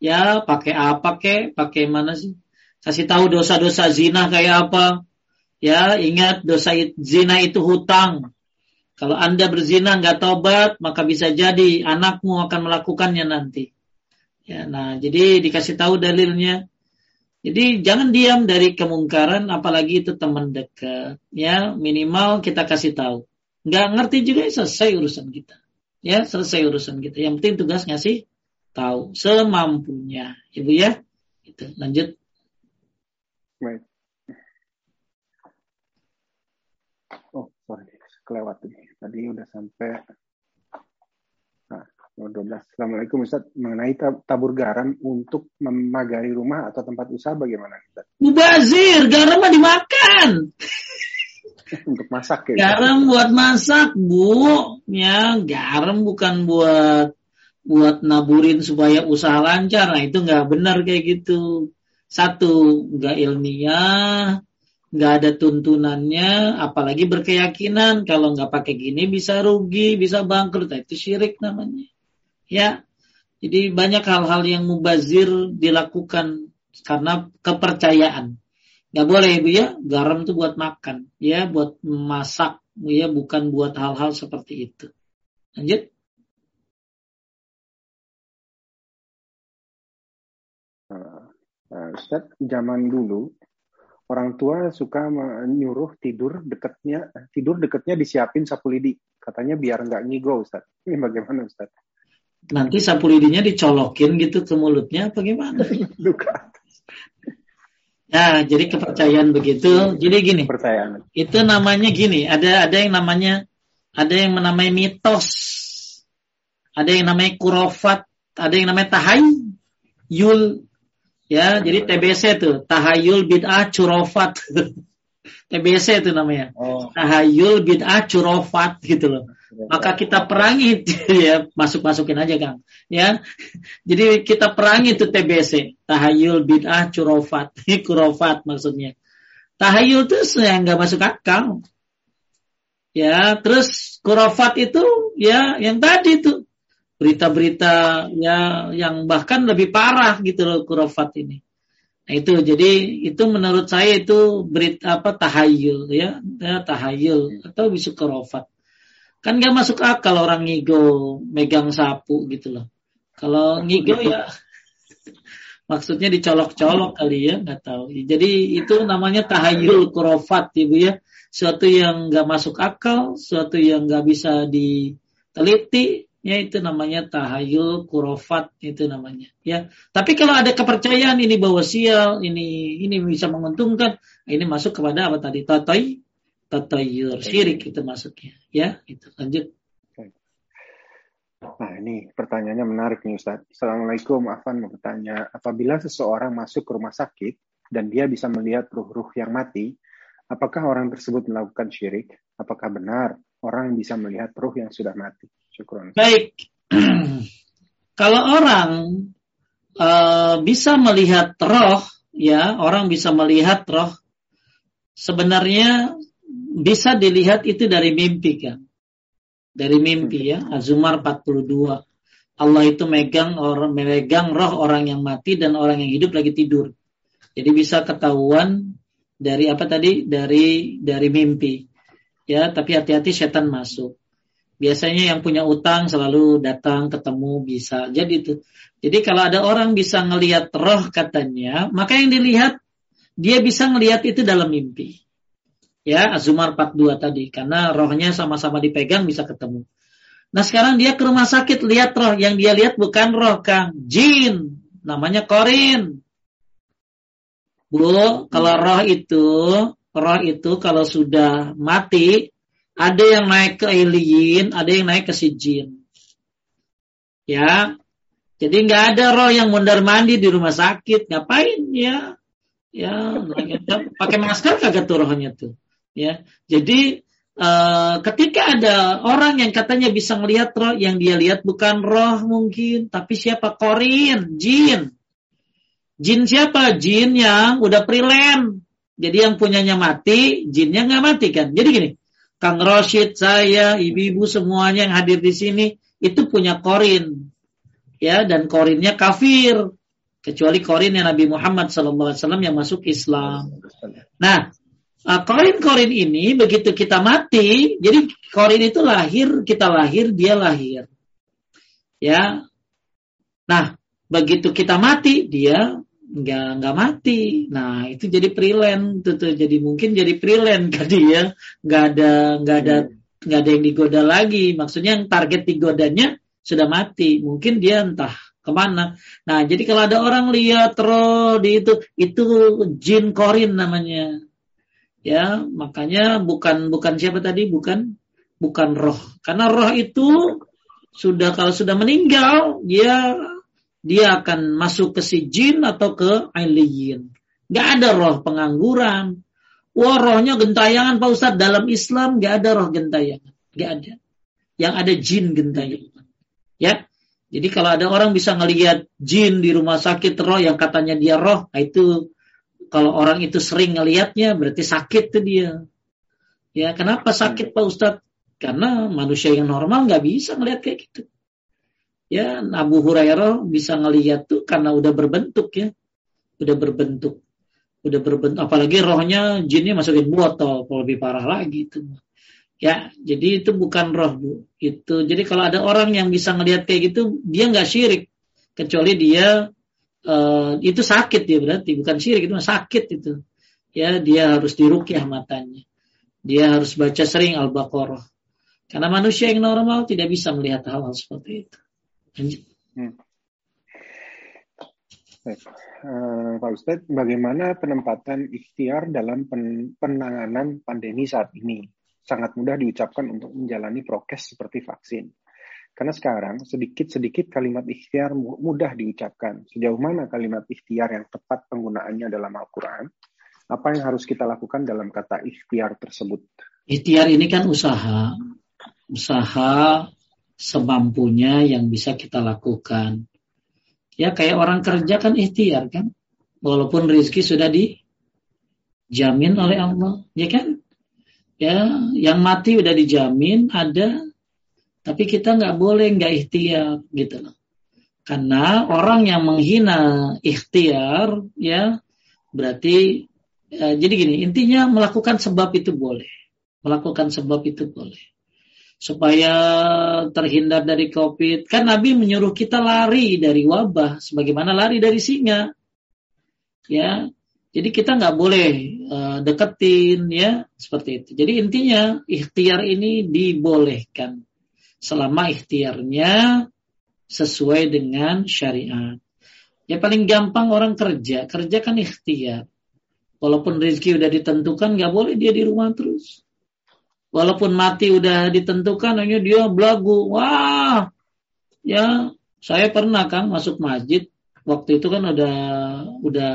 Ya, pakai apa kek, pakai mana sih? Kasih tahu dosa-dosa zina kayak apa. Ya, ingat dosa zina itu hutang. Kalau Anda berzina nggak tobat, maka bisa jadi anakmu akan melakukannya nanti. Ya, nah, jadi dikasih tahu dalilnya. Jadi jangan diam dari kemungkaran, apalagi itu teman dekat. Ya minimal kita kasih tahu. Nggak ngerti juga ya selesai urusan kita. Ya selesai urusan kita. Yang penting tugas ngasih tahu semampunya, ibu ya. Itu lanjut. Baik. Oh sorry, kelewat ini. Tadi udah sampai 12. Assalamualaikum Ustaz. Mengenai tabur garam untuk memagari rumah atau tempat usaha bagaimana Ustaz? Mubazir, garam mah dimakan. untuk masak ya? Garam buat masak, Bu. Ya, garam bukan buat buat naburin supaya usaha lancar. Nah, itu nggak benar kayak gitu. Satu, nggak ilmiah, nggak ada tuntunannya, apalagi berkeyakinan kalau nggak pakai gini bisa rugi, bisa bangkrut. Nah, itu syirik namanya. Ya, jadi banyak hal-hal yang mubazir dilakukan karena kepercayaan. Gak boleh ibu ya, garam itu buat makan, ya buat masak, ya bukan buat hal-hal seperti itu. Lanjut. Uh, Ustaz, zaman dulu orang tua suka menyuruh tidur dekatnya tidur dekatnya disiapin sapu lidi katanya biar nggak ngigo Ustaz. Ini bagaimana Ustaz? nanti sapu lidinya dicolokin gitu ke mulutnya apa gimana? Nah, jadi kepercayaan begitu. Jadi gini. Percayaan. Itu namanya gini, ada ada yang namanya ada yang namanya mitos. Ada yang namanya kurofat, ada yang namanya tahayul. Ya, jadi TBC tuh, tahayul bid'ah curofat. TBC itu namanya. Oh. Tahayul bid'ah curofat gitu loh. Maka kita perangi. Ya masuk masukin aja kang. Ya. Jadi kita perangi itu TBC tahayul bid'ah curofat. Kurofat maksudnya. Tahayul itu yang nggak masuk akal. Ya terus kurofat itu ya yang tadi itu berita-berita ya yang bahkan lebih parah gitu loh kurofat ini nah itu jadi itu menurut saya itu berita apa tahayul ya, ya tahayul atau bisa kurofat Kan gak masuk akal orang ngigo megang sapu gitu loh. Kalau ngigo ya maksudnya dicolok-colok kali ya, nggak tahu. Jadi itu namanya tahayul kurofat ibu ya. Suatu yang nggak masuk akal, suatu yang nggak bisa diteliti, ya itu namanya tahayul kurofat itu namanya ya tapi kalau ada kepercayaan ini bahwa sial ini ini bisa menguntungkan ini masuk kepada apa tadi tatai tatayur syirik itu masuknya ya itu lanjut Nah ini pertanyaannya menarik nih Ustaz. Assalamualaikum, Afan mau bertanya, apabila seseorang masuk ke rumah sakit dan dia bisa melihat ruh-ruh yang mati, apakah orang tersebut melakukan syirik? Apakah benar orang bisa melihat ruh yang sudah mati? Baik, kalau orang uh, bisa melihat roh, ya orang bisa melihat roh, sebenarnya bisa dilihat itu dari mimpi kan. Dari mimpi ya, Azumar 42. Allah itu megang orang memegang roh orang yang mati dan orang yang hidup lagi tidur. Jadi bisa ketahuan dari apa tadi? Dari dari mimpi. Ya, tapi hati-hati setan masuk. Biasanya yang punya utang selalu datang ketemu bisa. Jadi itu. Jadi kalau ada orang bisa ngelihat roh katanya, maka yang dilihat dia bisa ngelihat itu dalam mimpi. Ya, Azumar 42 tadi karena rohnya sama-sama dipegang bisa ketemu. Nah, sekarang dia ke rumah sakit lihat roh yang dia lihat bukan roh Kang, jin namanya korin. Bu, kalau roh itu, roh itu kalau sudah mati, ada yang naik ke alien, ada yang naik ke si jin. Ya, jadi nggak ada roh yang mondar mandi di rumah sakit, ngapain ya? Ya, pakai masker kagak tuh rohnya tuh. Ya, jadi uh, ketika ada orang yang katanya bisa melihat roh, yang dia lihat bukan roh mungkin, tapi siapa? Korin, jin. Jin siapa? Jin yang udah prilen. Jadi yang punyanya mati, jinnya nggak mati kan? Jadi gini, Kang Roshid, saya, ibu-ibu semuanya yang hadir di sini itu punya korin ya dan korinnya kafir kecuali korin yang Nabi Muhammad SAW yang masuk Islam. Nah, uh, korin-korin ini begitu kita mati, jadi korin itu lahir, kita lahir, dia lahir. Ya. Nah, begitu kita mati, dia nggak nggak mati. Nah, itu jadi prilen, tuh, tuh jadi mungkin jadi prilen tadi ya, nggak ada nggak ada nggak ada yang digoda lagi. Maksudnya yang target digodanya sudah mati. Mungkin dia entah ke mana. Nah, jadi kalau ada orang lihat roh di itu, itu jin korin namanya. Ya, makanya bukan bukan siapa tadi, bukan bukan roh. Karena roh itu sudah kalau sudah meninggal, dia dia akan masuk ke si jin atau ke alien. Gak ada roh pengangguran. Wah rohnya gentayangan Pak Ustadz. Dalam Islam gak ada roh gentayangan. Gak ada. Yang ada jin gentayangan. Ya, jadi kalau ada orang bisa ngelihat jin di rumah sakit roh yang katanya dia roh, nah itu kalau orang itu sering ngelihatnya berarti sakit tuh dia. Ya, kenapa sakit Pak Ustadz? Karena manusia yang normal nggak bisa ngelihat kayak gitu. Ya, Abu Hurairah bisa ngelihat tuh karena udah berbentuk ya. Udah berbentuk. Udah berbentuk. Apalagi rohnya jinnya masukin botol, kalau lebih parah lagi itu. Ya, jadi itu bukan roh, Bu. Itu jadi kalau ada orang yang bisa ngelihat kayak gitu, dia nggak syirik kecuali dia uh, itu sakit ya berarti bukan syirik itu sakit itu. Ya, dia harus dirukyah matanya. Dia harus baca sering Al-Baqarah. Karena manusia yang normal tidak bisa melihat hal-hal seperti itu. Hmm. Baik. Uh, Pak Ustadz, bagaimana penempatan ikhtiar dalam pen penanganan pandemi saat ini? sangat mudah diucapkan untuk menjalani prokes seperti vaksin. Karena sekarang sedikit-sedikit kalimat ikhtiar mudah diucapkan. Sejauh mana kalimat ikhtiar yang tepat penggunaannya dalam Al-Quran? Apa yang harus kita lakukan dalam kata ikhtiar tersebut? Ikhtiar ini kan usaha. Usaha semampunya yang bisa kita lakukan. Ya kayak orang kerja kan ikhtiar kan. Walaupun rezeki sudah dijamin oleh Allah. Ya kan? ya yang mati udah dijamin ada tapi kita nggak boleh nggak ikhtiar gitu loh karena orang yang menghina ikhtiar ya berarti ya, jadi gini intinya melakukan sebab itu boleh melakukan sebab itu boleh supaya terhindar dari covid kan Nabi menyuruh kita lari dari wabah sebagaimana lari dari singa ya jadi kita nggak boleh uh, deketin ya seperti itu. Jadi intinya ikhtiar ini dibolehkan selama ikhtiarnya sesuai dengan syariat. Ya paling gampang orang kerja, kerja kan ikhtiar. Walaupun rezeki udah ditentukan, nggak boleh dia di rumah terus. Walaupun mati udah ditentukan, hanya dia belagu. Wah, ya saya pernah kan masuk masjid. Waktu itu kan udah udah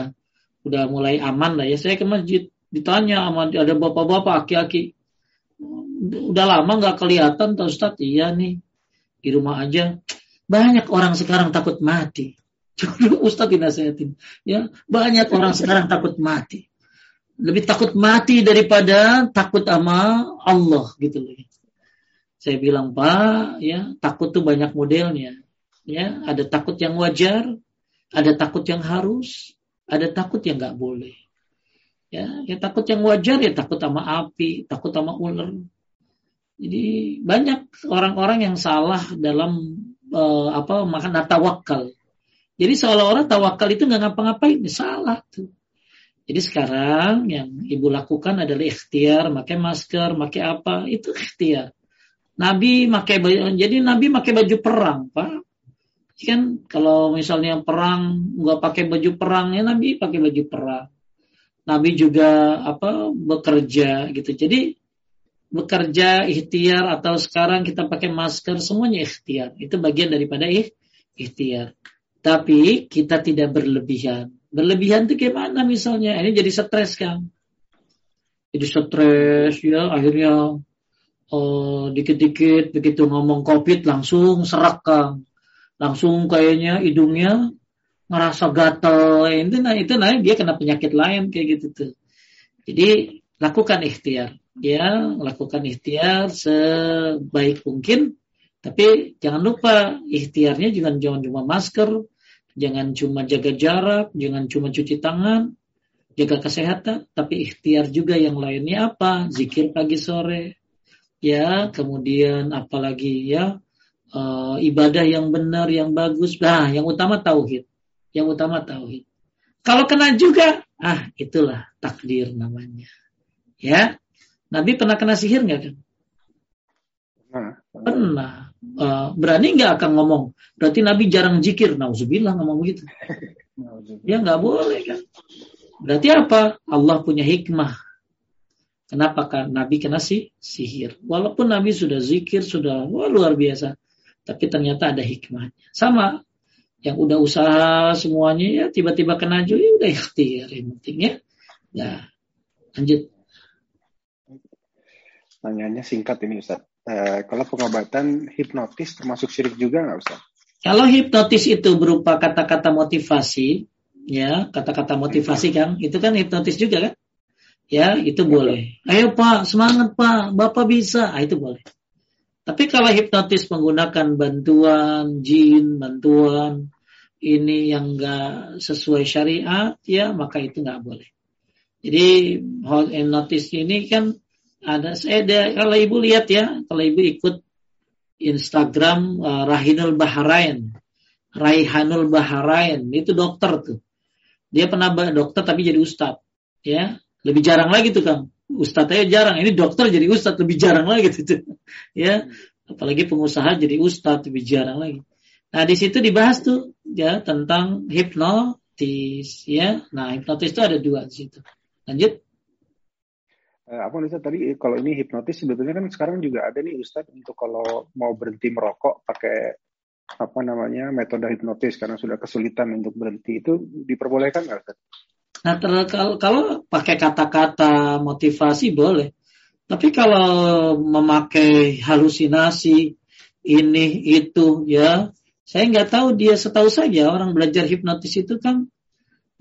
udah mulai aman lah ya. Saya ke masjid ditanya sama ada bapak-bapak aki-aki. Udah lama nggak kelihatan tuh Ustaz? Iya nih di rumah aja. Banyak orang sekarang takut mati. Ustaz dinasihatin. Ya, banyak orang sekarang takut mati. Lebih takut mati daripada takut sama Allah gitu loh. Saya bilang, Pak, ya, takut tuh banyak modelnya. Ya, ada takut yang wajar, ada takut yang harus, ada takut yang nggak boleh. Ya, ya takut yang wajar ya takut sama api, takut sama ular. Jadi banyak orang-orang yang salah dalam uh, apa makna tawakal. Jadi seolah-olah tawakal itu nggak ngapa-ngapain, salah tuh. Jadi sekarang yang ibu lakukan adalah ikhtiar, pakai masker, pakai apa, itu ikhtiar. Nabi pakai baju, jadi Nabi pakai baju perang, Pak. Kan kalau misalnya perang nggak pakai baju perang ya Nabi pakai baju perang. Nabi juga apa bekerja gitu. Jadi bekerja ikhtiar atau sekarang kita pakai masker semuanya ikhtiar. Itu bagian daripada ikhtiar. Tapi kita tidak berlebihan. Berlebihan itu gimana misalnya? Ini jadi stres kan? Jadi stres ya akhirnya dikit dikit-dikit begitu ngomong covid langsung serak kang. Langsung kayaknya hidungnya ngerasa gatal itu nah itu nah dia kena penyakit lain kayak gitu tuh. Jadi lakukan ikhtiar ya lakukan ikhtiar sebaik mungkin tapi jangan lupa ikhtiarnya jangan jangan cuma masker Jangan cuma jaga jarak, jangan cuma cuci tangan, jaga kesehatan, tapi ikhtiar juga yang lainnya apa? Zikir pagi sore, ya, kemudian apalagi ya uh, ibadah yang benar, yang bagus. Nah, yang utama tauhid, yang utama tauhid. Kalau kena juga, ah itulah takdir namanya. Ya, Nabi pernah kena sihir nggak kan? Pernah. Pernah. Uh, berani nggak akan ngomong? Berarti Nabi jarang jikir. Nauzubillah ngomong begitu. ya nggak boleh kan. Berarti apa? Allah punya hikmah. Kenapa kan Nabi kena si sihir? Walaupun Nabi sudah zikir, sudah wah, luar biasa. Tapi ternyata ada hikmahnya. Sama. Yang udah usaha semuanya ya tiba-tiba kena juga ya udah ikhtiar. Yang penting ya. Nah, lanjut. Tanyanya singkat ini Ustaz. Eh, kalau pengobatan hipnotis termasuk syirik juga nggak Ustaz? Kalau hipnotis itu berupa kata-kata motivasi, ya kata-kata motivasi kan, itu kan hipnotis juga kan? Ya itu boleh. Ayo Pak, semangat Pak, Bapak bisa, ah, itu boleh. Tapi kalau hipnotis menggunakan bantuan jin, bantuan ini yang enggak sesuai syariat, ya maka itu nggak boleh. Jadi hipnotis ini kan ada saya ada, kalau ibu lihat ya kalau ibu ikut Instagram uh, Rahinul Bahrain Raihanul Bahrain itu dokter tuh. Dia pernah dokter tapi jadi ustadz ya. Lebih jarang lagi tuh kang. Ustadznya jarang. Ini dokter jadi ustadz lebih jarang lagi tuh ya. Apalagi pengusaha jadi ustadz lebih jarang lagi. Nah di situ dibahas tuh ya tentang hipnotis ya. Nah hipnotis itu ada dua di situ. Lanjut apa Ustaz tadi kalau ini hipnotis sebetulnya kan sekarang juga ada nih Ustaz untuk kalau mau berhenti merokok pakai apa namanya metode hipnotis karena sudah kesulitan untuk berhenti itu diperbolehkan nggak Ustaz? Nah ter kalau, kalau pakai kata-kata motivasi boleh, tapi kalau memakai halusinasi ini itu ya saya nggak tahu dia setahu saja orang belajar hipnotis itu kan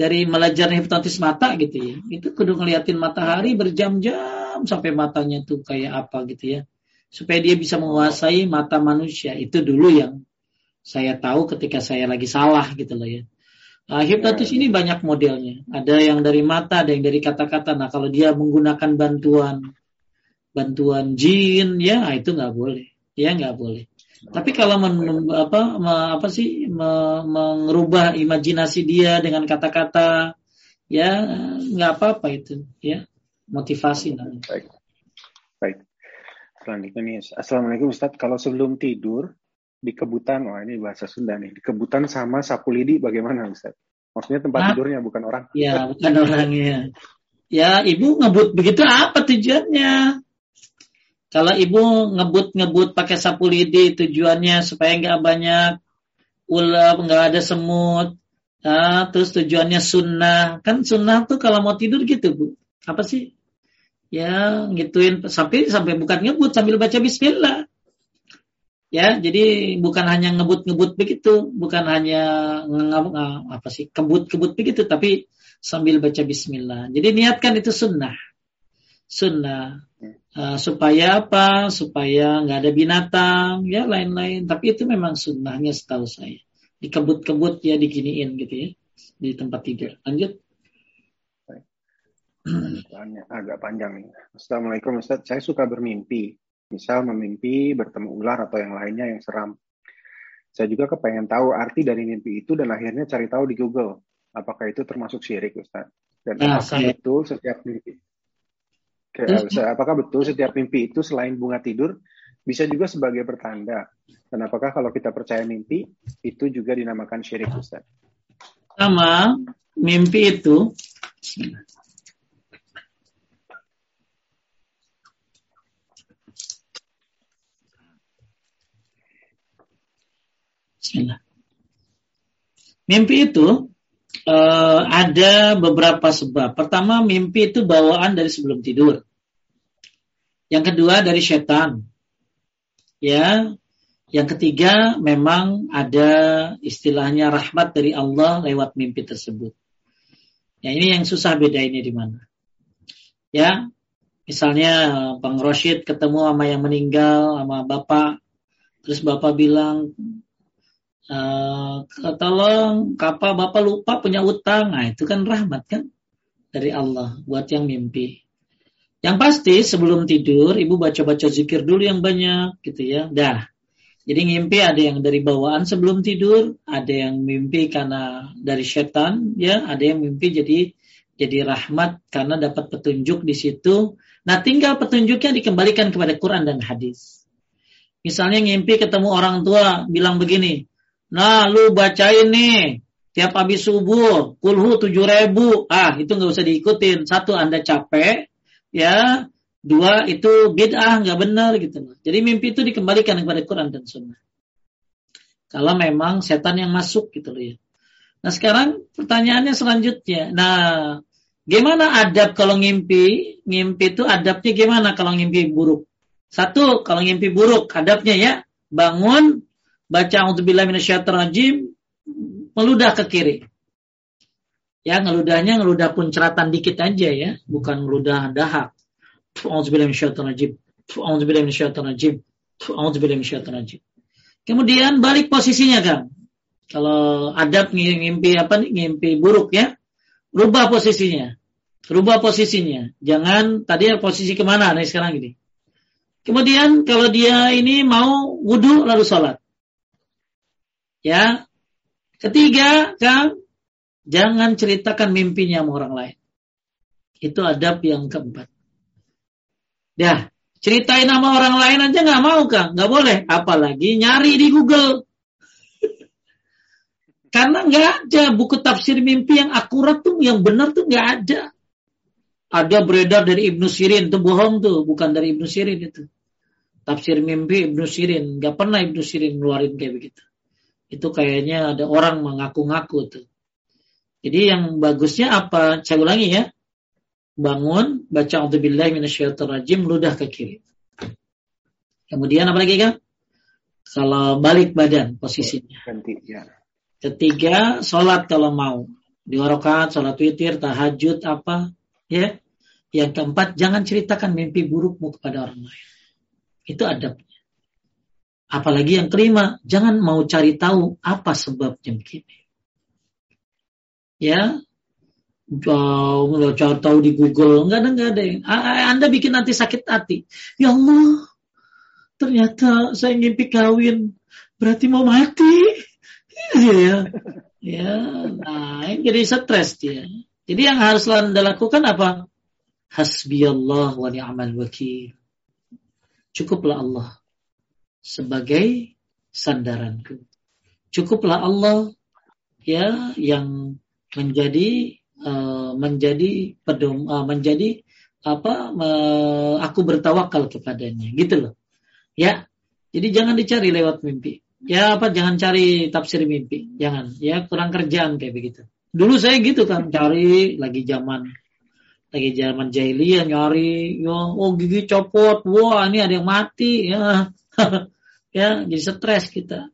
dari belajar hipnotis mata gitu ya. Itu kudu ngeliatin matahari berjam-jam sampai matanya tuh kayak apa gitu ya. Supaya dia bisa menguasai mata manusia. Itu dulu yang saya tahu ketika saya lagi salah gitu loh ya. Nah, hipnotis ini banyak modelnya. Ada yang dari mata ada yang dari kata-kata. Nah kalau dia menggunakan bantuan bantuan jin ya itu nggak boleh. Ya nggak boleh tapi kalau men, apa me, apa sih me, mengubah imajinasi dia dengan kata-kata ya nggak apa-apa itu ya motivasi namanya. Baik. Baik. Selanjutnya nih, Assalamualaikum Ustaz. Kalau sebelum tidur di kebutan, wah ini bahasa Sunda nih, di kebutan sama sapu lidi bagaimana Ustaz? Maksudnya tempat tidurnya bukan orang. Ya, bukan orangnya. Ya, ibu ngebut begitu apa tujuannya? Kalau ibu ngebut-ngebut pakai sapu lidi tujuannya supaya nggak banyak ular, nggak ada semut. Nah, terus tujuannya sunnah. Kan sunnah tuh kalau mau tidur gitu, Bu. Apa sih? Ya, gituin sampai sampai bukan ngebut sambil baca bismillah. Ya, jadi bukan hanya ngebut-ngebut begitu, bukan hanya apa sih, kebut-kebut begitu, tapi sambil baca bismillah. Jadi niatkan itu sunnah. Sunnah. Uh, supaya apa? Supaya nggak ada binatang, ya lain-lain. Tapi itu memang sunnahnya setahu saya. Dikebut-kebut ya diginiin gitu ya di tempat tidur. Lanjut. Agak panjang nih. Assalamualaikum Ustaz. Saya suka bermimpi. Misal memimpi bertemu ular atau yang lainnya yang seram. Saya juga kepengen tahu arti dari mimpi itu dan akhirnya cari tahu di Google. Apakah itu termasuk syirik Ustaz? Dan nah, apakah saya... betul setiap mimpi apakah betul setiap mimpi itu selain bunga tidur bisa juga sebagai pertanda? Dan apakah kalau kita percaya mimpi itu juga dinamakan syirik Ustaz? Sama mimpi itu Mimpi itu uh, ada beberapa sebab. Pertama, mimpi itu bawaan dari sebelum tidur. Yang kedua dari setan. Ya. Yang ketiga memang ada istilahnya rahmat dari Allah lewat mimpi tersebut. Ya ini yang susah beda ini di mana. Ya, misalnya Bang Roshid ketemu sama yang meninggal sama bapak, terus bapak bilang Uh, tolong kapa bapak lupa punya utang. Nah itu kan rahmat kan? Dari Allah buat yang mimpi. Yang pasti sebelum tidur ibu baca-baca zikir dulu yang banyak gitu ya. Dah. Jadi mimpi ada yang dari bawaan sebelum tidur ada yang mimpi karena dari setan ya. Ada yang mimpi jadi jadi rahmat karena dapat petunjuk di situ. Nah tinggal petunjuknya dikembalikan kepada Quran dan hadis. Misalnya mimpi ketemu orang tua bilang begini Nah, lu bacain nih tiap habis subuh, kulhu tujuh ribu. Ah, itu nggak usah diikutin. Satu, anda capek, ya. Dua, itu bid'ah, nggak benar gitu. Jadi mimpi itu dikembalikan kepada Quran dan Sunnah. Kalau memang setan yang masuk gitu loh ya. Nah sekarang pertanyaannya selanjutnya. Nah, gimana adab kalau ngimpi? Ngimpi itu adabnya gimana kalau ngimpi buruk? Satu, kalau ngimpi buruk, adabnya ya bangun baca auzubillah rajim meludah ke kiri. Ya, ngeludahnya ngeludah pun ceratan dikit aja ya, bukan ngeludah dahak. Auzubillah rajim. Auzubillah rajim. Auzubillah rajim. Kemudian balik posisinya kan. Kalau adab ngimpi apa nih? Ngimpi buruk ya. Rubah posisinya. Rubah posisinya. Jangan tadi posisi ke mana nih sekarang ini. Kemudian kalau dia ini mau wudhu lalu sholat. Ya. Ketiga, Kang, jangan ceritakan mimpinya sama orang lain. Itu adab yang keempat. Ya, ceritain sama orang lain aja nggak mau, Kang. Nggak boleh. Apalagi nyari di Google. Karena nggak ada buku tafsir mimpi yang akurat tuh, yang benar tuh nggak ada. Ada beredar dari Ibnu Sirin, itu bohong tuh, bukan dari Ibnu Sirin itu. Tafsir mimpi Ibnu Sirin, nggak pernah Ibnu Sirin ngeluarin kayak begitu itu kayaknya ada orang mengaku-ngaku tuh. Jadi yang bagusnya apa? Saya ulangi ya. Bangun, baca A'udzubillahi rajim, ludah ke kiri. Kemudian apa lagi kan? Kalau balik badan posisinya. Ya. Ketiga, sholat kalau mau. Dua rakaat, sholat witir, tahajud, apa. ya. Yang keempat, jangan ceritakan mimpi burukmu kepada orang lain. Itu adabnya. Apalagi yang kelima, jangan mau cari tahu apa sebabnya begini. Ya, cari tahu di Google, enggak ada, enggak ada. Anda bikin nanti sakit hati. Ya Allah, ternyata saya ngimpi kawin, berarti mau mati. ya, ya, nah jadi stres dia. Jadi yang harus anda lakukan apa? Hasbi Allah wa ni'mal wakil. Cukuplah Allah sebagai sandaranku. Cukuplah Allah ya yang menjadi uh, menjadi pedom uh, menjadi apa uh, aku bertawakal kepadanya gitu loh. Ya. Jadi jangan dicari lewat mimpi. Ya apa jangan cari tafsir mimpi. Jangan ya kurang kerjaan kayak begitu. Dulu saya gitu kan cari lagi zaman lagi zaman jahiliyah nyari ya oh gigi copot wah ini ada yang mati ya ya jadi stres kita.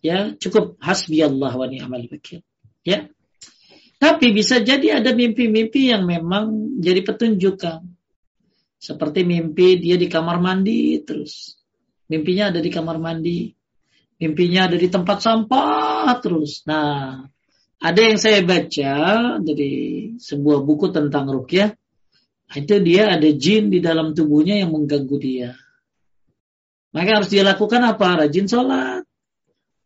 Ya cukup. Hasbi Allah wa ni'mal wakil. Ya. Tapi bisa jadi ada mimpi-mimpi yang memang jadi petunjuk kan seperti mimpi dia di kamar mandi terus. Mimpinya ada di kamar mandi. Mimpinya ada di tempat sampah terus. Nah ada yang saya baca dari sebuah buku tentang rukyah. Itu dia ada jin di dalam tubuhnya yang mengganggu dia maka harus dia lakukan apa? Rajin sholat.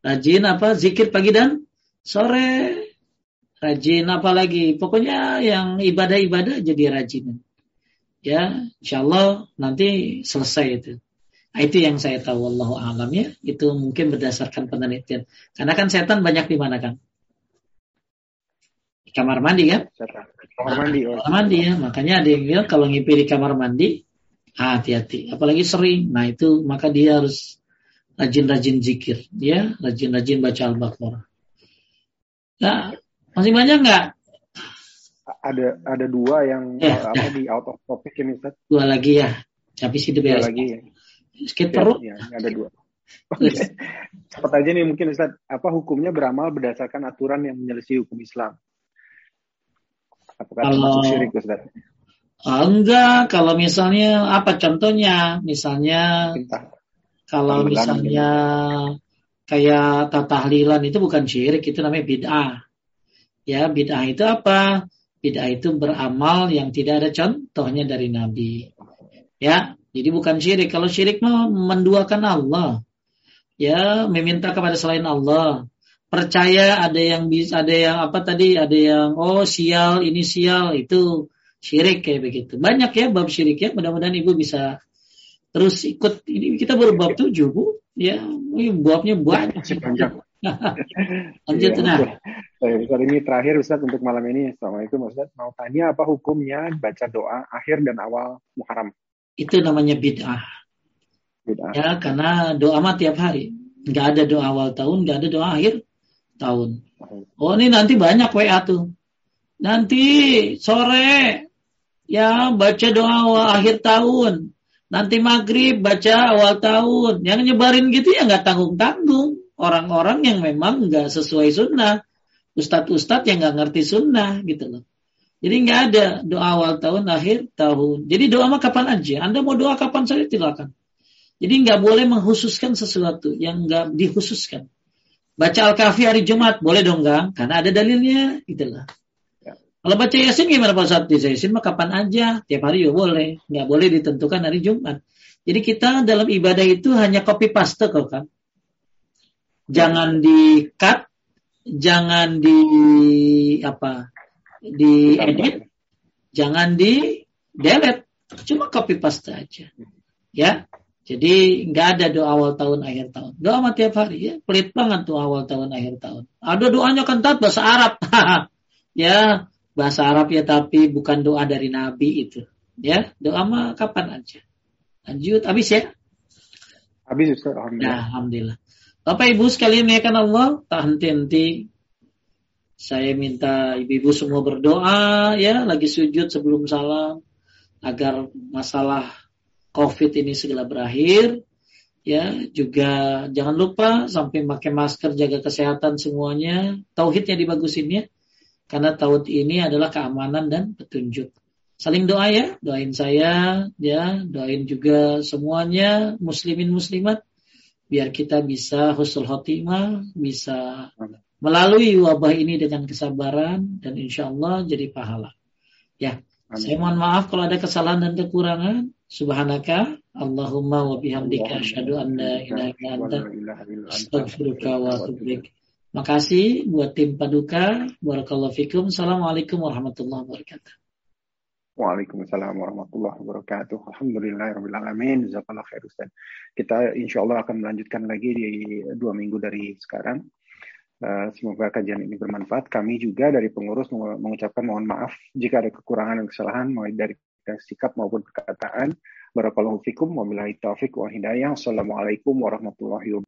Rajin apa? Zikir pagi dan sore. rajin apalagi pokoknya yang ibadah-ibadah jadi rajin ya insya Allah nanti selesai itu nah, itu yang saya tahu Allah alam ya itu mungkin berdasarkan penelitian karena kan setan banyak di mana kan di kamar mandi kan kamar mandi oh. kamar mandi ya makanya ada yang bilang kalau ngipi di kamar mandi hati-hati apalagi sering nah itu maka dia harus rajin-rajin zikir ya rajin-rajin baca al-baqarah Nah, masih banyak nggak? Ada ada dua yang ya, apa ya. di out of topic ini Ustaz. Dua lagi ya. Tapi sih dua lagi ya. Sakit perut? Ya, ya, ada dua. Okay. Cepat aja nih mungkin Ustaz, apa hukumnya beramal berdasarkan aturan yang menyelesaikan hukum Islam? Apakah kalau, syirik Ustaz? Ah, enggak, kalau misalnya apa contohnya? Misalnya kalau misalnya kayak tatahlilan itu bukan syirik, itu namanya bid'ah. Ya, bid'ah itu apa? Bid'ah itu beramal yang tidak ada contohnya dari Nabi. Ya, jadi bukan syirik. Kalau syirik mah menduakan Allah. Ya, meminta kepada selain Allah. Percaya ada yang bisa, ada yang apa tadi, ada yang oh sial, ini sial, itu syirik kayak begitu. Banyak ya bab syirik ya. Mudah-mudahan ibu bisa terus ikut. Ini kita baru bab tujuh bu. Ya, babnya banyak. Lanjut, ya, nah. Ustaz, ini terakhir Ustaz untuk malam ini. Assalamualaikum Ustaz. Mau tanya apa hukumnya baca doa akhir dan awal Muharram? Itu namanya bid'ah. Bid'ah. Ya, karena doa mah tiap hari. Nggak ada doa awal tahun, nggak ada doa akhir tahun. Oh, ini nanti banyak WA tuh. Nanti sore ya baca doa awal akhir tahun. Nanti maghrib baca awal tahun. Yang nyebarin gitu ya nggak tanggung-tanggung. Orang-orang yang memang nggak sesuai sunnah. Ustadz-ustadz yang nggak ngerti sunnah gitu loh. Jadi nggak ada doa awal tahun, akhir tahun. Jadi doa mah kapan aja. Anda mau doa kapan saja silakan. Jadi nggak boleh menghususkan sesuatu yang nggak dikhususkan. Baca Al-Kahfi hari Jumat boleh dong nggak? Karena ada dalilnya, gitulah. Kalau baca Yasin gimana Pak? Baca Yasin mah kapan aja, tiap hari juga boleh. Nggak boleh ditentukan hari Jumat. Jadi kita dalam ibadah itu hanya copy paste kok kan. Jangan di cut, jangan di apa? Di edit, jangan di delete. Cuma copy paste aja. Ya. Jadi nggak ada doa awal tahun akhir tahun. Doa mah tiap hari ya. Pelit banget tuh awal tahun akhir tahun. Ada doanya kan bahasa Arab. ya bahasa Arab ya tapi bukan doa dari Nabi itu. Ya, doa mah kapan aja. Lanjut, habis ya? Habis Ustaz, alhamdulillah. Nah, alhamdulillah. Bapak Ibu sekalian ya kan Allah, tak henti-henti. Saya minta ibu-ibu semua berdoa ya, lagi sujud sebelum salam agar masalah COVID ini segera berakhir. Ya, juga jangan lupa sampai pakai masker, jaga kesehatan semuanya. Tauhidnya dibagusin ya. Karena tahun ini adalah keamanan dan petunjuk. Saling doa ya, doain saya, ya, doain juga semuanya muslimin muslimat biar kita bisa husnul khotimah, bisa melalui wabah ini dengan kesabaran dan insya Allah jadi pahala. Ya, Amin. saya mohon maaf kalau ada kesalahan dan kekurangan. Subhanaka Allahumma wa bihamdika asyhadu an la ilaha illa anta astaghfiruka wa atubu Makasih buat tim Paduka. Barakallahu fikum. Assalamualaikum warahmatullahi wabarakatuh. Waalaikumsalam warahmatullahi wabarakatuh. Alhamdulillahirrahmanirrahim. Jazakallah khair Ustaz. Kita insya Allah akan melanjutkan lagi di dua minggu dari sekarang. Uh, semoga kajian ini bermanfaat. Kami juga dari pengurus mengucapkan mohon maaf jika ada kekurangan dan kesalahan, mulai dari sikap maupun perkataan. Barakallahu fikum. Wa hidayah. Assalamualaikum warahmatullahi wabarakatuh.